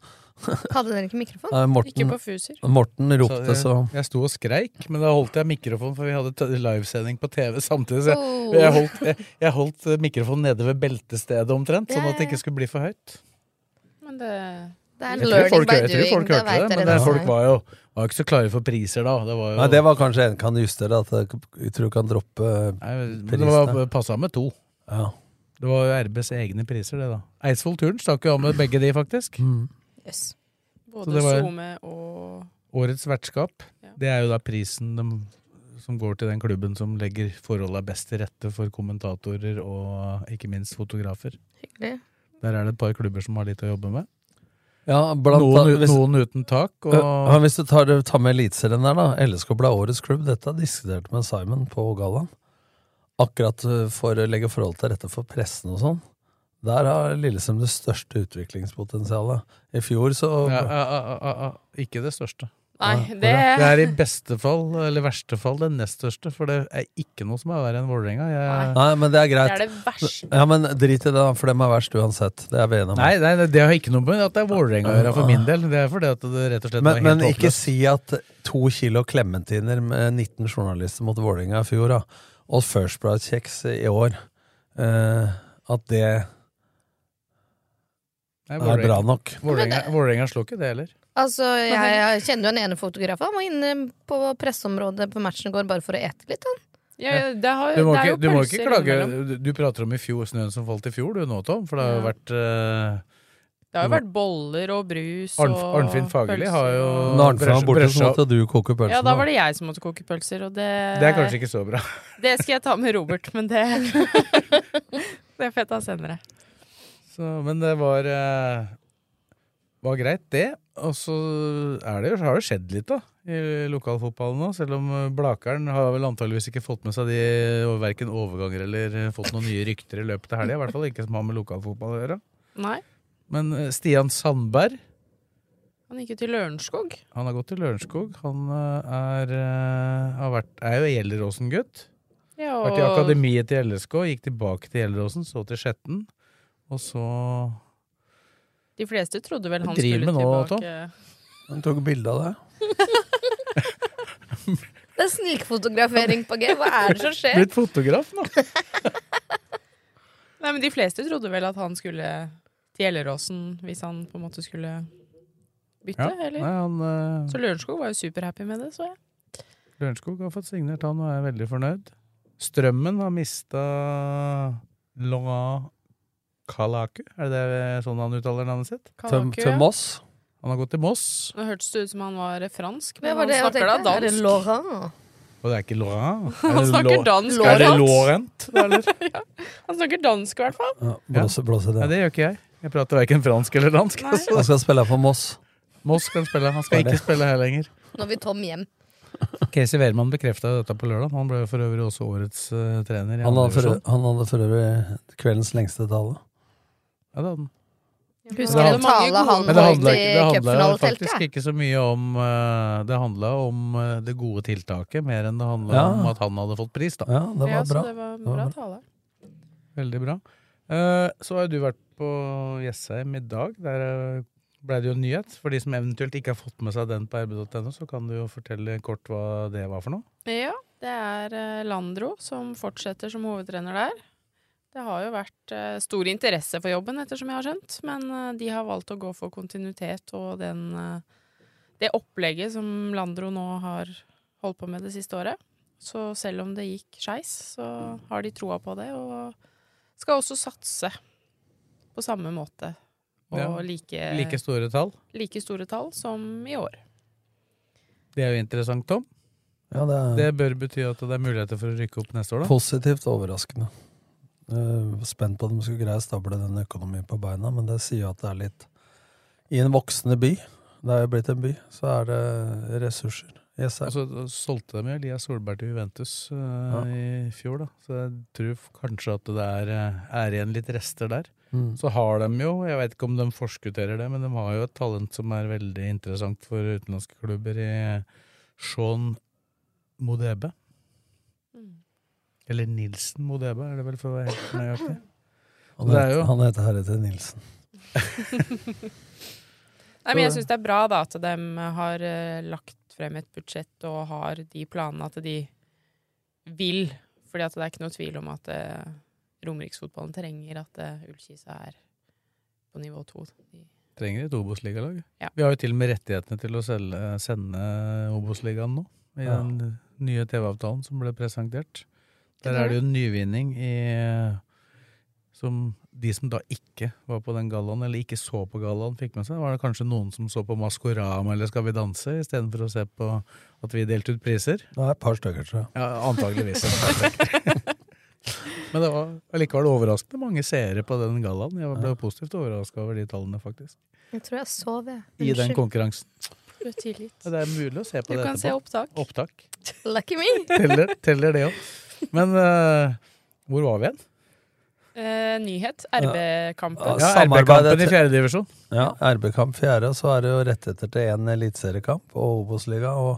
Hadde dere ikke mikrofon? Nei, Morten, Ikke på Fuser. Morten ropte så jeg, jeg sto og skreik, men da holdt jeg mikrofon, for vi hadde livesending på TV samtidig. Så jeg, Oh. jeg, holdt, jeg, jeg holdt eh, mikrofonen nede ved beltestedet omtrent, sånn at det ikke skulle bli for høyt. Men det Det er Jeg tror learning folk, by jeg tror folk hørte det, det, men det, folk var jo var ikke så klare for priser da. Det var jo Nei, det var kanskje en kan justere, at jeg jeg tror du kan droppe prisene. det var passa med to. Ja. Det var jo RBs egne priser, det, da. Eidsvoll Turn stakk jo av med begge de, faktisk. Mm. Yes. både SoMe og Årets vertskap. Ja. Det er jo da prisen de, som går til den klubben som legger forholda best til rette for kommentatorer og ikke minst fotografer. Hyggelig. Der er det et par klubber som har litt å jobbe med. Ja, blant Noen, da, hvis, noen uten tak. Og, Ja, hvis du tar, tar med Eliteserien der, da. LSK ble årets klubb. Dette har jeg diskutert med Simon på gallaen. Akkurat uh, for å legge forhold til rette for pressen og sånn. Der har Lillesund det største utviklingspotensialet. I fjor så ja, ja, ja, ikke det største. Nei, det Det er i beste fall, eller verste fall, det nest største. For det er ikke noe som er verre enn Vålerenga. Jeg- Nei, men det er det greit. er det verste. Ja, men drit i det, for dem er verst uansett. Det er vi enige om. Nei, nei, det har ikke noe med at det er Vålerenga å gjøre for min del. Det er fordi at det rett og slett var Men, helt men ikke si at to kilo klementiner med 19 journalister mot Vålerenga i fjor, da, og First Price-kjeks i år, uh, at det Nei, er bra nok. Vålerenga slo ikke det heller. Altså, jeg, jeg kjenner jo en ene fotograf. Han var inne på presseområdet på matchen i går bare for å ete litt. Han. Ja, det, har, Du må, det er ikke, jo du må ikke klage. Du, du prater om i fjor, snøen som falt i fjor, du nå, Tom. For det har jo Ja. vært uh, Det har jo vært boller og brus Arnf og Arnfinn Fagerli har jo Når Arnfinn var borte, så måtte du koke pølser. Ja, da var det jeg som måtte koke pølser, og det Det er kanskje ikke så bra. Det skal jeg ta med Robert, men det Det får jeg ta senere. Så, men det var eh, var greit, det. Og så er det har det skjedd litt, da, i lokalfotballen nå. Selv om eh, Blakeren har vel antageligvis ikke fått med seg de verken overganger eller eh, fått noen nye rykter i løpet av helga. I hvert fall ikke som har med lokalfotball å gjøre. Nei. Men eh, Stian Sandberg Han gikk jo til Lørenskog. Han har gått til Lørenskog. Han er, er, eh, har vært, er jo Gjelleråsen-gutt. Ja, Vært i akademiet til LSK, gikk tilbake til Gjelleråsen, så til Skjetten. Og så De fleste trodde vel han skulle nå, tilbake Han tok bilde av det. Det er snikfotografering på G. Hva er det som skjer? blitt fotograf nå! Nei, men de fleste trodde vel at han skulle til Gjelleråsen hvis han på en måte skulle bytte, Ja, eller? nei, han, uh... Så Lørenskog var jo superhappy med det, så jeg. Lørenskog har fått signert han og er veldig fornøyd. Strømmen har mista Laurent Kalaku, er det det sånn han uttaler navnet sitt? Kalaku, til ja. Moss. Han har gått til Moss, Nå hørtes det ut som han var fransk, men var han snakker da dansk. Er det. Laurent? og det er ikke Laurent. Han Er det snakker dansk. Er det Laurent. Eller? Han snakker dansk, i hvert fall. Ja, blåse, blåse Nei, det. det gjør ikke jeg. Jeg prater verken fransk eller dansk. Altså. Han skal spille for Moss. Moss kan spille, han skal ikke spille her lenger. Nå vil Tom hjem. Casey Wehrmann bekrefta dette på lørdag. Han ble for øvrig også årets uh, trener. Han hadde for, han hadde for øvrig kveldens lengste tale. Ja, det hadde den. Husker det, du det tale han Men det holdt handla i ikke- det handla cupfinaleteltet? faktisk ikke så mye om eh, Det handla om eh, det gode tiltaket, mer enn det handla Ja. om at han hadde fått pris, da. Ja, det Ja, var så bra. det var Det var bra bra. tale. Veldig bra. Eh, så har jo du vært på Jessheim i dag. Der blei ble det jo en nyhet. For de som eventuelt ikke har fått med seg den på rb.no, så kan du jo fortelle kort hva det var for noe. Ja, det er Landro som fortsetter som hovedtrener der. Det har jo vært eh, stor interesse for jobben, ettersom jeg har skjønt, men eh, de har valgt å gå for kontinuitet og den, eh, det opplegget som Landro nå har holdt på med det siste året. Så selv om det gikk skeis, så har de troa på det, og skal også satse på samme måte. Og Ja, like, Like store tall. like store tall som i år. Det er jo interessant, Tom. Ja, det er Det bør bety at det er muligheter for å rykke opp neste år, da. positivt overraskende. Uh, spent på at de skulle greie å stable den økonomien på beina, men det sier at det er litt I en voksende by, det er jo blitt en by, så er det ressurser. Yes, Og så solgte de jo Elias Solberg til Juventus eh, i fjor, da. Så jeg tror kanskje at det er, eh, er igjen litt rester der. Mm. Så har de jo, jeg vet ikke om de forskutterer det, men de har jo et talent som er veldig interessant for utenlandske klubber i Shaun Modebe. Eller Nilsen Modeba, er det vel for å være helt nøyaktig. Han, Det er heter, jo- han heter heretter Nilsen. Nei, men jeg syns det er bra da at de har uh, lagt frem et budsjett og har de planene at de vil. Fordi at det er ikke noe tvil om at uh, Romeriksfotballen trenger at uh, Ullkisa er på nivå to. De, Trenger et Obos-ligalag. Ja. Vi har jo til og med rettighetene til å selge, sende Obos-ligaen nå, i Ja. den nye TV-avtalen som ble presentert. Der er det jo en nyvinning i som de som da ikke var på den gallaen, eller ikke så på gallaen, fikk med seg. Var det kanskje noen som så på Maskorama eller Skal vi danse, istedenfor å se på at vi delte ut priser? Det er et par stykker, tror jeg. Ja, antageligvis. Men det var allikevel overraskende mange seere på den gallaen. Jeg ble positivt overraska over de tallene, faktisk. Jeg tror jeg sov, jeg. I den konkurransen. du Det er mulig å se på Du det kan se opptak. Opptak. Lucky me! Teller, teller det òg. Men uh, hvor var vi igjen? Eh, nyhet. RB-kampen. Ja, RB-kampen i fjerde fjerdedivisjon. Ja, RB-kamp fjerde, og så er det jo rettigheter til én eliteseriekamp og Obos-liga. Og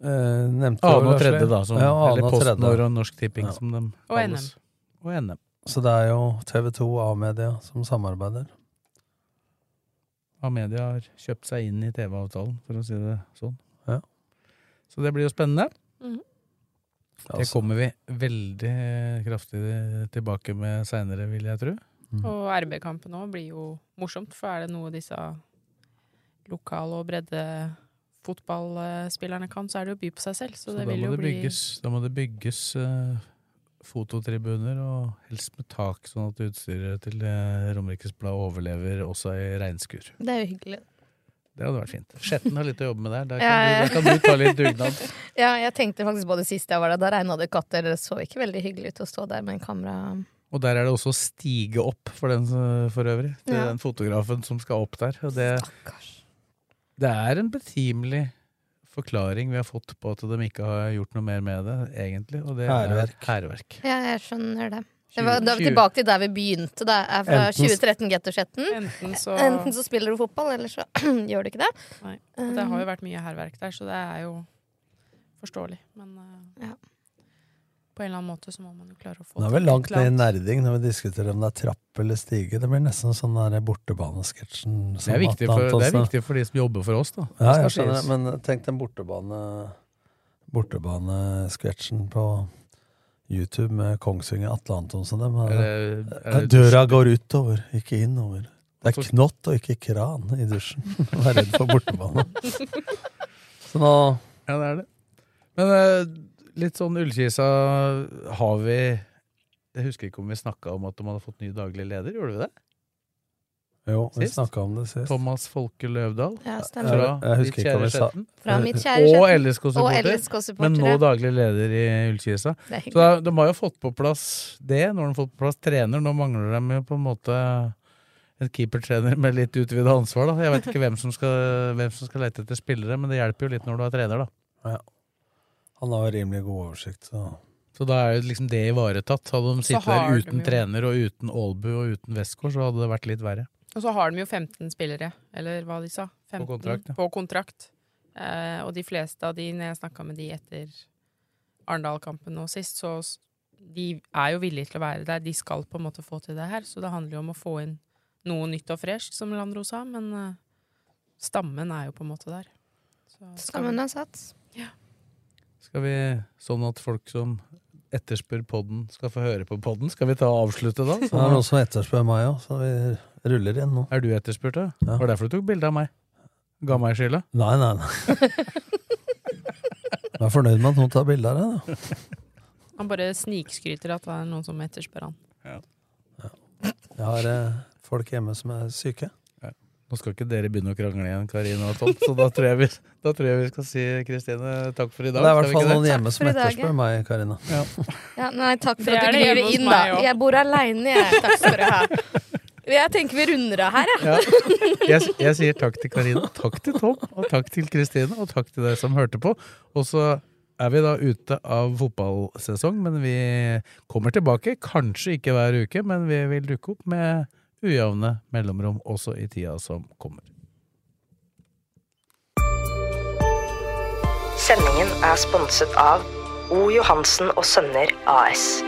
eh, nevnte jo Annen og tredje, da. Som, ja, eller og. PostNord og Norsk Tipping, Ja. som de Og kalles. Og NM. Så det er jo TV2 A-media som samarbeider. A-media har kjøpt seg inn i TV-avtalen, for å si det sånn. Ja. Så det blir jo spennende. Mm Det Altså, kommer vi veldig kraftig tilbake med seinere, vil jeg tro. Og RB-kampen òg blir jo morsomt, for er det noe disse lokale og bredde fotballspillerne kan, så er det å by på seg selv. Så, Så det da vil må jo det bli bygges, da må det bygges uh, fototribuner, og helst med tak, sånn at utstyret til uh, Romerikes Blad overlever også i regnskur. Det er jo hyggelig. Det hadde vært fint. Skjetten har litt å jobbe med der. Der kan, ja. du, der kan du ta litt dugnad. Ja, jeg tenkte faktisk på det siste jeg var der. Da regna det katter. Det så ikke veldig hyggelig ut å stå der med en kamera. Og der er det også å stige opp, for, den, eh, for øvrig. Til Ja. den fotografen som skal opp der. Og det, Stakkars. det er en betimelig forklaring vi har fått på at de ikke har gjort noe mer med det, egentlig. Og det Hærverk. er hærverk. Ja, jeg skjønner det. Det var, da er vi tilbake til der vi begynte. Da. Er fra Enten- 2013 Gettersetten. Enten så Enten så spiller du fotball, eller så gjør du ikke det. Nei. Og det har jo vært mye hærverk der, så det er jo forståelig. Men eh, Ja. på en eller annen måte så må man jo klare å få Nå er vi langt ned i nerding når vi diskuterer om det er trapp eller stige. Det blir nesten sånn der bortebanesketsjen. Det er, viktig for, det er viktig for de som jobber for oss, da. Ja, jeg skjønner, men tenk den bortebane bortebanesketsjen på YouTube med Kongsvinger Atle Antonsen. Dem, Er det- er det døra går utover, ikke innover. Det er knott og ikke kran i dusjen. Vær redd for bortebane. Så nå Ja, det er det. Men eh, litt sånn Ullkisa har vi Jeg husker ikke om vi snakka om at de hadde fått ny daglig leder, gjorde vi det? Jo, vi snakka om det sist. Thomas Folke Løvdahl. Ja, Ja, stemmer. Fra jeg husker ikke om vi kjære sa-. Fra mitt kjære Skjetten. Og LSK-supporter. Men nå daglig leder i Ullkisa. Er Så da, de har jo fått på plass det. når de har fått på plass trener. Nå mangler de jo på en måte en keepertrener med litt utvida ansvar. Da. Jeg vet ikke hvem som, skal, hvem som skal lete etter spillere, men det hjelper jo litt når du har trener. da. Han har rimelig god oversikt, så Så da er jo liksom det ivaretatt. Hadde de sittet der uten de trener og uten Aalbu og uten Westgård, så hadde det vært litt verre. Og så har de jo 15 spillere, eller hva de sa. 15 kontrakt, ja. på kontrakt. Eh, og de fleste av de, når jeg snakka med de etter Arendal-kampen nå sist, så de er jo villige til å være der. De skal på en måte få til det her, så det handler jo om å få inn noe nytt og fresh, som Landro sa, men eh, stammen er jo på en måte der. Så skal Skammen er satt. Ja. Skal vi, sånn at folk som etterspør podden, skal få høre på podden? Skal vi ta og avslutte da? Så, er Så noen som etterspør meg òg, så vi ruller inn nå. er du etterspurt, da? Ja. Var det derfor du tok bilde av meg? Ga meg skylda? Nei, nei, nei. Jeg er fornøyd med at noen tar bilde av det. da. Han bare snikskryter at det er noen som etterspør han. Jeg har eh, folk hjemme som er syke. Nå skal ikke dere begynne å krangle igjen, Karina og Tom, så da tror jeg vi, da tror jeg vi skal si Kristine takk for i dag. Det er i hvert fall noen hjemme som dag, etterspør meg, Karina. Ja, nei, takk for Det at du gir det inn, da. Jeg bor aleine, jeg. Takk skal du ha. Jeg tenker vi runder av her, ja. Ja. Jeg, jeg sier takk til Karina, takk til Tom, og takk til Kristine, og takk til deg som hørte på. Og så er vi da ute av fotballsesong, men vi kommer tilbake. Kanskje ikke hver uke, men vi vil dukke opp med ujevne mellomrom også i tida som kommer. Sendingen er sponset av O. Johansen og Sønner AS.